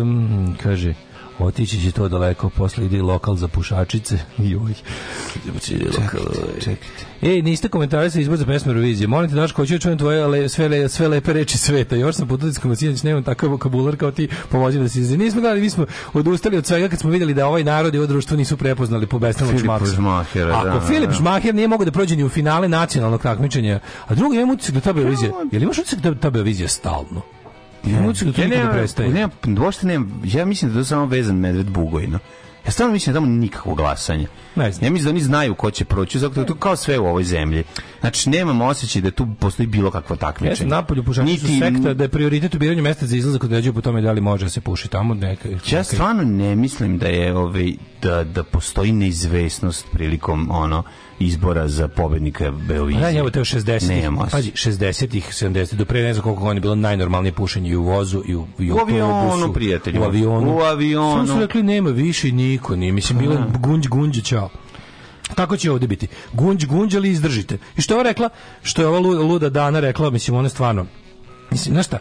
um, kaže, otići će to daleko, posle ide lokal za pušačice. [laughs] Joj. Pa čekajte, čekajte. Ej, niste komentarali sa izbor za pesmu Eurovizije. Molim te, Daško, hoću da čujem tvoje le, sve, le, sve lepe reči sveta. Još sam pod utiskom sinoć, znači nemam takav vokabular kao ti, pomozi da se izde. Nismo gledali, mi smo odustali od svega kad smo videli da ovaj narod i ovo društvo nisu prepoznali po bestalnog Šmahera. Ako da, Filip da, da. Šmaher nije mogao da prođe ni u finale nacionalnog takmičenja, a drugi imam utisak da ta je li imaš utisak da ta Beovizija stalno? Ne, ne, ne, da, da prestaje. Ne, uopšte ne, ja mislim da je to samo vezan medved bugojno. Ja stvarno mislim da tamo nikakvo glasanje. Ne znam. Ja mislim da oni znaju ko će proći, zato je to kao sve u ovoj zemlji. Znači, nemam osjećaj da tu postoji bilo kakva takmičenja. Jesi, napolju pušači Niti... su sekta, da je prioritet u biranju mesta za izlazak određuju po tome da li može da se puši tamo. Neka, neka. Ja stvarno ne mislim da je ovaj, da, da postoji neizvesnost prilikom ono, izbora za pobednika Beovizije. Pa da, njemu to je 60-ih. pađi, 60-ih, 70-ih, do pre ne znam koliko godina bilo najnormalnije pušenje i u vozu i u, i u, u avionu, prijatelji. U avionu. U avionu. Samo su rekli, nema više niko, nije. Mislim, pa bilo da. gunđ, gunđ, čao. Tako će ovde biti. Gunđ, gunđ, ali izdržite. I što je rekla? Što je ova luda dana rekla, mislim, ona stvarno Mislim, znaš šta,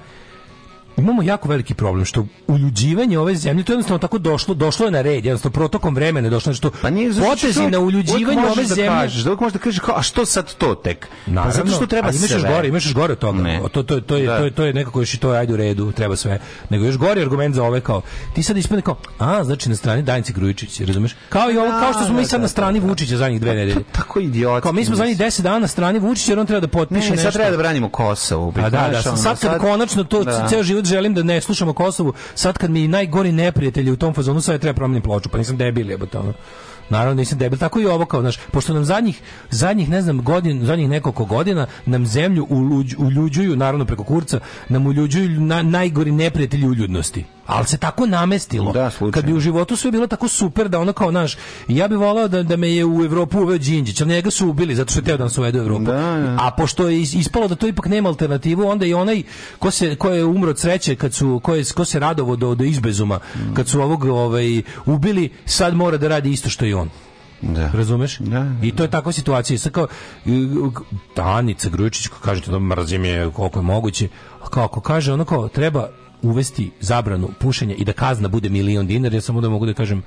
imamo jako veliki problem što uljuđivanje ove zemlje to je jednostavno tako došlo, došlo je na red, jednostavno protokom vremena je došlo znači što pa nije, znači, potezi na uljuđivanje ove da zemlje. Kažeš, da možeš da kažeš kao, a što sad to tek? Naravno, pa zato što treba sve. Imaš još gore, imaš još gore od toga. Ne. To, to, to, je, da. to, je, to je nekako još i to je ajde u redu, treba sve. Nego još gori argument za ove kao, ti sad ispane kao, a znači na strani Danice Grujičić, razumeš? Kao i ovo, kao što smo mi da, sad da, na da, strani Vučića za njih dve pa nedelje. Tako idiot. Kao mi smo zadnjih 10 dana na strani Vučića jer on treba da potpiše ne, sad treba da branimo Kosovo. A pa da, da, sad konačno to ceo život želim da ne slušamo Kosovu, sad kad mi najgori neprijatelji u tom fazonu, sve treba promeniti ploču, pa nisam debil jebote, ono. Naravno nisam debil, tako i ovo kao, znaš, pošto nam zadnjih, zadnjih ne znam, godin, zadnjih nekoliko godina nam zemlju uljuđuju, naravno preko kurca, nam uljuđuju na, najgori neprijatelji uljudnosti ali se tako namestilo. Da, kad bi u životu sve bilo tako super da ono kao naš, ja bih voleo da, da me je u Evropu uveo Đinđić, ali njega su ubili zato što je teo da nas uvedu u Evropu. Da, da. A pošto je ispalo da to ipak nema alternativu, onda i onaj ko, se, ko je umro od sreće, kad su, ko, je, ko se radovo do, do izbezuma, mm. kad su ovog ovaj, ubili, sad mora da radi isto što i on. Da. Razumeš? Da, da, I to je da. takva situacija. Sad kao, Danica Grujičić, kažete da mrzim je koliko je moguće, a kako kaže, ono kao, treba uvesti zabranu pušenja i da kazna bude milion dinara, ja samo da mogu da kažem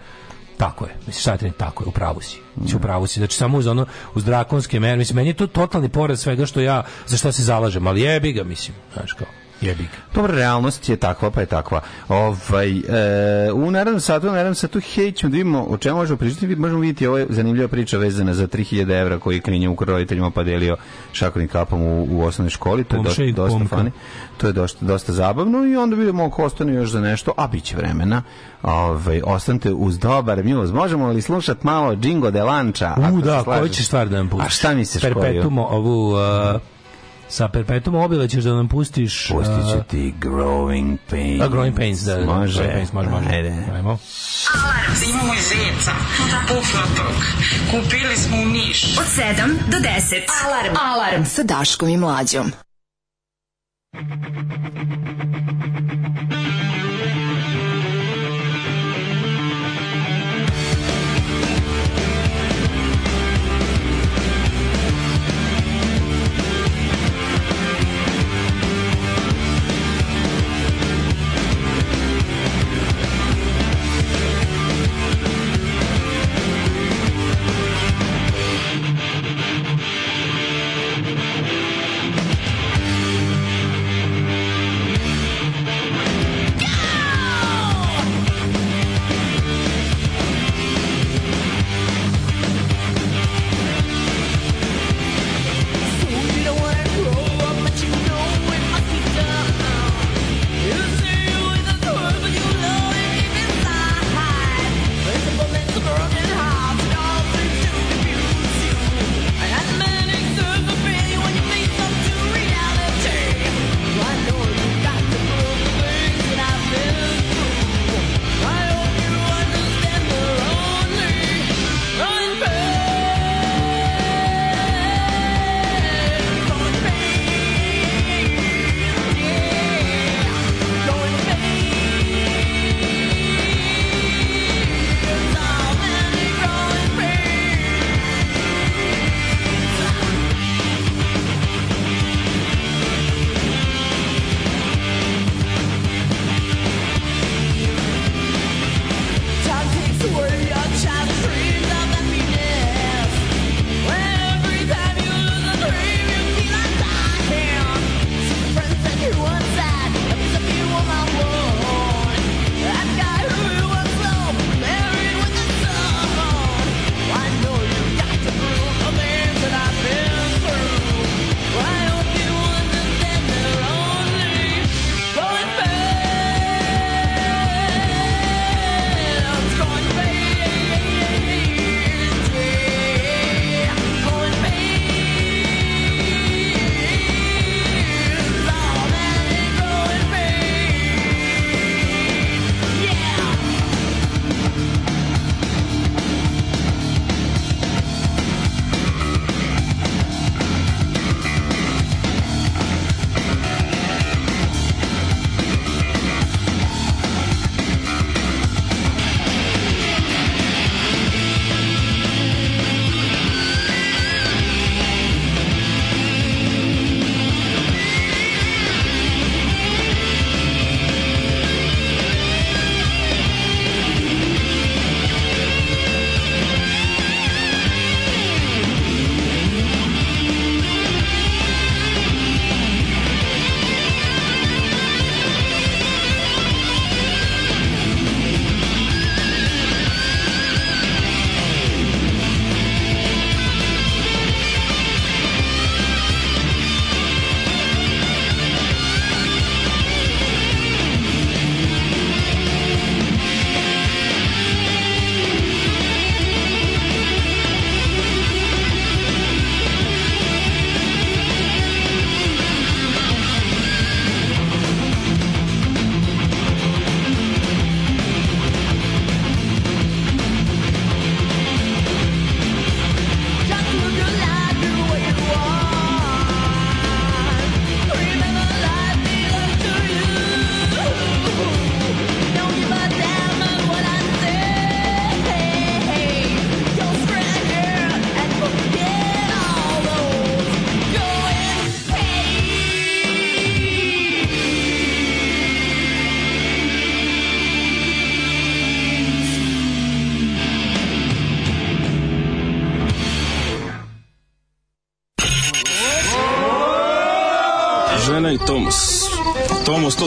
tako je. Mislim šta je tako je, u pravu si. Mislim, u pravu si. Znači samo uz ono uz drakonske mere, mislim meni je to totalni pored svega što ja za šta se zalažem, ali jebi ga mislim, znači kao. Jebik. Dobra, realnost je takva, pa je takva. Ovaj, e, u naravnom satu, u naravnom satu, hej, ćemo da vidimo o čemu možemo pričati. Možemo vidjeti, ovo je zanimljiva priča vezana za 3000 evra koji klinja u roditeljima pa delio šakornim kapom u, u osnovnoj školi. To je dosta, dosta fani. To je dosta, dosta zabavno i onda vidimo ako ostane još za nešto, a bit će vremena. Ovaj, ostanite uz dobar mjuz. Možemo li slušat malo Džingo de Lanča? U, da, koju će stvar da nam pušiš? A šta misliš koju? Perpetumo ovu... Uh sa perpetuum mobile ćeš da nam pustiš... Pustit ću ti Growing Pains. A, growing Pains, da. da, da. Može. pains, može, može. Ajde. Ajmo. Alarm. Imamo i zeca, pufnatog. Kupili smo u Niš. Od 7 do 10. Alarm. Alarm sa Daškom i Mlađom. Thank you.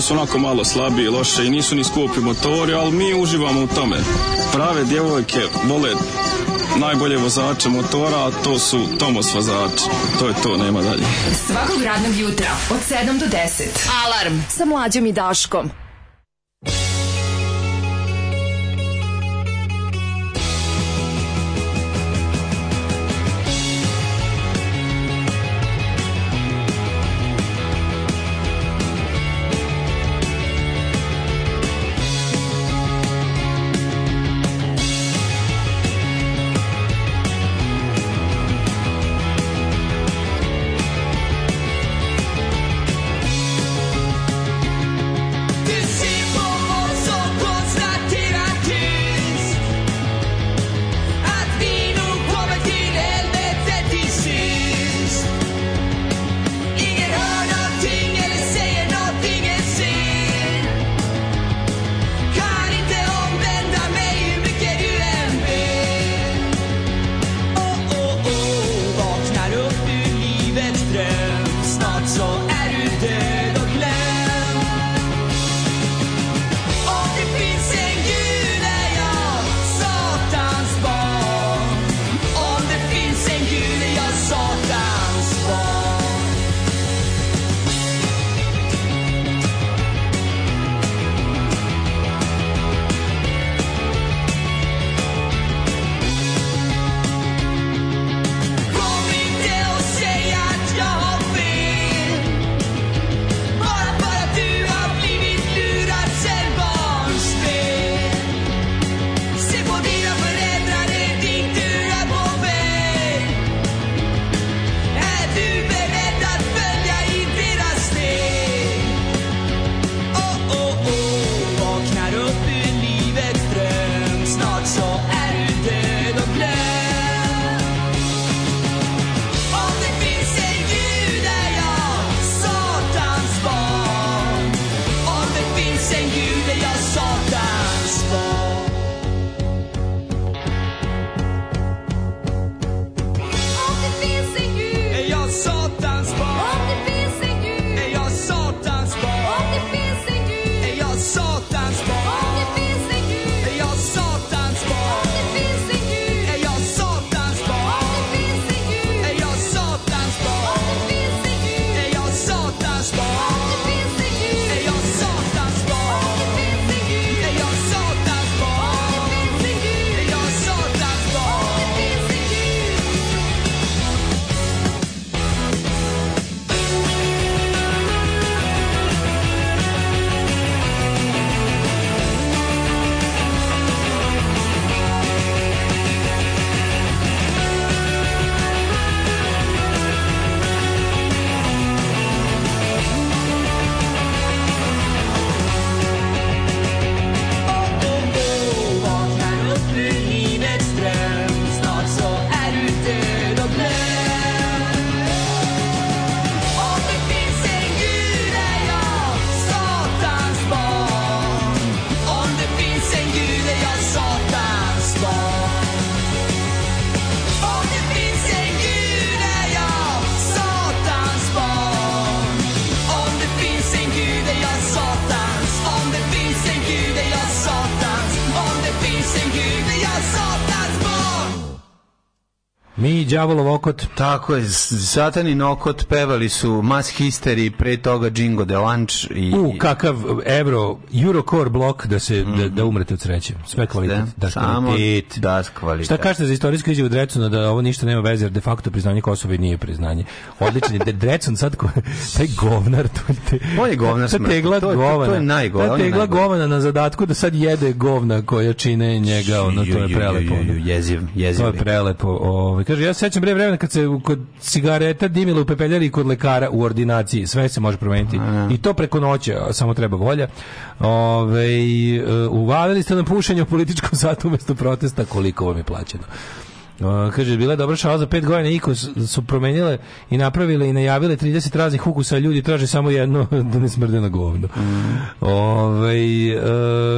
su onako malo slabiji, loše i nisu ni skupi motori, ali mi uživamo u tome. Prave djevojke vole najbolje vozače motora, a to su Tomos vozači. To je to, nema dalje. Svakog radnog jutra od 7 do 10. Alarm sa mlađom i Daškom. đavolov okot. Tako je, Satanin okot pevali su Mass History, pre toga Džingo de Lanč i U kakav Euro Eurocore blok da se mm. da, da mhm. umrete od sreće. Sve kvalitet, da, da kvalitet. Da kvalitet. Šta kažete za istorijsku izjavu Drecuna da ovo ništa nema veze jer de facto priznanje Kosova nije priznanje. Odličan je Drecun sad ko, taj govnar to te, On je govnar smrt. Tegla to, govana. To je najgore. Ta tegla govana na zadatku da sad jede govna koja čine njega, ono to je prelepo. Jeziv, jeziv. To je prelepo. Ovaj kaže ja se sećam bre vremena kad se kod cigareta dimila u pepeljari kod lekara u ordinaciji. Sve se može promeniti. Da. I to preko noći, samo treba volja. Ove, e, uvalili ste na pušenje u političkom [laughs] satu umjesto protesta, koliko vam je plaćeno. Uh, kaže, bila je dobra šala za pet godina Iko su promenile i napravile i najavile 30 raznih ukusa, ljudi traže samo jedno [laughs] da ne smrde na govno. Mm. Ove,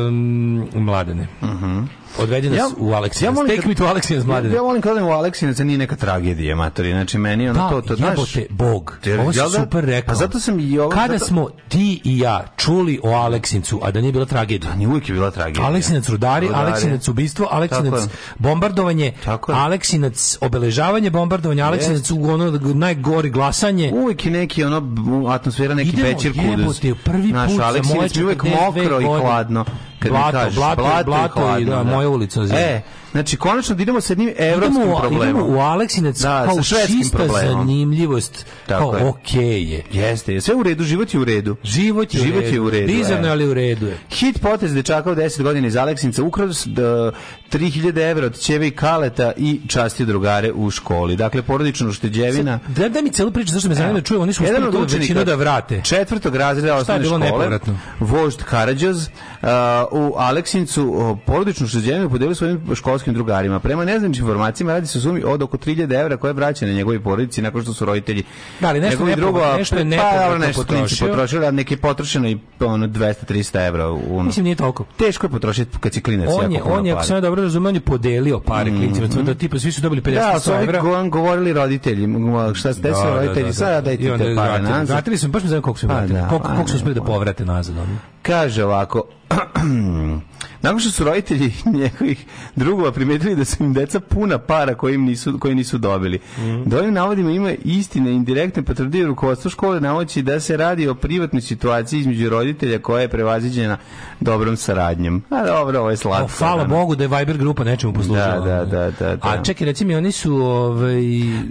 um, mladene. Mhm. Uh Odvedi nas ja, u Aleksinac. Ja volim Take kad, me to Aleksinac, mlade. Ja, ja volim kada u Aleksinac, nije neka tragedija, matori. Znači, meni ono da, to, to, znaš... Da, Bog. Te, ovo si da, super rekao. A pa zato sam i ovo... Kada zato... smo ti i ja čuli o Aleksincu, a da nije bila tragedija? Da, nije uvijek je bila tragedija. Aleksinac rudari, rudari. Aleksinac ubistvo, Aleksinac Tako bombardovanje, Tako Aleksinac obeležavanje bombardovanja, Aleksinac u ono najgori glasanje. Uvijek je neki ono atmosfera, neki Idemo, večer kuduz. Idemo, jebote, prvi put Naš, za moje 42 godine. Uvijek mokro i hladno kad blato, mi kažeš. Blato, blato, blato i, blato i da, da, moja ulica zima. E, znači, konačno da idemo sa jednim evropskim idemo, problemom. Idemo u Aleksinac da, kao sa švedskim čista problemom. zanimljivost. Tako kao, je. okej je. Jeste, sve u redu, život je u redu. Život je, život je u redu. Bizarno, e. ali u redu je. Hit potez dečaka od 10 godina iz Aleksinca ukrao 3000 evra od Ćeve i Kaleta i časti drugare u školi. Dakle, porodična ušteđevina. Da, da mi celu priču, zašto me zanima, da čujem, oni su uspili to većinu da vrate. Četvrtog razreda osnovne škole. Vožd Karadžoz Uh, u Aleksincu porodičnu šeđenju podelio svojim školskim drugarima. Prema neznanim informacijama radi se o sumi od oko 3000 evra koje je vraćeno njegovoj porodici nakon što su roditelji. Da, ali nešto drugo, nešto je pa, nešto potrošio. potrošio, a neki potrošeno i ono 200-300 evra. Ono. Mislim, nije toliko. Teško je potrošiti kad si klinac. On je, on je, ako sam dobro razumio, on je podelio pare mm -hmm. klincima. Znači, da, tipa, svi su dobili 50 da, evra. Da, govorili roditelji. Šta ste desilo da, da, roditelji? Da, Sada dajte te pare da, Vratili su, baš mi znam koliko su pa vratili. Koliko su pa uspeli da povrate nazad. Kaže ovako, [clears throat] Nakon što su roditelji [laughs] njegovih drugova primetili da su im deca puna para koje, nisu, koje nisu dobili. Mm -hmm. Da ovim navodima ima istine indirektne potvrde rukovodstvo škole navoći da se radi o privatnoj situaciji između roditelja koja je prevaziđena dobrom saradnjem. A dobro, ovo je slatko. O, hvala dana. Bogu da je Viber grupa nečemu da, poslužila. Da, da, da, da, da. A čekaj, reci mi, oni su... Ovaj...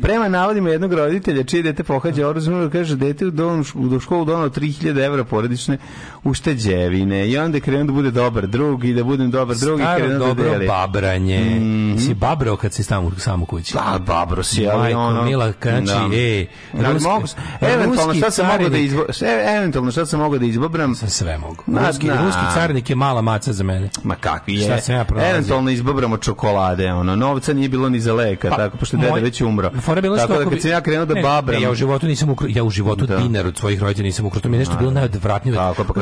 Prema navodima jednog roditelja, čije dete pohađa mhm. orozumno, kaže, dete u, dom, u školu donao 3000 evra porodične ušteđevine. I onda krenuo da bude dobar drug i da budem dobar drug Staro i krenuo da dobro da deli. babranje. Mm -hmm. Si babro kad si tamo sam u kući. Da, babro si, ali Majko, ono... Mila, znači, da. ej, da, ruski, mogu, eventualno šta sam mogao da izbo, e, eventualno šta sam mogao da izbobram? Sa sve mogu. Na, ruski, na. Da. ruski carnik je mala maca za mene. Ma kakvi je. Šta sam ja pronalazio? Eventualno izbobramo čokolade, ono, novca nije bilo ni za leka, pa, tako, pošto moj, dede već umro. tako da kad sam ja krenuo da ne, babram... ja u životu nisam ukro, ja u životu da. dinar od svojih roditelja nisam ukro, to mi je nešto bilo najodvratnije. Tako, pa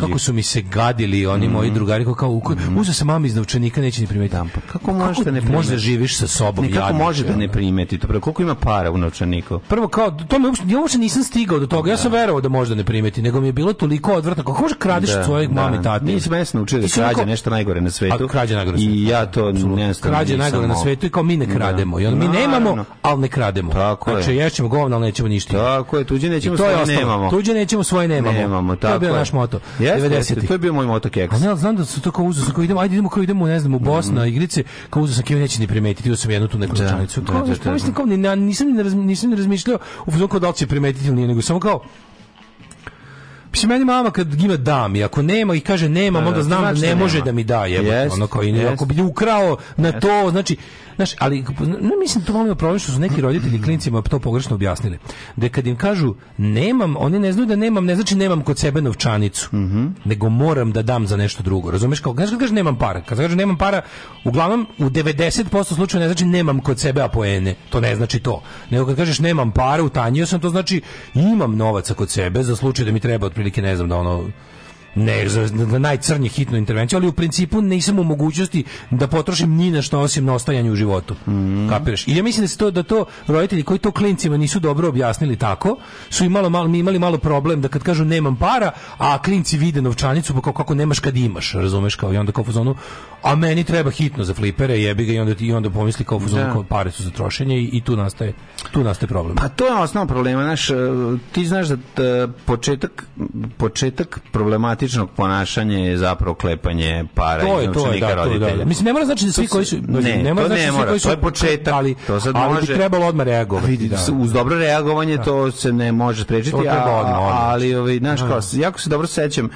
Kako su mi se gadi vadili oni mm. moji mhm. drugari kao, kao mhm. uzeo sam mami iz novčanika neće ni primetiti tampa da, kako možeš da ne možeš da živiš sa sobom ja kako može da ne primeti to prvo koliko ima para u novčaniku prvo kao to me uopšte, ja uopšte nisam stigao do toga ja sam da. verovao da možda ne primeti nego mi je bilo toliko odvratno kako možeš kradeš da, od svojeg da. mame tate nisam jesno učio da krađa nešto najgore na svetu a krađa najgore i ja to ne krađa najgore na svetu i kao mi ne krademo i on mi nemamo al ne krademo znači ješćemo govna al nećemo ništa tako je tuđe nećemo svoje nemamo tuđe nećemo svoje nemamo nemamo tako je naš moto 90 to je bio moj jedemo otok A ne, znam da su to kao uzeo, kao idemo, ajde idemo, kao idemo, ne znam, u mhm. Bosnu, mm. -hmm. igrice, kao uzeo sam, kao neće ni primetiti, uzeo sam jednu tu neku da, čanicu. Da, kao, da, da, da, kao, ne, nisam, ni razmi, nisam ni razmišljao u fazonu da li će primetiti ili nije, nego samo kao, Mislim, meni mama kad ima dam i ako nema i kaže nemam, da, onda znam da znači ne može da mi da, jebo. Yes, ono kao, yes. ako bi ukrao na to, znači, Znaš, ali ne mislim to malo problem što su neki roditelji [clears throat] klincima to pogrešno objasnili. Da kad im kažu nemam, oni ne znaju da nemam, ne znači nemam kod sebe novčanicu, mm -hmm. nego moram da dam za nešto drugo. Razumeš kao, kad kažeš nemam para, kad kažeš nemam para, uglavnom u 90% slučajeva ne znači nemam kod sebe apoene. To ne znači to. Nego kad kažeš nemam para, utanjio sam, to znači imam novaca kod sebe za slučaj da mi treba otprilike ne znam da ono ne, za, za najcrnje hitnu intervenciju, ali u principu nisam u mogućnosti da potrošim ni na što osim na ostajanje u životu. Mm. Kapiraš? I ja mislim da se to da to roditelji koji to klincima nisu dobro objasnili tako, su imali malo mi imali malo problem da kad kažu nemam para, a klinci vide novčanicu pa kao kako nemaš kad imaš, razumeš kao i onda kao fazonu, a meni treba hitno za flipere, jebi ga i onda i onda pomisli kao fazonu da. kao pare su za trošenje i, i tu nastaje tu nastaje problem. Pa to je osnovna problema, znaš, ti znaš da, da početak početak problematike problematičnog ponašanja je zapravo klepanje para to je, da, to je, da, roditelja. To je, da. Mislim, ne mora znači da svi koji su... Znači, ne, ne mora to znači da ne mora, to je početak. Ali, to sad ali može, bi trebalo odmah reagovati. Vidi, da. Uz dobro reagovanje da. to se ne može sprečiti, to ali, ovi, ovaj, znaš, da. kao, jako se dobro sećam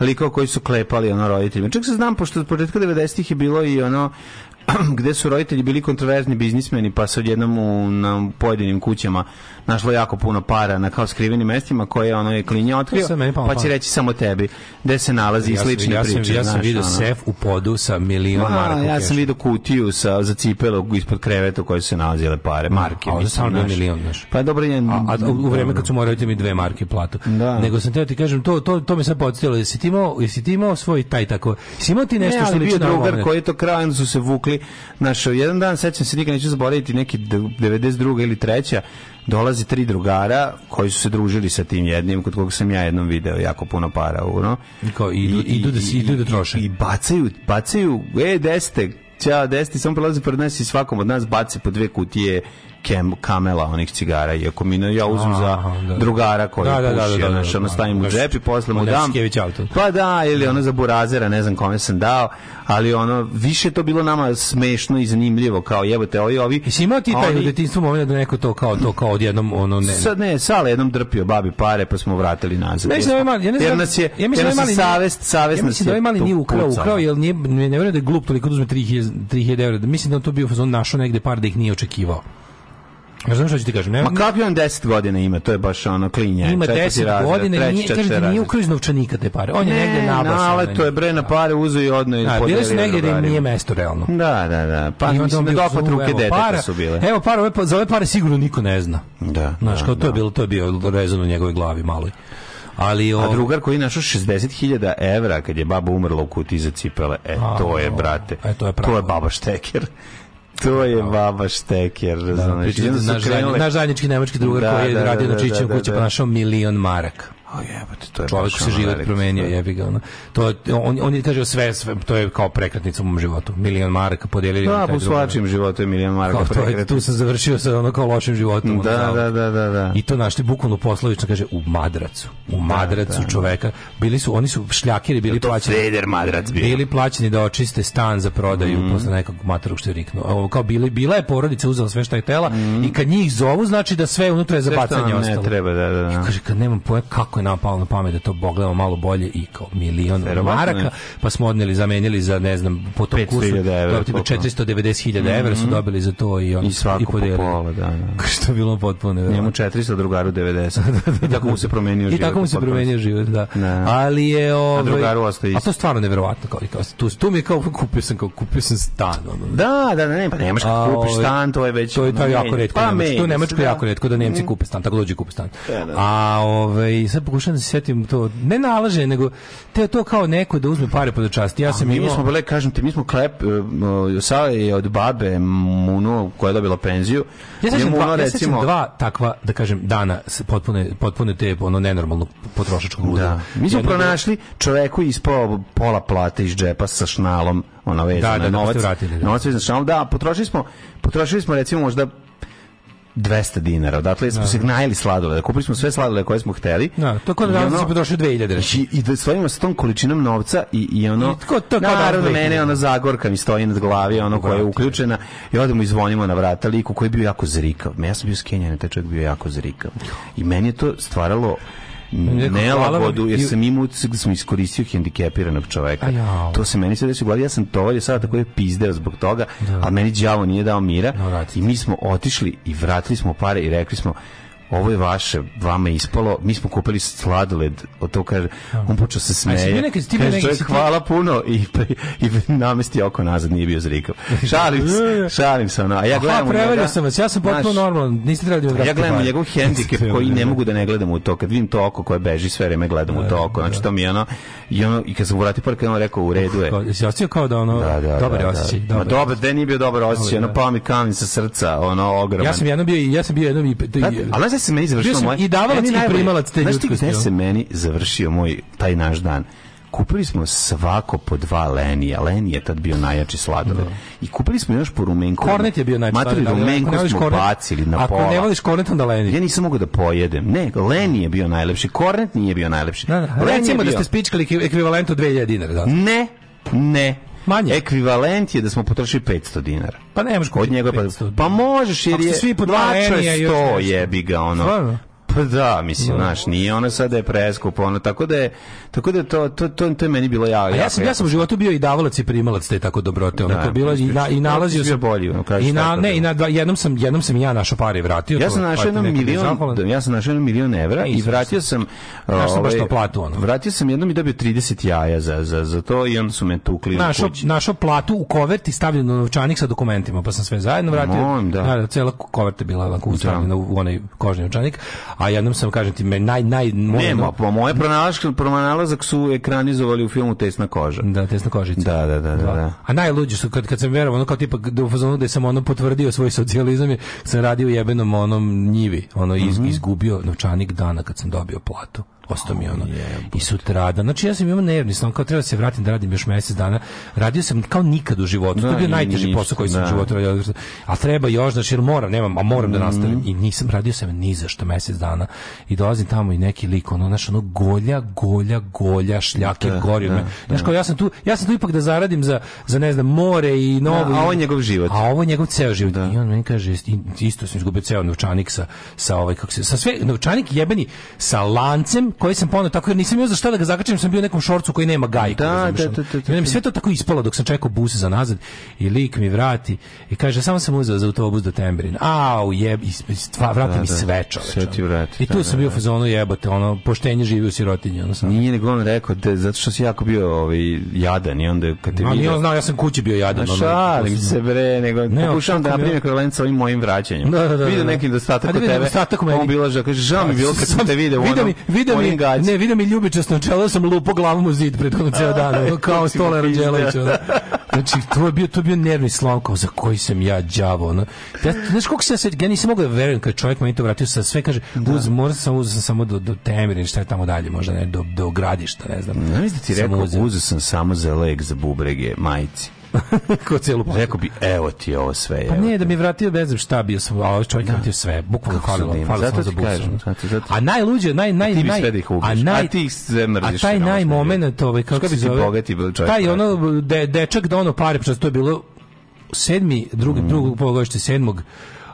likova koji su klepali ono roditeljima. Čak se znam, pošto od početka 90-ih je bilo i ono [clears throat] gde su roditelji bili kontroverzni biznismeni, pa se odjednom u na pojedinim kućama našlo jako puno para na kao skrivenim mestima koje ono je klinja otkrio, pa će reći samo tebi gde se nalazi i ja slične ja priče. Ja sam, znaš, vidio sef u podu sa milion Ma, marka. Ja sam vidio kutiju sa, za cipelo ispod kreveta u kojoj se nalazile pare, marke. A ovdje samo bio milion, znaš. Pa dobro je... A, a u vreme kad su morali da mi dve marke platu. Da. Nego sam teo ti kažem, to, to, to me sad podsjetilo, jesi ti imao, jesi ti imao svoj taj tako, jesi imao ti nešto ne, što bio drugar koji je to kraj, su se vukli, znaš, jedan dan sećam se nikad neću zaboraviti neki 92. ili 3 dolaze tri drugara koji su se družili sa tim jednim, kod koga sam ja jednom video jako puno para, ono. Kao, idu, I, idu, da si, idu da troše. I bacaju, bacaju, e, deste, Ćao, desti, samo prolazi pored nas i svakom od nas baci po dve kutije kem, kamela onih cigara, iako mi ja uzmem za da, da. drugara koji da, da, da, puši, da, da, da, ono stavim u džep i posle mu dam. Pa da, ili ono za burazera, ne znam kome sam dao, ali ono, više to bilo nama smešno i zanimljivo, kao jebote, ovi, ovi. Jesi imao ti taj u detinstvu moment da neko to kao, to kao odjednom, ono, ne? Sad ne, sale jednom drpio babi pare, pa smo vratili nazad. Ne, ne, ovaj mali, ja ne znam, jer nas je, ja jer nas ovaj je savest, savest ja nas je da ovaj mali nije ukrao, ukrao, jer nije, ne, ne vjerujem da je glup toliko da uzme 3000 eura, mislim da on to bio fazon našao negde par da ih nije očekivao. Razumem što ti kažem. Ne, Ma kako je on 10 godina ima, to je baš ono klinje. Ima 10 godina i nije, kaže da nije ukrio iz novčanika te pare. On je negde nabasao. Ne, ali to je bre na pare uzeo i odno i da, podelio. Bile su negde da nije mesto realno. Da, da, da. Pa I mislim da dohvat ruke deteta su bile. Evo par, ove, pa- za ove pare sigurno niko ne zna. Da. Znaš, da, kao to je da. bilo, to je bio rezano u njegovoj glavi maloj. Ali o... A drugar koji je našao 60.000 evra kad je baba umrla u kutiji za cipele, e, to je, brate, e, to, je to je baba šteker. To je baba da. šteker, da, razumeš. Da, naš, zajednički nemački drugar da, koji je radio na Čićevu kuće pa našao milion maraka. Oh, jebate, to je Čovjek se život promijenio, jebi ga. Ono. To, on, on je težio sve, sve, to je kao prekretnica u mom životu. Milion maraka podijelili. Da, u svačim životu je milion maraka je, Tu se završio sa ono kao lošim životom. Da, ono, da, da, da, da, I to našli bukvalno poslovično, kaže, u madracu. U da, madracu da, da. čoveka. Bili su, oni su šljakeri bili to plaćeni. Freder madrac bio. Bili plaćeni da očiste stan za prodaju mm. posle nekog matorog što je riknuo. Kao bili, bila je porodica uzela sve šta je tela mm. i kad njih zovu, znači da sve unutra je za bacanje ostalo. Ne treba, da, da, da. I kaže, kad nemam poja kako je nam palo na pamet da to pogledamo malo bolje i kao milion maraka, pa smo odneli, zamenili za, ne znam, po tom kursu, evra, 490.000 da, evra su mhm. dobili za to i on i, svako i podelili. da, da. [laughs] Što je bilo potpuno nevjerojatno. Da. Njemu 400, drugaru 90. [laughs] Da, I tako mu se promenio život. I tako mu se promenio život, da. Ne. Ali je ovaj, A drugaru ostaje isto. A to stvarno nevjerovatno kao, kao tu, tu mi je kao kupio sam kao kupio sam stan ono. Da, da, ne, pa nemaš kako kupiš ovaj, stan, to je već to je to jako retko. Pa, to je nemačko jako retko da Nemci mhm. kupe stan, tako dođe kupe stan. E, A ovaj sad pokušavam da se setim to, ne nalaže, nego te to kao neko da uzme pare pod pa da časti. Ja sam mi imao... smo bile, kažem ti, mi smo klep, e, Sava je od babe Muno koja je dobila penziju. Ja sam dva, recimo... ja dva takva, da kažem, dana potpune, potpune te ono nenormalno potrošačkog ludo. Da. Mi smo pronašli čoveku ispao pola plate iz džepa sa šnalom ona vezana da, da, da, pa novac. Da, vratili, da. Novac vezan šnalom, da, potrošili smo, potrošili smo recimo možda 200 dinara. Odatle smo da. se gnajili sladole. Kupili smo sve sladole koje smo hteli. Da, to kod da se potroši 2000. I, znači. i da stojimo sa tom količinom novca i i ono. I tko to da naravno mene ona Zagorka mi stoji nad glavi, ono koja je uključena i odemo i zvonimo na vrata liku koji je bio jako zrikav. Ja sam bio skenjan, taj čovjek bio jako zrikav. I meni je to stvaralo nelagodu, jer sam imao utisak da sam iskoristio hendikepiranog čoveka. Ajao. To se meni sve desi u glavi. Ja sam tovalio sada tako je pizdeo zbog toga, da. a meni đavo nije dao mira. No, I mi smo otišli i vratili smo pare i rekli smo ovo je vaše, vama je ispalo, mi smo kupili sladoled, od to kaže, on počeo se smeje, kaže, čovjek hvala puno i, i namesti oko nazad, nije bio zrikav. Šalim se, [laughs] šalim se, ono, a ja gledam... Aha, prevario sam vas, ja sam potpuno normalan, niste trebali da Ja gledam njegov [laughs] hendikep koji ne mogu da, da ne gledam u to, kad vidim to oko koje beži, sve vreme gledam u da, to oko, znači da. to mi je ono, i ono, i kad sam vratio prvi, kad on rekao, u redu je. Jesi osjećao kao da ono, da, da, dobar je osjećaj. Ma dobar, da nije bio dobar osjećaj, ono, pao mi kamen sa srca, ono, ogroman. Ja sam jedno bio, ja sam bio jedno, ali gde se meni završio moj... I davalac e, i primalac te ljudskosti. Znaš ti gde se meni završio moj taj naš dan? kupili smo svako po dva lenija. Lenije je tad bio najjači sladoled. No. Da. I kupili smo još po rumenku. Kornet je bio najjači Materi rumenku ako smo kornet, bacili na ako pola. Ako ne voliš kornet, onda lenije. Ja nisam mogao da pojedem. Ne, leni je bio najlepši. Kornet nije bio najlepši. Da, da. Recimo da ste spičkali ekvivalentu 2000 dinara. Da. Ne, ne, manje. Ekvivalent je da smo potrošili 500 dinara. Pa ne možeš od njega pa, pa možeš jer je svi po 200 je jebi ga ono. Svarno? Pa da, mislim, da. znaš, nije ona sad da je preskupo, ono, tako da je, tako da to, to, to, to je meni bilo ja. ja sam, ja sam u životu bio i davalac i primalac te tako dobrote, ono, da, to bilo, i, na, i nalazio sam, bolji, ono, i na, ne, i na, dva, jednom sam, jednom sam ja našo pare vratio. Ja sam pa našao jednom milion, da, ja sam našao jednom milion evra i vratio sam, našao baš ovaj, to platu, ono. Vratio sam jednom i dobio 30 jaja za, za, za to i onda su me tukli našo, našo platu u kovert stavljeno na novčanik sa dokumentima, pa sam sve zajedno vratio. Mom, da. da cela koverta bila onako u onaj kožni novčanik a jednom sam, kažem ti, me naj, naj... Ne, ma, da- po moje pronalazak su ekranizovali u filmu Tesna koža. Da, Tesna kožica. Da, da, da. da. da. da. A najluđe su, kad, kad sam verovao, ono kao tipa, da u fazonu da sam ono potvrdio svoj socijalizam, je, sam radio u jebenom onom njivi, ono, iz, mm -hmm. izgubio novčanik dana kad sam dobio platu ostao mi ono. I sutradan. Znači ja sam imao nervni sam kao treba da se vratim da radim još mjesec dana. Radio sam kao nikad u životu. Da, to je da, bio najteži posao koji sam u životu da. radio. A treba još, znači jer moram, nemam, a moram da mhm. nastavim. I nisam radio sam ni za što mjesec dana. I dolazim tamo i neki lik, ono, znaš, ono, golja, golja, golja, šljake, gori. Znaš, kao ja sam tu, ja sam tu ipak da zaradim za, za ne znam, more i novo. a ovo je njegov život. A ovo je njegov ceo život. Da. I on meni kaže, isto sam izgubio ceo novčanik sa, sa ovaj, kako se, sa sve, novčanik jebeni sa lancem koji sam ponuo tako jer nisam imao za šta da ga zakačim, sam bio u nekom šorcu koji nema gajku. Da, da, da, da, da. sve to tako ispalo dok sam čekao bus za nazad i lik mi vrati i kaže samo sam uzeo za autobus do Tembrina. Au, jeb, stva, vrati da, mi sve čoveče. I tu sam bio u fazonu jebote, ono poštenje živi u sirotinji, ono sam. Nije nego on rekao da zato što si jako bio ovaj jadan i onda kad te vidi. Ali on znao ja sam kući bio jadan, ono. Šalim se bre, nego pokušavam da napravim ekvivalent ovim mojim vraćanjem. Vidio neki dostatak kod tebe. On bilo je kaže, žao mi bilo kad sam te video, ono. Vide mi, mi, gađa. Ne, vidio mi ljubičasno čelo, da sam lupo glavom u zid prethodno [laughs] ceo dan, kao Stolar Anđelović. Znači, to je bio, to je bio nervni slom, kao za koji sam ja đavo. No. Ja, znaš koliko se ja sad, ja nisam mogao da verujem kad čovjek meni to vratio, sa sve kaže, da. uz, možda sam uzeo sam samo do, do Temirin, šta je tamo dalje, možda ne, do, do gradišta, ne znam. Ne znam da ti rekao, uzeo sam samo za leg, za bubrege, majici. [laughs] Ko celu poslu. Rekao bi, evo ti ovo sve. Pa ne, da mi vratio, ne znam šta bio sam, a ovaj čovjek mi da. ti sve, bukvalno falilo, falilo zato za zato. A najluđe, naj, naj, naj, a ti naj, sve da a, naj, a ti ih mrziš. A taj najmoment, da- ovaj, kako se zove, bogati čovjek taj ono, de, dečak da ono pare, što je bilo sedmi, drugi, mm. drugog pologošte sedmog,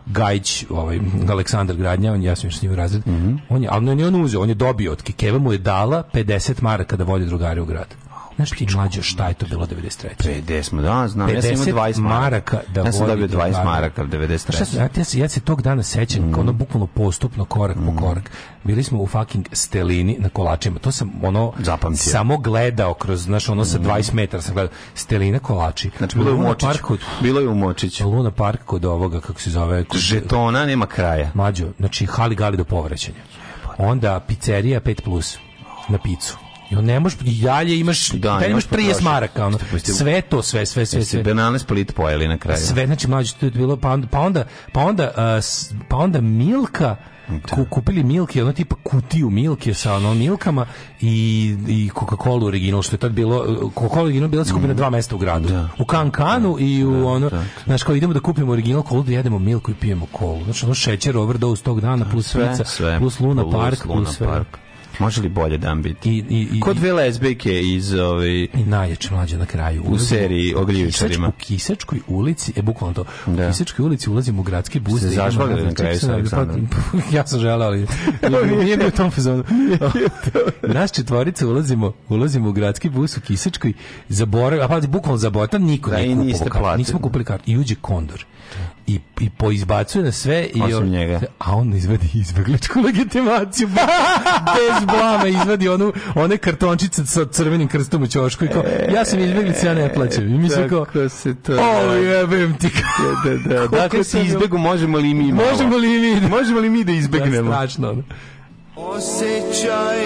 Gajić, ovaj Aleksandar Gradnja, on ja sam još s njim razred. Mm -hmm. On je, ali ne on uzeo, on je dobio od Kikeva mu je dala 50 maraka da vodi drugare u grad. Znaš ti mlađo šta je to bilo 93. 50, da, znam, 50 ja sam imao 20 maraka. Da ja sam dobio 20 da maraka 93. Šta su, ja, ja, se, ja se tog dana sećam, mm. ono bukvalno postupno, korak mm. po mhm. korak. Bili smo u fucking Stelini na kolačima. To sam ono Zapamtio. samo gledao kroz, znaš, ono sa 20 mhm. metara sam gledao. Stelina kolači. Znači, bilo je u Močiću. Parku, bilo je u Močiću. Luna Park kod ovoga, kako se zove. Kod, Žetona nema kraja. Mlađo, znači, hali gali do povraćanja. Onda pizzerija 5+, plus na picu I ne možeš, i dalje imaš, da, dalje imaš 30 maraka, ono. Sve to, sve, sve, sve. sve. Banalne split pojeli na kraju. Sve, znači, mlađe, to je bilo, pa onda, pa onda, pa onda, uh, pa onda Milka, da. kupili milke, ono tipa kutiju milke sa ono milkama i, i Coca-Cola original, što je tad bilo, uh, Coca-Cola original bila se kupi na mhm. dva mesta u gradu. Da. U Kankanu da, i u da, ono, da. znaš, kao idemo da kupimo original kolu, da jedemo milku i pijemo kolu. Znači, ono šećer overdose tog dana, da, plus sve, pizza, sve. plus Luna Park, plus, plus sve. Park. Može li bolje da ambiti? I, i, Kod dve lesbijke iz ove... Ovaj, I najjače mlađe na kraju. U, seriji o gljivičarima. U Kisačkoj ulici, e, bukvalno to, da. u Kisačkoj ulici ulazimo u gradski bus. Se zažvalili na kraju sa pa, Aleksandrom. [laughs] ja sam želeo, ali [laughs] nije bio u tom [laughs] fazonu. Nas četvorica ulazimo, ulazimo u gradski bus u Kisačkoj, zaborav, a pa bukvalno zaborav, zaboravimo, niko da, nije kupao kartu. Nismo kupili kartu. I uđe kondor. Da i, i poizbacuje na sve i Osim njega. a on izvadi izbegličku legitimaciju [laughs] bez blama izvadi onu, one kartončice sa crvenim krstom u čošku i kao, ja sam izbeglica, ja ne plaćam i mi se kao, se to, o jebem ti da, da, da. da [laughs] dakle se izbegu možemo li mi možemo li mi, da- možemo li mi da izbegnemo da, strašno osjećaj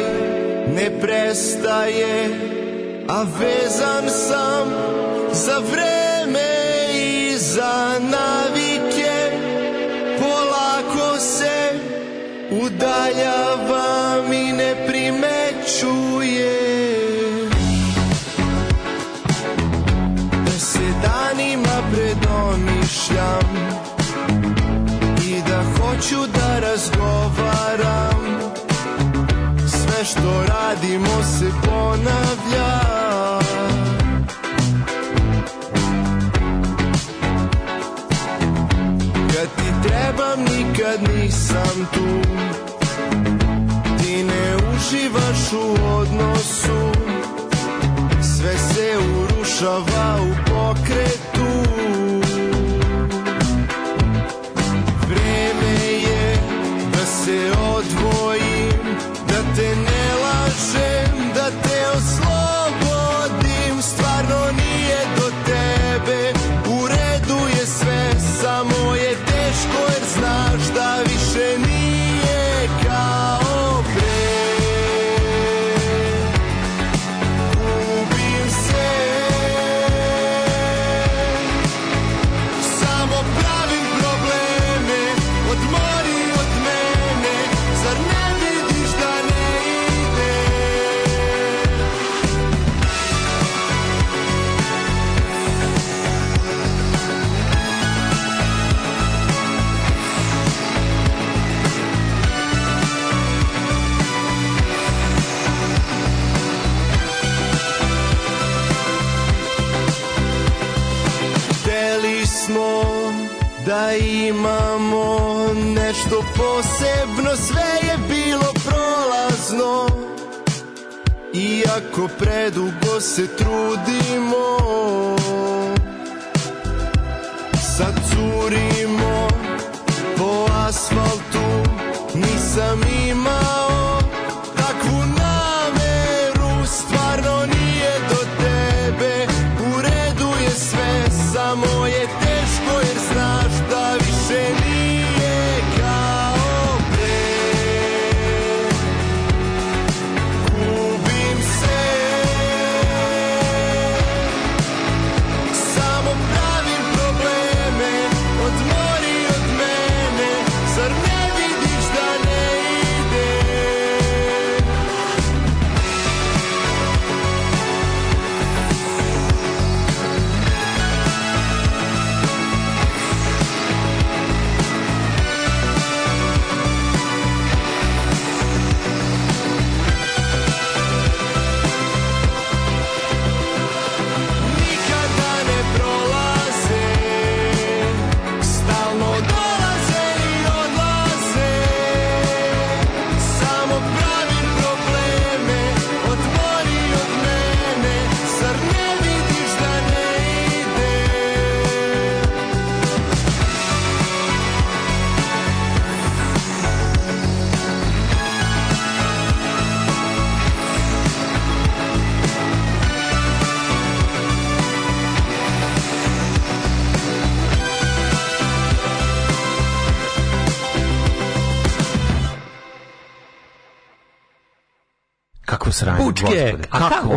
ne prestaje a vezan sam za vreme i za nas se udaljavam i ne primećuje Da se danima predomišljam I da hoću da razgovaram Sve što radimo se ponavlja trebam nikad nisam tu Ti ne uživaš u odnosu Sve se urušava u pokret nešto posebno Sve je bilo prolazno Iako predugo se trudimo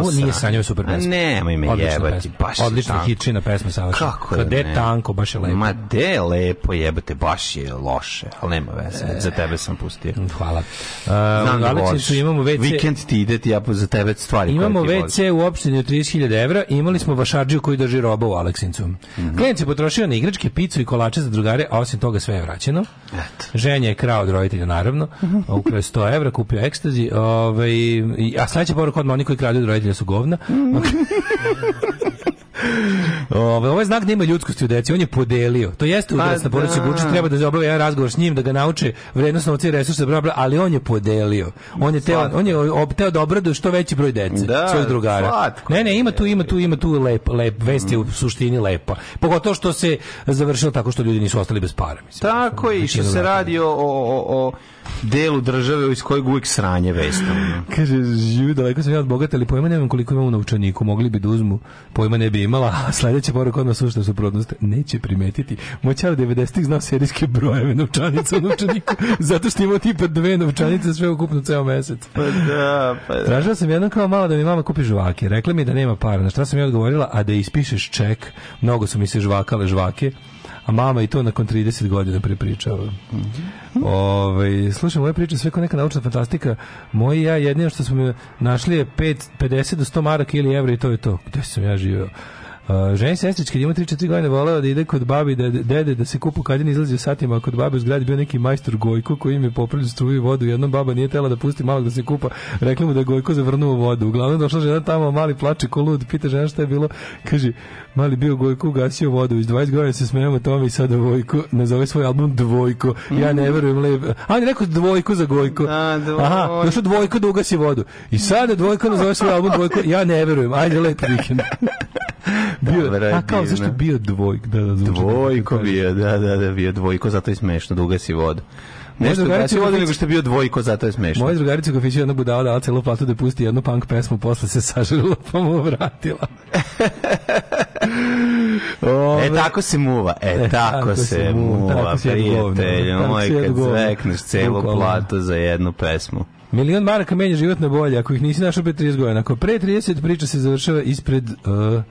ovo nije sanjao super pesma. Nemoj me jebati, baš je Odlična hitčina pesma savršena. Kako da ne? tanko, baš je lepo. Ma de lepo jebate, baš je loše, al nema veze, e. za tebe sam pustio. Hvala. Uh, Znam e, da imamo WC. Vikend ti ide ti ja za tebe stvari. Imamo WC u opštini od 30.000 evra, imali smo vašarđiju koji drži roba u Aleksincu. Mm -hmm. Klijent se potrošio na igračke, picu i kolače za drugare, a osim toga sve je vraćeno. Eto. Ženja je krao od roditelja, naravno. Mhm. Ukrao je 100 evra, kupio ekstazi. Ovaj, a sledeća poruka odmah oni koji kradu od roditelja roditelja su govna. Ove, ovo je znak nema da ljudskosti u deci, on je podelio. To jeste pa udarac na porodicu Gučić, da. treba da obave jedan razgovor s njim, da ga nauče vrednost novca i resursa, bla, bla, ali on je podelio. On je teo, on je obteo da obradu što veći broj dece, da, svojih drugara. Slatko. Ne, ne, ima tu, ima tu, ima tu lep, lep, vest je u suštini lepa. Pogotovo što se završilo tako što ljudi nisu ostali bez para. Mislim. Tako i što se radi o, o, o delu države iz kojeg uvijek sranje vestom. Kaže, živi daleko sam ja od bogata, ali pojma nemam koliko imam u novčaniku, mogli bi da uzmu, pojma ne bi imala, [laughs] a sledeća poruka odmah sušta suprotnost, neće primetiti. Moćar 90-ih znao serijske brojeve novčanica u novčaniku, [laughs] zato što imao tipa dve novčanice sve ukupno ceo mesec. Pa da, pa da. Tražila sam jednom kao malo da mi mama kupi žvake, rekla mi da nema para, na šta sam ja odgovorila, a da ispišeš ček, mnogo su mi se žvakale žvake, a mama i to nakon 30 godina prepričava. Mm -hmm. Ove, ovaj, slušam, moje priče sve kao neka naučna fantastika. Moji ja jedino što smo našli je 5, 50 do 100 maraka ili evra i to je to. Gde sam ja živeo? Uh, Ženja Sestrić kad ima 3-4 godine voleo da ide kod babi da dede da se kupu kad je izlazio satima kod babi u zgradi bio neki majstor Gojko koji im je popravljao struju i vodu jednom baba nije tela da pusti malog da se kupa rekli mu da Gojko zavrnuo vodu uglavnom došla žena tamo mali plače ko lud pita žena šta je bilo kaže mali bio Gojko ugasio vodu iz 20 godina se smejemo tome i sad Gojko nazove svoj album Dvojko ja ne verujem lepo a on rekao Dvojko za Gojko a, da, dvoj... aha došao Dvojko da ugasi vodu i sad Dvojko nazove svoj album Dvojko ja ne verujem ajde lep vikend [laughs] Da, bio, Dobra, a kao, zašto bio dvojk? Da, da, zvuči, da dvojko da bio, da, da, da, bio dvojko, zato je smešno da ugasi vodu. Nešto da gasi vodu nego što je bio dvojko, zato je smešno. Moja drugarica u kafiću jedna budala dala celu platu da pusti jednu punk pesmu, posle se sažrula pa mu vratila. [laughs] E, Ove, e tako se muva, e, [laughs] e tako, tako se muva, muva prijatelj, moj kad zvekneš celu platu za jednu pesmu. Milion maraka menja život na bolje, ako ih nisi našao pre 30 godina. Ako pre 30 priča se završava ispred... Uh,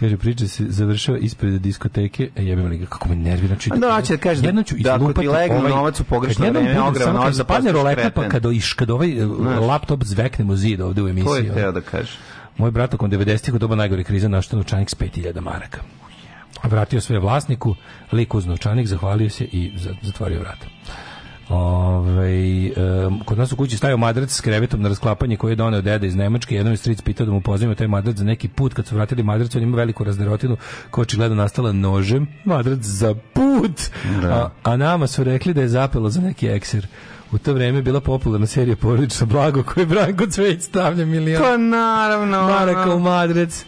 Kaže, priča se završava ispred diskoteke, a e, jebem li ga, kako me nervira. Znači, no, hoće da kaže, jedno ću da, ako ti legne ovaj, novac u pogrešno kad vreme, ogravan novac za pastor roleta, pa kad, iš, kad ovaj e, Znaš. laptop zveknemo zid ovde u emisiji. Ko je teo da kaže. Moj brat tokom 90-ih u doba najgore krize naštao novčanik s 5000 maraka. Vratio sve vlasniku, lik uz novčanik, zahvalio se i zatvorio vrata. Ove, ovaj, e, kod nas u kući stavio madrac s krevetom na rasklapanje koji je doneo deda iz Nemačke. Jednom je stric pitao da mu pozdravimo taj madrac za neki put. Kad su vratili madrac, on ima veliku razderotinu koja očigledno nastala nožem. Madrac za put! Da. A, a nama su rekli da je zapelo za neki ekser. U to vreme je bila popularna serija Porodično blago koje Branko Cveć stavlja milion. Pa naravno. Maraka u madrac.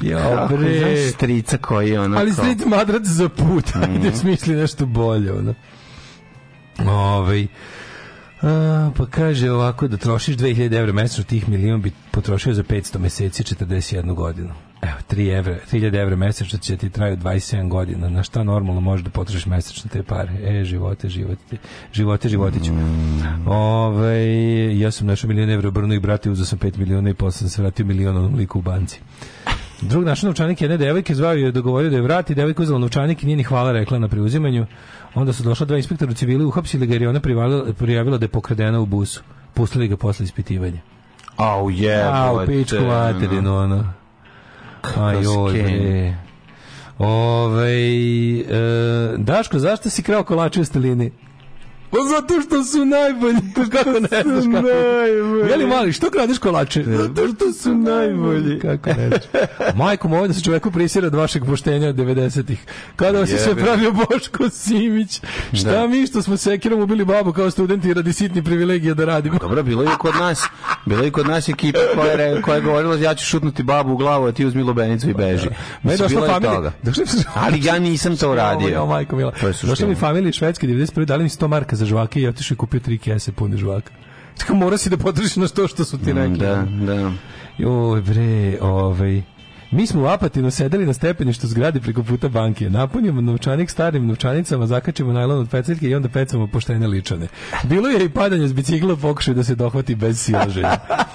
Ja, bre. Znaš strica koji je ono... Ali stric madrac za put. Mm -hmm. smisli nešto bolje. Ono. Ovaj, a, pa kaže ovako da trošiš 2000 evra mesečno, tih milion bi potrošio za 500 meseci 41 godinu. Evo, 3 evra, 3000 evra mesečno će ti traju 27 godina. Na šta normalno možeš da potrošiš mesečno te pare? E, živote, živote, živote, životiću. Mm. Ove, ovaj, ja sam našao milion evra obrnuo i brate, uzao sam 5 miliona i posle sam se vratio milion onom liku u banci. Drug našao novčanik jedne devojke, zvao je dogovorio da je vrati, devojka uzela novčanik i nije ni hvala rekla na preuzimanju. Onda su došla dva inspektora u civili, uhapsili ga jer je ona prijavila da je pokradena u busu. Pustili ga posle ispitivanja. Au oh, je, yeah, Au, pičku materinu, ono. Ajoj, Ove, e, Daško, zašto si krao kolače u stelini? Pa zato što su najbolji. Pa kako ne znaš kako? Najbolji. Jeli mali, što kradeš kolače? Zato što su najbolji. Kako ne znaš? Majko moj da se čoveku prisira od vašeg poštenja 90-ih. Kada se sve pravio Boško Simić. Šta da. mi što smo sekirom ubili babu kao studenti radi sitni privilegije da radimo. Dobro, bilo je kod nas. Bilo je kod nas ekipa koja je, koja je govorila ja ću šutnuti babu u glavu, a ti uzmi lubenicu i pa beži. Pa, da. Bilo je toga. Ali ja nisam to uradio. Jo, majko mila. Došla mi familija švedske 91. dali mi 100 marka za za žvake i otišao i kupio tri kese pune žvaka. [laughs] Tako mora si da potrošiš na to što su ti mm, rekli. Da, da. Joj bre, ovaj... Mi smo u Apatinu sedeli na stepeništu zgrade preko puta banke. Napunimo novčanik starim novčanicama, zakačimo najlon od peceljke i onda pecamo poštene ličane. Bilo je i padanje s bicikla pokušaj da se dohvati bez silaženja. [laughs]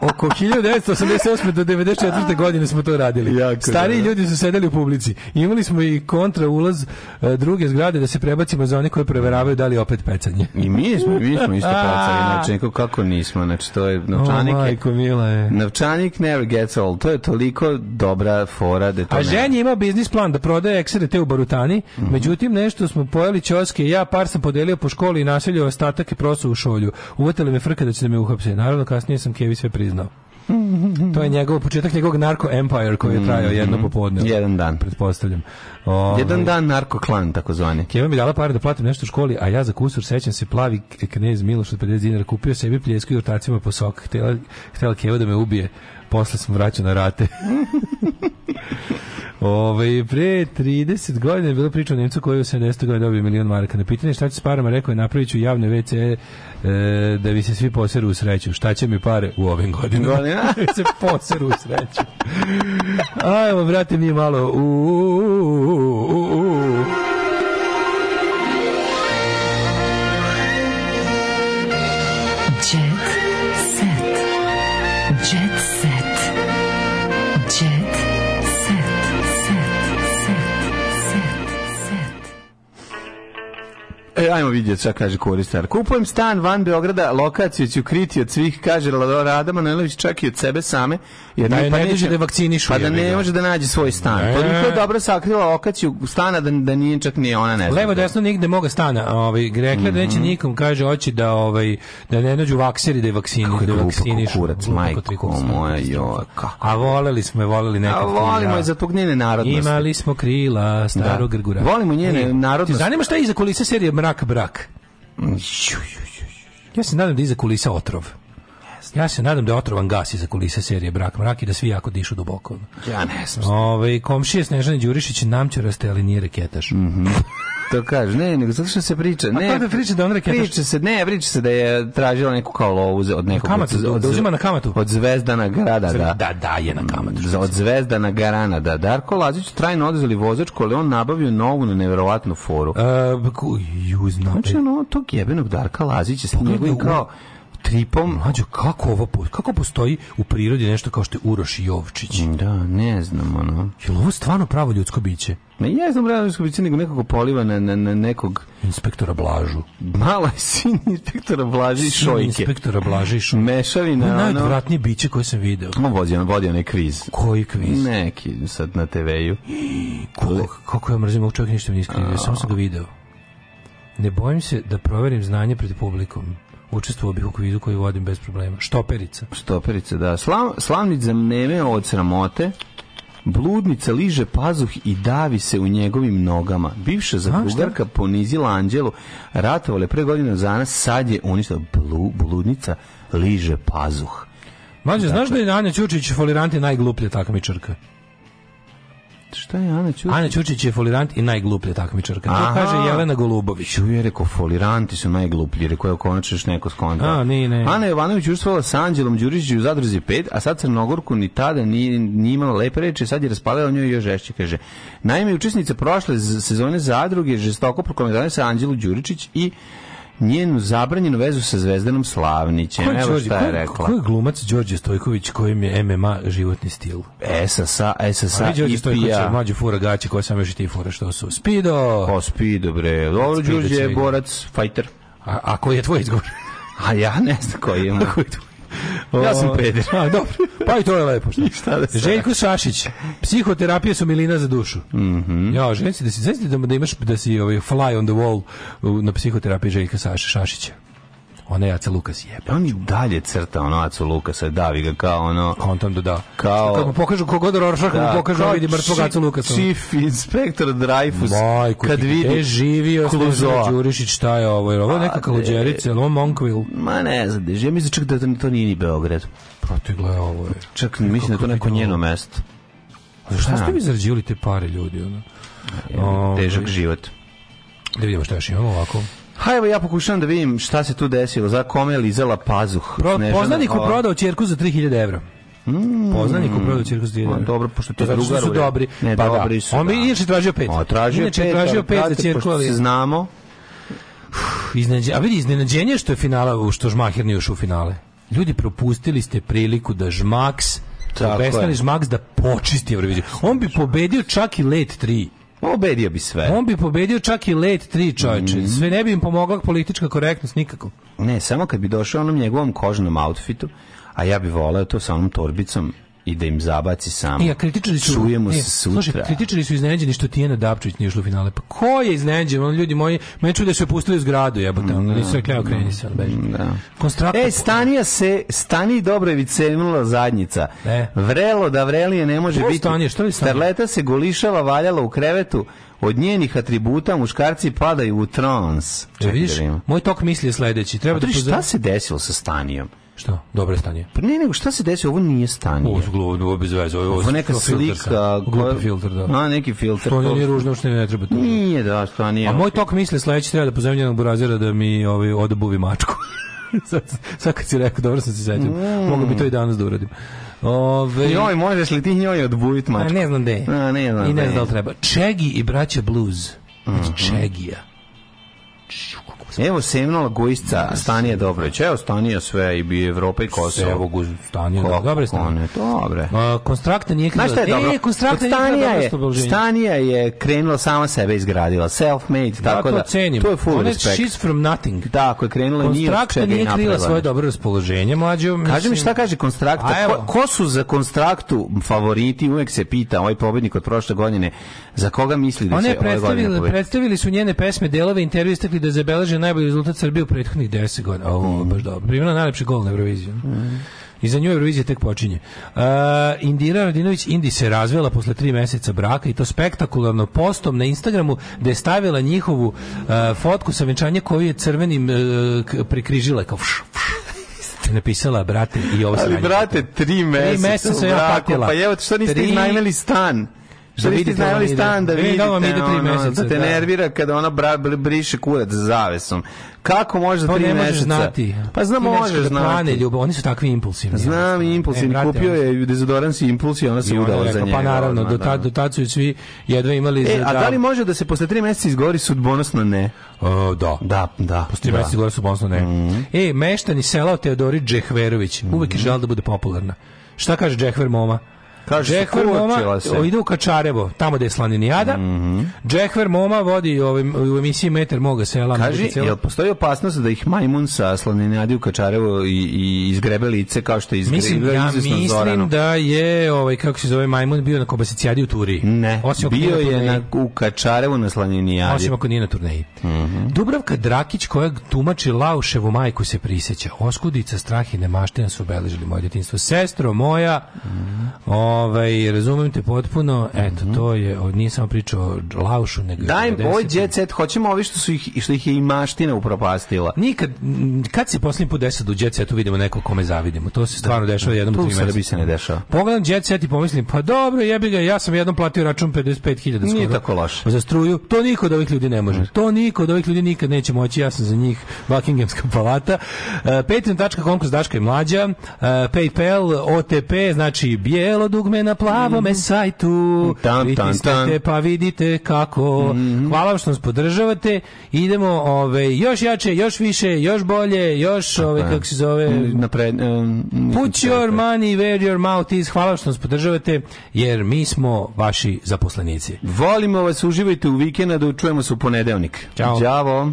Oko 1988. do 94. godine smo to radili. Jako, Stariji da, da. ljudi su sedeli u publici. Imali smo i kontra ulaz e, druge zgrade da se prebacimo za one koje preveravaju da li opet pecanje. I mi smo, mi smo isto [laughs] pecali. Znači, neko, kako nismo? Znači, to je novčanik... O, majko, mila je. Novčanik never gets old. To je toliko dobra fora da to A ženje ima biznis plan da prodaje eksere te u Barutani. Mm -hmm. Međutim, nešto smo pojeli čoske. Ja par sam podelio po školi i naselio ostatak i prosu u šolju. Uvatili me frka da će da me uhapse. Naravno, kasnije sam Kevi sve priznao priznao. To je njegov početak njegovog narko empire koji je trajao jedno mhm. popodne. Jedan dan. Pretpostavljam. Ove, ovaj. ovaj. Jedan dan narko klan, takozvani. Keva mi dala pare da platim nešto u školi, a ja za kusur sećam se plavi knez Miloš od 50 dinara kupio sebi pljesku i ortacima po sok. Htela, htela Keva da me ubije posle sam vraćao na rate. Ove, pre 30 godina je bilo priča o Nemcu koji je u 70. godina dobio milion maraka. Na pitanje šta će s parama, rekao je napravit ću javne WC e, da vi se svi poseru u sreću. Šta će mi pare u ovim godinama? Godina? se poseru u sreću. Ajmo, brate, mi malo u, u, u, u E, ajmo vidjeti šta kaže koristar. Kupujem stan van Beograda, lokaciju ću kriti od svih, kaže Rada Manojlović, čak i od sebe same. Jer da, ne, pa ne neće, da vakcinišu. Pa da ne može da nađe svoj stan. Pa ne. Toliko je dobro sakrila lokaciju stana da, da nije čak ni ona ne zna. Levo desno nigde moga stana. Ovaj, rekla mm -hmm. da neće mhm. nikom, kaže, hoće da, ovaj, da ne nađu vakseri da je vaksini, Kako je da je vakcinišu. Kurac, majko moja, joj, A voleli smo je, voleli nekad. A volimo da. je za tog njene narodnosti. Imali smo krila, da. starog grgura. Volimo njene e, narodnosti. Ti zanima šta je iza kulisa serije mrak brak. Mm, ja se nadam da je iza kulisa otrov. Ja se nadam da je otrovan gas iza kulisa serije Brak mrak i da svi jako dišu duboko. Ja ne znam. Ove, ovaj, komšije Snežana Đurišić namćuraste, ali nije reketaš. Mhm. to kaže, ne, nego zato što se priča. Ne, A kada priča da on reketaš? Priča se, ne, priča se da je tražila neku kao lovu od nekog. Na kamatu, od, da uzima na kamatu. Od Zvezdana Grada, da. Da, da, je na kamatu. Mm, od Zvezdana Garana, da. Darko Lazić trajno oduzeli vozačku, ali on nabavio novu na neverovatnu foru. E, ju, znači, ono, tog jebenog Darka Lazića s njegovim kao tripom. Mađo, kako ovo kako postoji u prirodi nešto kao što je Uroš Jovčić? Da, ne znam, ono. Je li ovo stvarno pravo ljudsko biće? Ne, ja znam pravo ljudsko biće, nego nekako poliva na, na, na nekog... Inspektora Blažu. Mala sin inspektora Blaži i Šojke. inspektora Blaži i Šojke. Mešavi na ono... Najodvratnije biće koje sam video. On vodi, on vodi onaj kviz. Koji kviz? Neki, sad na TV-u. Kako, kako ja mrzim, ovog čovjeka ništa mi niskrivio, samo sam ga video. Ne bojim se da proverim znanje pred publikom učestvovao bih u kvizu koji vodim bez problema. Štoperica. Štoperica, da. Slav, slavnic za mneme od sramote. Bludnica liže pazuh i davi se u njegovim nogama. Bivša zakrugarka ponizila Anđelu, ratovale pre godinu za nas, sad je uništila Blu, bludnica liže pazuh. Mađo, dakle, znaš da je Anja Ćučić foliranti najgluplja takmičarka? Šta je Ana Ćurčić? Ana Ćurčić je folirant i najgluplja takmičarka. To kaže Jelena Golubović. Ču je rekao foliranti su najgluplji, rekao je konačno neko skontra. A, ne, ne. Ana Jovanović učestvovala sa Anđelom Đurišićem u Zadruzi 5, a sad Crnogorku ni tada nije, nije imala lepe reči, sad je raspalila o njoj još žešće, kaže. Naime, učesnica prošle sezone Zadruge žestoko prokomentarisala Anđelu Đuričić i njenu zabranjenu vezu sa Zvezdanom Slavnićem. Koji Evo šta je rekla. Koji je glumac Đorđe Stojković kojim je MMA životni stil? SSA, e, SSA e, i je Mlađe fura gaće koje sam još i ti fura što su. Spido! O, Spido bre. Dobro, Đorđe je borac, fighter. A, a koji je tvoj izgovor? a ja ne znam koji je. [laughs] koji je tvoj ja sam peder. A, dobro. Pa i to je lepo. Šta? šta da Željko Šašić. Psihoterapija su milina za dušu. Mm -hmm. Ja, želim da si, da, da imaš da si ovaj, fly on the wall na psihoterapiji Željka Saša, Šašića. Ona je Aca Lukas jebe. Pa on i dalje crta ono Acu Lukasa, davi ga kao ono... Kontam da da. Kao... Kad mu pokažu kogod Rorschach, da, mu pokažu vidi mrtvog Acu Lukasa. Chief Inspector Dreyfus. Majko, kad vidi... Gde živio Kluzoa. Đurišić, šta je ovo? Jer ovo je pa, neka kaluđerica, e, ovo Monkville. Ma ne znam, ja mislim čak da to nije ni Beograd. Protigle pa ovo je. Čak mislim da to neko njeno mesto. Šta ste mi zarađivali te pare ljudi? Ono? E, težak ovaj- život. Da vidimo šta još imamo ovako. Ha, ja pokušam da vidim šta se tu desilo, za kome je lizala pazuh. Pro, poznanik ova... prodao čerku za 3000 evra. Mm. Poznanik u prodaju cirkus dinara. Dobro, pošto ti drugar. Zato su dobri. Ne, pa da. dobri da. On bi da. inače tražio pet. O, tražio inače pet, tražio pet za cirkus, ali znamo. Iznenađenje, a vidi iznenađenje što je finala, što Žmaher nije još u finale. Ljudi propustili ste priliku da Žmaks Obestali da Žmaks da počisti Euroviziju. On bi pobedio čak i let 3. Pobedio bi sve. On bi pobedio čak i let tri čovječe. Mm. Sve ne bi im pomogla politička korektnost nikako. Ne, samo kad bi došao onom njegovom kožnom outfitu, a ja bi voleo to sa onom torbicom i da im zabaci sam. Ja, e, kritičari su, Čujemo e, se sutra. Slušaj, kritičari su iznenađeni što Tijana Dapčević nije ušla u finale. Pa ko je iznenađen? On, ljudi moji, meni čude da su je pustili u zgradu, jebote. Mm, nisu rekli, evo mm, kreni se, beži. Mm, da. Konstraktor... E, Stanija se, Stani Dobrović se imala zadnjica. E. Vrelo da vrelije ne može Ko biti. Stanje, što je stanje? Starleta se golišava, valjala u krevetu, od njenih atributa muškarci padaju u trans. Ja, e, vidiš, da moj tok misli je sledeći. Treba A, da pozor... šta se desilo sa Stanijom? Šta? Dobro je stanje. Pa ne, nego šta se desi? Ovo nije stanje. Ovo zglubo, ovo bez veze. Ovo, ovo neka slika. Glupi filter, da. A, neki filter. To, to nije ružno, što ne treba to. Nije, da, što nije. A moj tok misli sledeći treba da pozovem jednog burazira da mi ovaj, odebuvi mačku. [laughs] sad, sad kad si rekao, dobro sam se sjetio. Mm. Mogu bi to i danas da uradim. Ove... Njoj, možeš li ti njoj odbuvit mačku? A, ne znam gde A, ne znam I ne znam da li treba. Čegi i braća Blues. mm -hmm. Čegija Evo Semnol Gojsca, Stanija Dobrović. Evo Stanija sve i bi Evropa i Kosovo. Evo Stanija, Ko, dobre Stanija. Dobre. Uh, konstrakta nije kriva. Znaš je dobro? E, konstrakta Stanija je, Stanija je krenula sama sebe izgradila. Self-made, da, tako da. To cenim. To je full Ona respect. She's from nothing. Da, koja je krenula nije Konstrakta nije kriva svoje dobro raspoloženje, mlađo. Kaži mi šta kaže Konstrakta. Ko, ko, su za Konstraktu favoriti? Uvek se pita ovaj pobednik od prošle godine. Za koga misli da će ove godine pobediti? Predstavili su njene pesme, delove, intervju, istakli uspeli da zabeleže najbolji rezultat Srbije u prethodnih 10 godina. Ovo, mhm. baš dobro. Primjena najlepši gol na Euroviziju. Mm. I za nju Eurovizija tek počinje. Uh, Indira Radinović Indi se razvela posle tri meseca braka i to spektakularno postom na Instagramu da je stavila njihovu uh, fotku sa venčanja koju je crvenim uh, prikrižila kao fš, fš [laughs] napisala brate i ovo Ali brate, tri meseca, tri meseca sam ja patila. Pa evo, što niste tri, najmeli stan? Što da niste iznajeli stan da vidite, da, vam ide tri meseca, da te da. nervira kada ona briše kurac za zavesom. Kako može za tri meseca? To ne možeš znati. Pa znam, možeš znati. ljubav, oni su takvi impulsivni. Znam, e, impulsivni. Kupio je dezodorans i impuls i ona se udala za pa njega. Pa naravno, do tad, da, do tad su svi jedva imali... E, a da li može da se posle tri meseca izgovori sudbonosno ne? E, da. Da, da. Posle tri meseca izgovori sudbonosno ne. Mhm. E, meštani sela Teodori Džehverović. Uvek je žal da bude popularna. Šta kaže Džehver moma? Kaže, Džekver Moma se. O, ide u Kačarevo, tamo gde je Slaninijada. Mm -hmm. Džekver Moma vodi ovim, ovaj, u emisiji Meter moga sela. Kaže, jel postoji opasnost da ih majmun sa Slaninijadi u Kačarevo i, i izgrebe lice kao što je izgrebe mislim, ja mislim Zoranu. da je, ovaj, kako se zove, majmun bio na Kobasicijadi u Turiji. Ne, Osim bio je na, u Kačarevo na Slaninijadi. Osim ako nije na turneji. Mm -hmm. Dubravka Drakić koja tumači Lauševu majku se priseća. Oskudica, strah i nemaština su obeležili moje djetinstvo. Sestro moja, mm -hmm. o, Ovaj, razumem te potpuno, eto, mm -hmm. to je, nije samo pričao Laušu, nego... Daj, ovo je hoćemo ovi što, su ih, što ih je i maština upropastila. Nikad, kad se posljednji put deset u jet vidimo neko kome zavidimo, to se da. stvarno da, dešava jednom u tri bi se ne dešava. Pogledam jet i pomislim, pa dobro, jebi ga, ja sam jednom platio račun 55.000 skoro. Nije tako loše. Za struju, to niko od ovih ljudi ne može. Mm. To niko od ovih ljudi nikad neće moći, ja sam za njih Buckinghamska [laughs] palata. Uh, Patreon.com kroz Daška i Mlađa, uh, Paypal, OTP, znači bijelo dugo dugme na plavome mm. sajtu. Tam, tam, tam. pa vidite kako. Mm. Hvala vam što nas podržavate. Idemo ove, još jače, još više, još bolje, još ove, kako se zove... Mm, napred, um, put your money where your mouth is. Hvala što nas podržavate, jer mi smo vaši zaposlenici. Volimo vas, uživajte u vikenda, da čujemo se u ponedeljnik. Ćao. Ćao.